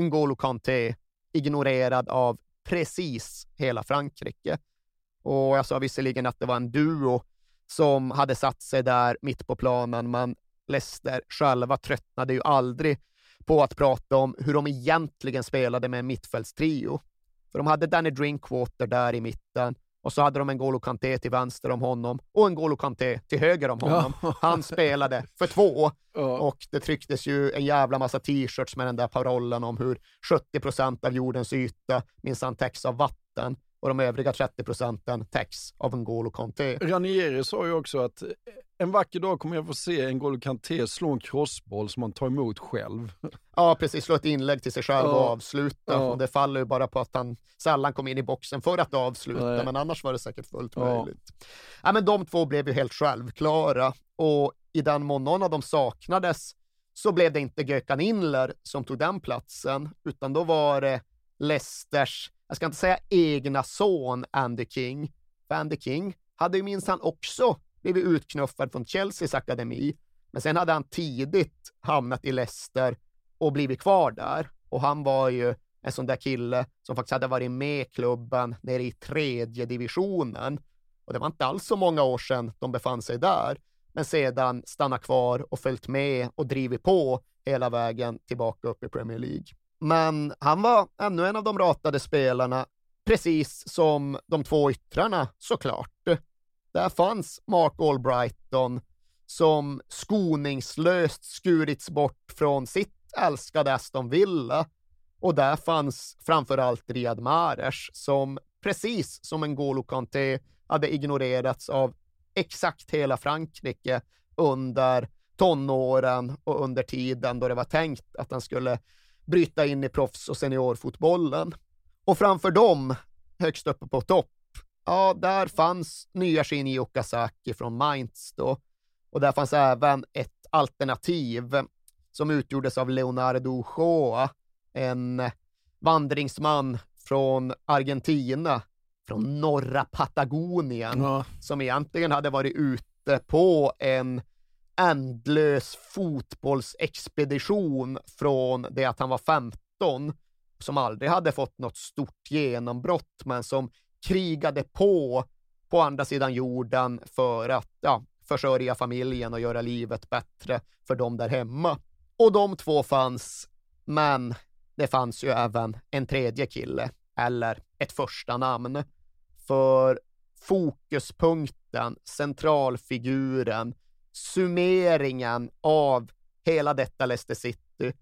N'Golo Kanté, ignorerad av precis hela Frankrike. Och jag sa visserligen att det var en duo som hade satt sig där mitt på planen, men Leicester själva tröttnade ju aldrig på att prata om hur de egentligen spelade med en mittfältstrio. För de hade Danny Drinkwater där i mitten och så hade de en Golo Kanté till vänster om honom och en Golo Kanté till höger om honom. Han spelade för två och det trycktes ju en jävla massa t-shirts med den där parollen om hur 70 procent av jordens yta minsann täcks av vatten och de övriga 30 procenten täcks av en Golo Kanté. Ranieri sa ju också att en vacker dag kommer jag få se en Golo Kanté slå en crossboll som han tar emot själv. Ja, precis. Slå ett inlägg till sig själv och Ja. avsluta. Ja. Och det faller ju bara på att han sällan kom in i boxen för att avsluta, Nej. men annars var det säkert fullt Ja. möjligt. Ja, men de två blev ju helt självklara och i den mån någon av dem saknades så blev det inte Gökan Inler som tog den platsen, utan då var det Leicesters, jag ska inte säga egna son Andy King, för Andy King hade ju minsann också blivit utknuffad från Chelseas akademi, men sen hade han tidigt hamnat i Leicester och blivit kvar där. Och han var ju en sån där kille som faktiskt hade varit med klubben nere i tredje divisionen. Och det var inte alls så många år sedan de befann sig där, men sedan stannat kvar och följt med och drivit på hela vägen tillbaka upp i Premier League. Men han var ännu en av de ratade spelarna, precis som de två yttrarna såklart. Där fanns Mark Albrighton som skoningslöst skurits bort från sitt älskade Aston Villa. Och där fanns framförallt Riyad Mahrez som precis som en Golo Kanté hade ignorerats av exakt hela Frankrike under tonåren och under tiden då det var tänkt att han skulle bryta in i proffs och seniorfotbollen. Och framför dem, högst uppe på topp, ja, där fanns nya Shinji Okazaki från Mainz då. Och där fanns även ett alternativ som utgjordes av Leonardo Joa, en vandringsman från Argentina, från norra Patagonien, som egentligen hade varit ute på en ändlös fotbollsexpedition från det att han var 15, som aldrig hade fått något stort genombrott, men som krigade på på andra sidan jorden för att ja, försörja familjen och göra livet bättre för dem där hemma. Och de två fanns, men det fanns ju även en tredje kille, eller ett första namn. För fokuspunkten, centralfiguren, summeringen av hela detta Leicester City,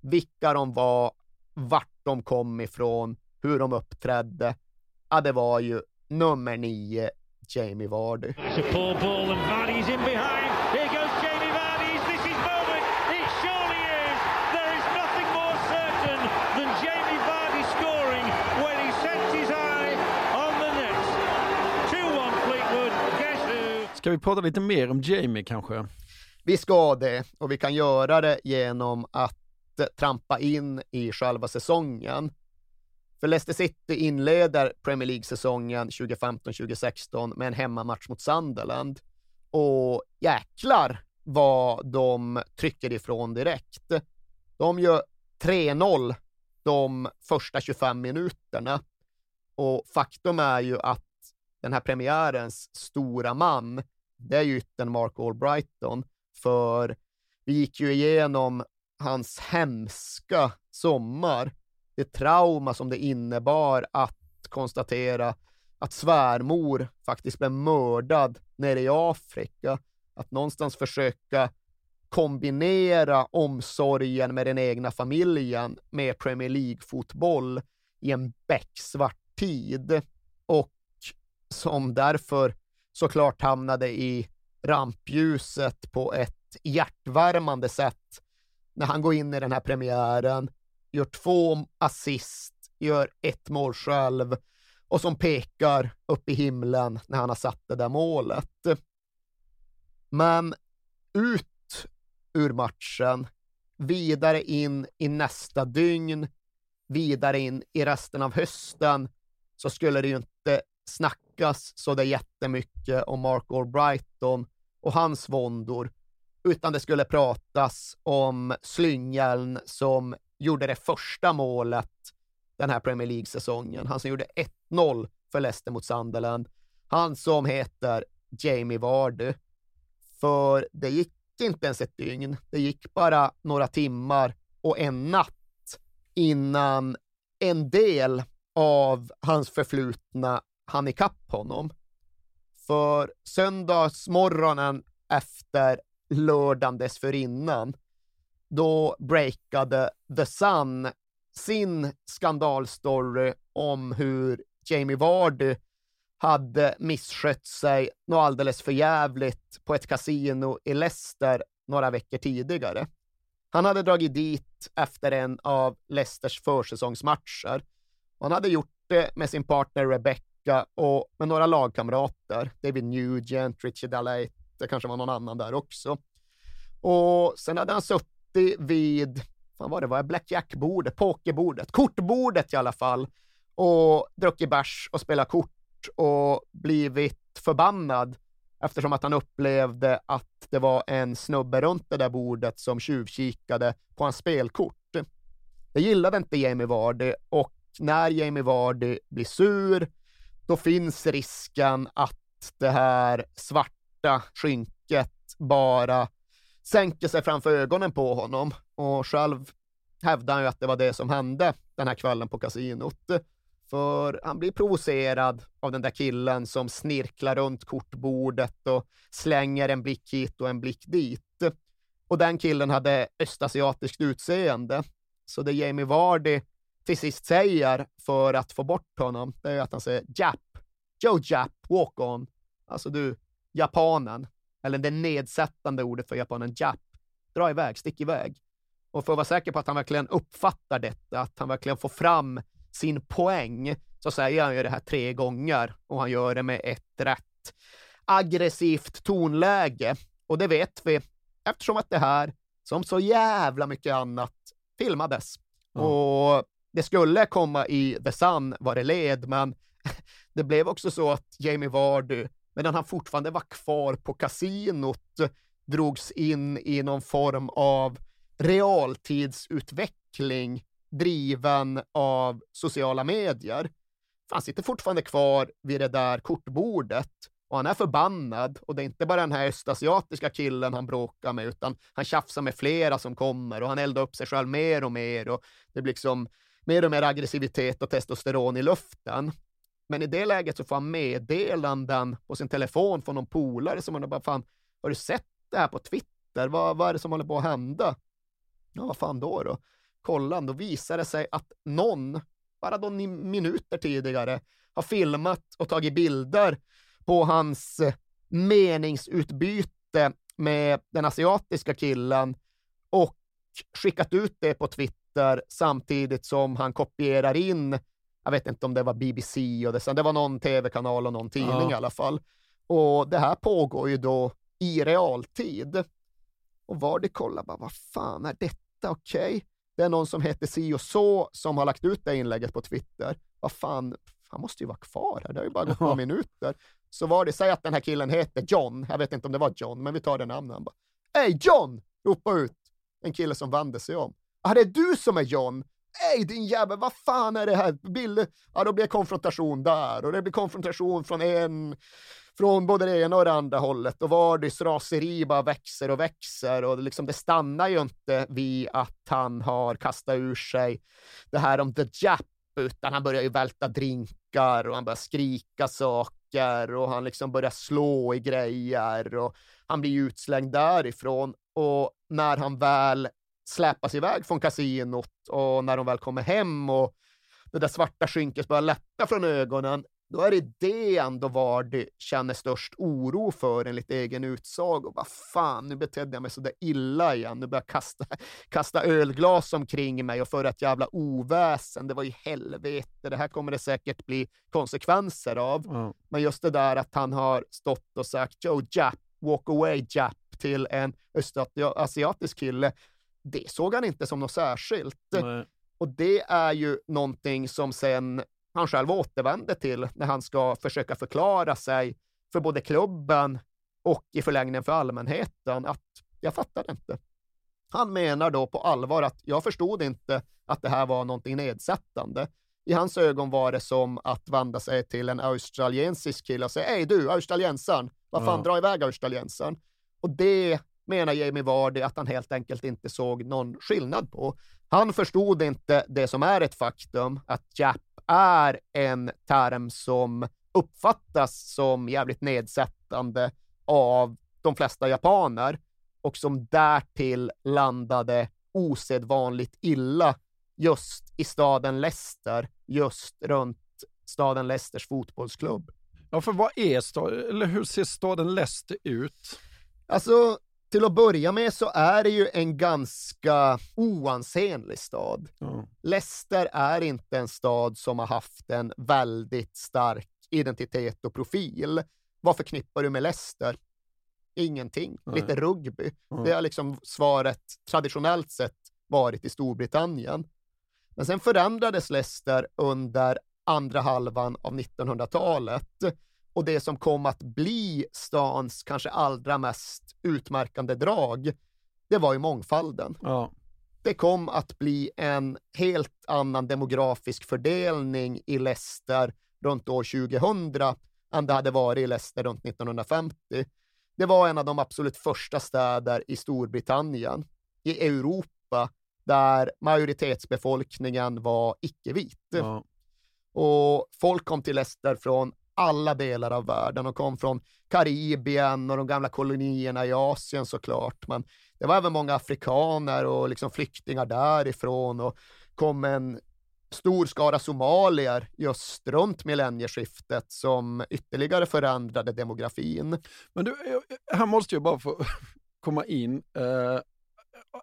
vilka de var, vart de kom ifrån, hur de uppträdde, ja, det var ju nummer nio, Jamie Vardy. It's a poor ball and Vardy's in behind. Here goes Jamie Vardy. Is this his moment? It surely is. There is nothing more certain than Jamie Vardy scoring when he sets his eye on the net. 2-1 Fleetwood. Guess who? Ska vi prata lite mer om Jamie kanske? Vi ska det och vi kan göra det genom att trampa in i själva säsongen. För Leicester City inleder Premier League-säsongen 2015-2016 med en hemmamatch mot Sunderland. Och jäklar vad de trycker ifrån direkt. De gör 3-0 de första 25 minuterna. Och faktum är ju att den här premiärens stora man, det är ju yttern Mark Albrighton. För vi gick ju igenom hans hemska sommar, det trauma som det innebar att konstatera att svärmor faktiskt blev mördad nere i Afrika. Att någonstans försöka kombinera omsorgen med den egna familjen med Premier League-fotboll i en becksvart tid och som därför såklart hamnade i rampljuset på ett hjärtvärmande sätt när han går in i den här premiären, gör två assist, gör ett mål själv och som pekar upp i himlen när han har satt det där målet. Men ut ur matchen, vidare in i nästa dygn, vidare in i resten av hösten, så skulle det ju inte snackas så det jättemycket om Mark Albrighton och hans våndor, utan det skulle pratas om slyngeln som gjorde det första målet den här Premier League-säsongen. Han som gjorde 1-0 för Leicester mot Sunderland. Han som heter Jamie Vardy. För det gick inte ens ett dygn. Det gick bara några timmar och en natt innan en del av hans förflutna hann ikapp honom. För söndagsmorgonen efter lördagen dessförinnan, då breakade The Sun sin skandalstory om hur Jamie Vardy hade misskött sig något alldeles för jävligt på ett kasino i Leicester några veckor tidigare. Han hade dragit dit efter en av Leicesters försäsongsmatcher. Han hade gjort det med sin partner Rebecca och med några lagkamrater. David Nugent, Richard Alley, det kanske var någon annan där också. Och sen hade han suttit vid, vad var det, var det blackjack-bordet, pokerbordet, kortbordet i alla fall och druckit bärs och spelat kort och blivit förbannad eftersom att han upplevde att det var en snubbe runt det där bordet som tjuvkikade på hans spelkort. Det gillade inte Jamie Vardy och när Jamie Vardy blir sur, då finns risken att det här svarta skynket bara sänker sig framför ögonen på honom och själv hävdar han ju att det var det som hände den här kvällen på kasinot. För han blir provocerad av den där killen som snirklar runt kortbordet och slänger en blick hit och en blick dit. Och den killen hade östasiatiskt utseende. Så det Jamie Vardy till sist säger för att få bort honom, det är att han säger Jap, Joe Jap, walk on. Alltså du, japanen, eller det nedsättande ordet för japanen, Jap, dra iväg, stick iväg. Och för att vara säker på att han verkligen uppfattar detta, att han verkligen får fram sin poäng, så säger han ju det här tre gånger och han gör det med ett rätt aggressivt tonläge. Och det vet vi eftersom att det här, som så jävla mycket annat, filmades. Och det skulle komma i The Sun vad det led, men det blev också så att Jamie Vardy, medan han fortfarande var kvar på kasinot, drogs in i någon form av realtidsutveckling driven av sociala medier. Han sitter fortfarande kvar vid det där kortbordet och han är förbannad och det är inte bara den här östasiatiska killen han bråkar med utan han tjafsar med flera som kommer och han eldar upp sig själv mer och mer och det blir liksom mer och mer aggressivitet och testosteron i luften. Men i det läget så får han meddelanden på sin telefon från någon polare som undrar bara fan, har du sett det här på Twitter? Vad, vad är det som håller på att hända? Ja, vad fan då då? Kolla, då visar det sig att någon, bara då minuter tidigare, har filmat och tagit bilder på hans eh, meningsutbyte med den asiatiska killen och skickat ut det på Twitter samtidigt som han kopierar in, jag vet inte om det var BBC och det, det var någon tv-kanal och någon tidning Ja. i alla fall. Och det här pågår ju då i realtid. Och var det kolla bara, vad fan är detta? Okej, det är någon som heter si och så som har lagt ut det inlägget på Twitter. Vad fan, han måste ju vara kvar här, det har ju bara gått några minuter. Så var det, säg att den här killen heter John, jag vet inte om det var John, men vi tar det namnet. Han bara, Hej John! Ropa ut en kille som vände sig om. Ja, det är du som är John. Ey din jävel, vad fan är det här? Bill, ja då blir det konfrontation där och det blir konfrontation från en, från både det ena och det andra hållet och Vardys raseri bara växer och växer och det liksom, det stannar ju inte vid att han har kastat ur sig det här om the jap utan han börjar ju välta drinkar och han börjar skrika saker och han liksom börjar slå i grejer och han blir utslängd därifrån och när han väl släpas iväg från kasinot och när de väl kommer hem och det där svarta skynket börjar lätta från ögonen, då är det det ändå Vardy känner störst oro för enligt egen utsago. Vad fan, nu betedde jag mig så där illa igen. Nu börjar jag kasta, kasta ölglas omkring mig och föra ett jävla oväsen. Det var ju helvete. Det här kommer det säkert bli konsekvenser av. Men just det där att han har stått och sagt Joe Jap, walk away Jap till en östasiatisk kille. Det såg han inte som något särskilt. Nej. Och det är ju någonting som sen han själv återvänder till när han ska försöka förklara sig för både klubben och i förlängningen för allmänheten att jag fattade inte. Han menar då på allvar att jag förstod inte att det här var någonting nedsättande. I hans ögon var det som att vända sig till en australiensisk kille och säga Hej du, australiensaren, vad fan, Ja. dra iväg australiensaren. Och det menar Jamie Vardy att han helt enkelt inte såg någon skillnad på. Han förstod inte det som är ett faktum, att Jap är en term som uppfattas som jävligt nedsättande av de flesta japaner och som därtill landade osedvanligt illa just i staden Leicester, just runt staden Leicesters fotbollsklubb. Ja, för vad är staden, eller hur ser staden Leicester ut? Alltså, till att börja med så är det ju en ganska oansenlig stad. Leicester är inte en stad som har haft en väldigt stark identitet och profil. Vad förknippar du med Leicester? Ingenting. Nej. Lite rugby. Mm. Det har liksom svaret traditionellt sett varit i Storbritannien. Men sen förändrades Leicester under andra halvan av 1900-talet och det som kom att bli stans kanske allra mest utmärkande drag, det var ju mångfalden. Ja. Det kom att bli en helt annan demografisk fördelning i Leicester runt år 2000 än det hade varit i Leicester runt 1950. Det var en av de absolut första städer i Storbritannien, i Europa, där majoritetsbefolkningen var icke-vit. Ja. Och folk kom till Leicester från alla delar av världen och kom från Karibien och de gamla kolonierna i Asien såklart. Men det var även många afrikaner och liksom flyktingar därifrån och kom en stor skara somalier just runt millennieskiftet som ytterligare förändrade demografin. Men du, eh, eh, här måste jag bara få komma in. Eh,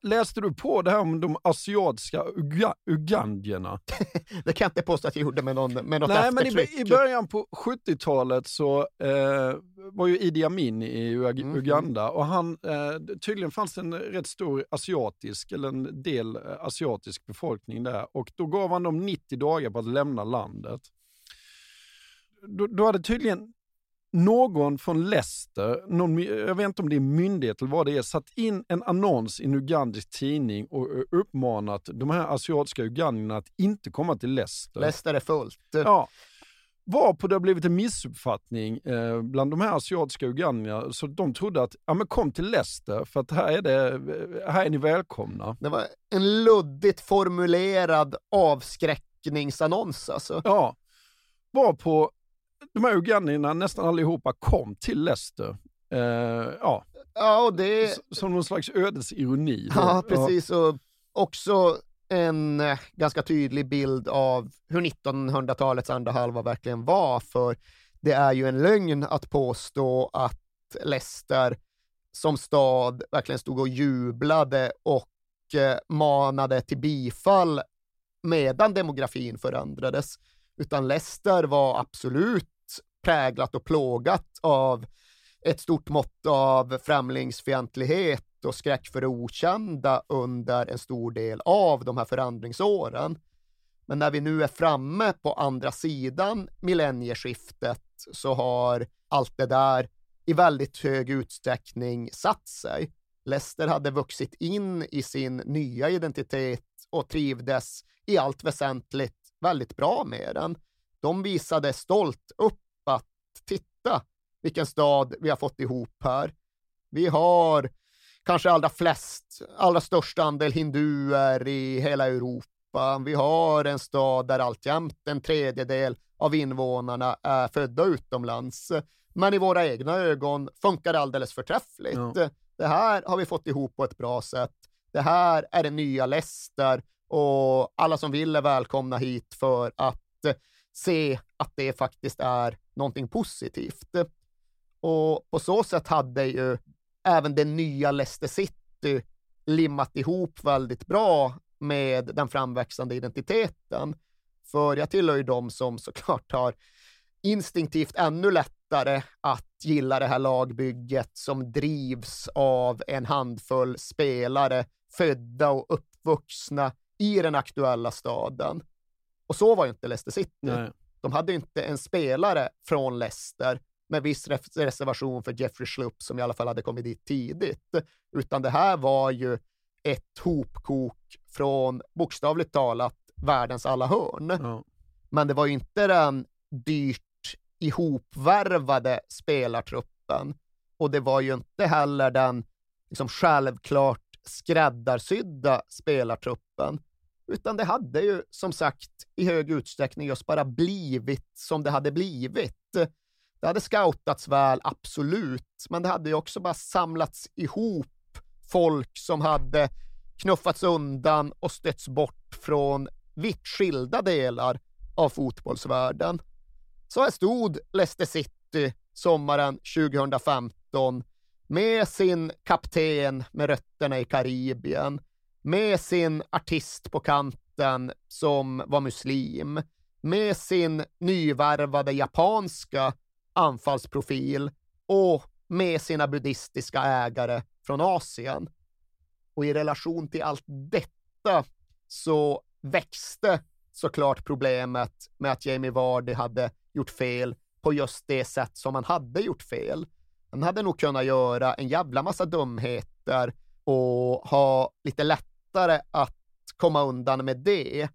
Läste du på det här om de asiatiska uga, ugandierna? Det kan jag inte påstå att jag gjorde med, någon, med något Nej, men i, i början på 70-talet så eh, var ju Idi Amin i Ug- Mhm. Uganda och han, eh, tydligen fanns det en rätt stor asiatisk, eller en del eh, asiatisk befolkning där och då gav han dem 90 dagar på att lämna landet. Då, då hade tydligen någon från Leicester, någon, jag vet inte om det är myndighet eller vad det är, satt in en annons i en ugandisk tidning och eh, uppmanat de här asiatiska ugandierna att inte komma till Leicester. Leicester är fullt. Ja. Varpå det har blivit en missuppfattning eh, bland de här asiatiska ugandierna, så de trodde att, ja men kom till Leicester för att här är, det, här är ni välkomna. Det var en luddigt formulerad avskräckningsannons alltså. Ja. Varpå de här ugandierna nästan allihopa kom till Leicester. Eh, ja. Ja, och det... Som någon slags ödesironi. då. Ja, precis. Och också en eh, ganska tydlig bild av hur 1900-talets andra halva verkligen var, för det är ju en lögn att påstå att Leicester som stad verkligen stod och jublade och eh, manade till bifall medan demografin förändrades. Utan Leicester var absolut präglat och plågat av ett stort mått av främlingsfientlighet och skräck för det okända under en stor del av de här förändringsåren. Men när vi nu är framme på andra sidan millennieskiftet så har allt det där i väldigt hög utsträckning satt sig. Leicester hade vuxit in i sin nya identitet och trivdes i allt väsentligt väldigt bra med den. De visade stolt upp titta vilken stad vi har fått ihop här. Vi har kanske allra flest, allra största andel hinduer i hela Europa. Vi har en stad där alltjämt en tredjedel av invånarna är födda utomlands. Men i våra egna ögon funkar det alldeles förträffligt. Ja. Det här har vi fått ihop på ett bra sätt. Det här är det nya Leicester och alla som vill är välkomna hit för att se att det faktiskt är någonting positivt. Och på så sätt hade ju även det nya Leicester City limmat ihop väldigt bra med den framväxande identiteten. För jag tillhör ju de som såklart har instinktivt ännu lättare att gilla det här lagbygget som drivs av en handfull spelare födda och uppvuxna i den aktuella staden. Och så var ju inte Leicester City. Nej. De hade inte en spelare från Leicester med viss res- reservation för Jeffrey Schlupp som i alla fall hade kommit dit tidigt. Utan det här var ju ett hopkok från bokstavligt talat världens alla hörn. Men det var ju inte den dyrt ihopvärvade spelartruppen och det var ju inte heller den liksom självklart skräddarsydda spelartruppen, utan det hade ju som sagt i hög utsträckning just bara blivit som det hade blivit. Det hade scoutats väl, absolut, men det hade ju också bara samlats ihop folk som hade knuffats undan och stötts bort från vitt skilda delar av fotbollsvärlden. Så här stod Leicester City sommaren 2015 med sin kapten med rötterna i Karibien, med sin artist på kanten som var muslim, med sin nyvärvade japanska anfallsprofil och med sina buddhistiska ägare från Asien. Och i relation till allt detta så växte såklart problemet med att Jamie Vardy hade gjort fel på just det sätt som han hade gjort fel. Han hade nog kunnat göra en jävla massa dumheter och ha lite lättare att komma undan med det.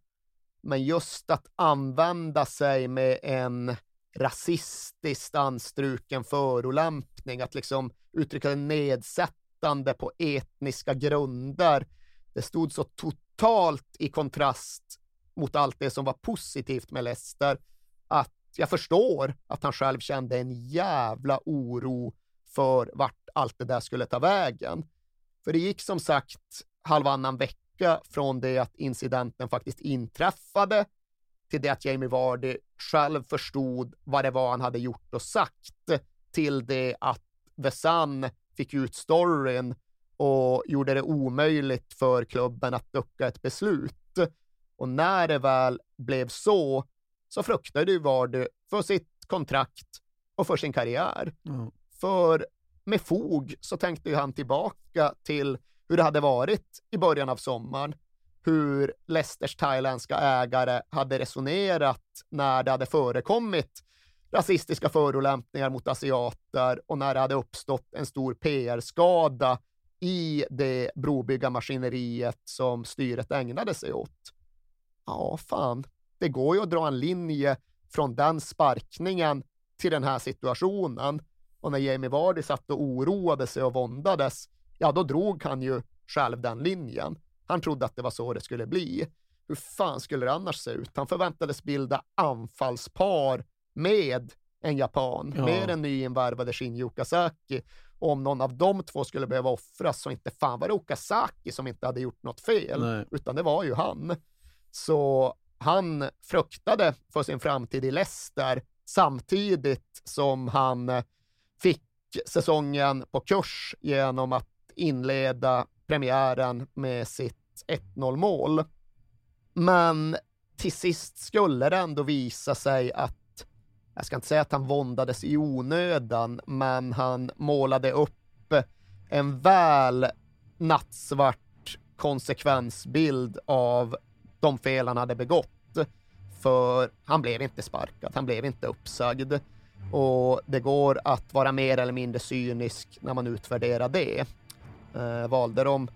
Men just att använda sig med en rasistiskt anstruken förolämpning, att liksom uttrycka det nedsättande på etniska grunder, det stod så totalt i kontrast mot allt det som var positivt med Leicester att jag förstår att han själv kände en jävla oro för vart allt det där skulle ta vägen. För det gick som sagt halvannan vecka från det att incidenten faktiskt inträffade till det att Jamie Vardy själv förstod vad det var han hade gjort och sagt till det att The Sun fick ut storyn och gjorde det omöjligt för klubben att ducka ett beslut. Och när det väl blev så, så fruktade ju Vardy för sitt kontrakt och för sin karriär. För med fog så tänkte ju han tillbaka till hur det hade varit i början av sommaren. Hur Leicesters thailändska ägare hade resonerat när det hade förekommit rasistiska förolämpningar mot asiater och när det hade uppstått en stor PR-skada i det brobyggarmaskineriet som styret ägnade sig åt. Ja, fan, det går ju att dra en linje från den sparkningen till den här situationen. Och när Jamie Vardy satt och oroade sig och våndades, ja då drog han ju själv den linjen. Han trodde att det var så det skulle bli. Hur fan skulle det annars se ut? Han förväntades bilda anfallspar med en japan, Ja. med den nyinvärvade Shinji Okazaki. Och om någon av de två skulle behöva offras så inte fan var det Okazaki som inte hade gjort något fel, Nej. utan det var ju han. Så han fruktade för sin framtid i Leicester samtidigt som han fick säsongen på kurs genom att inleda premiären med sitt 1-0 mål. Men till sist skulle det ändå visa sig att, jag ska inte säga att han våndades i onödan, men han målade upp en väl nattsvart konsekvensbild av de fel han hade begått. För han blev inte sparkad, han blev inte uppsagd. Och det går att vara mer eller mindre cynisk när man utvärderar det. Eh, valde de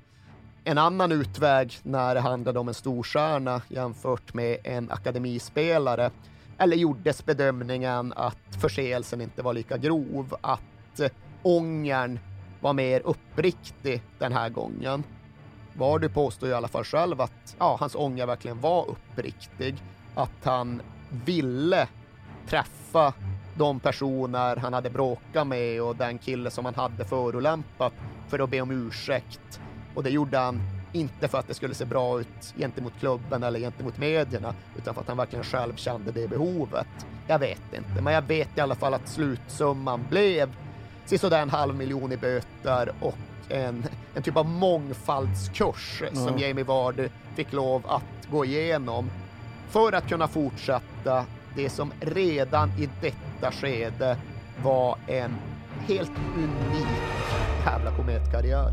en annan utväg när det handlade om en storstjärna jämfört med en akademispelare? Eller gjordes bedömningen att förseelsen inte var lika grov, att eh, ångern var mer uppriktig den här gången? Vardy påstår i alla fall själv att ja, hans ånger verkligen var uppriktig, att han ville träffa de personer han hade bråkat med och den kille som han hade förolämpat för att be om ursäkt. Och det gjorde han inte för att det skulle se bra ut gentemot klubben eller gentemot medierna, utan för att han verkligen själv kände det behovet. Jag vet inte, men jag vet i alla fall att slutsumman blev sisådär en halv miljon i böter och en, en typ av mångfaldskurs som Ja. Jamie Vardy fick lov att gå igenom för att kunna fortsätta det som redan i detta skede var en helt unik jävla kometkarriär.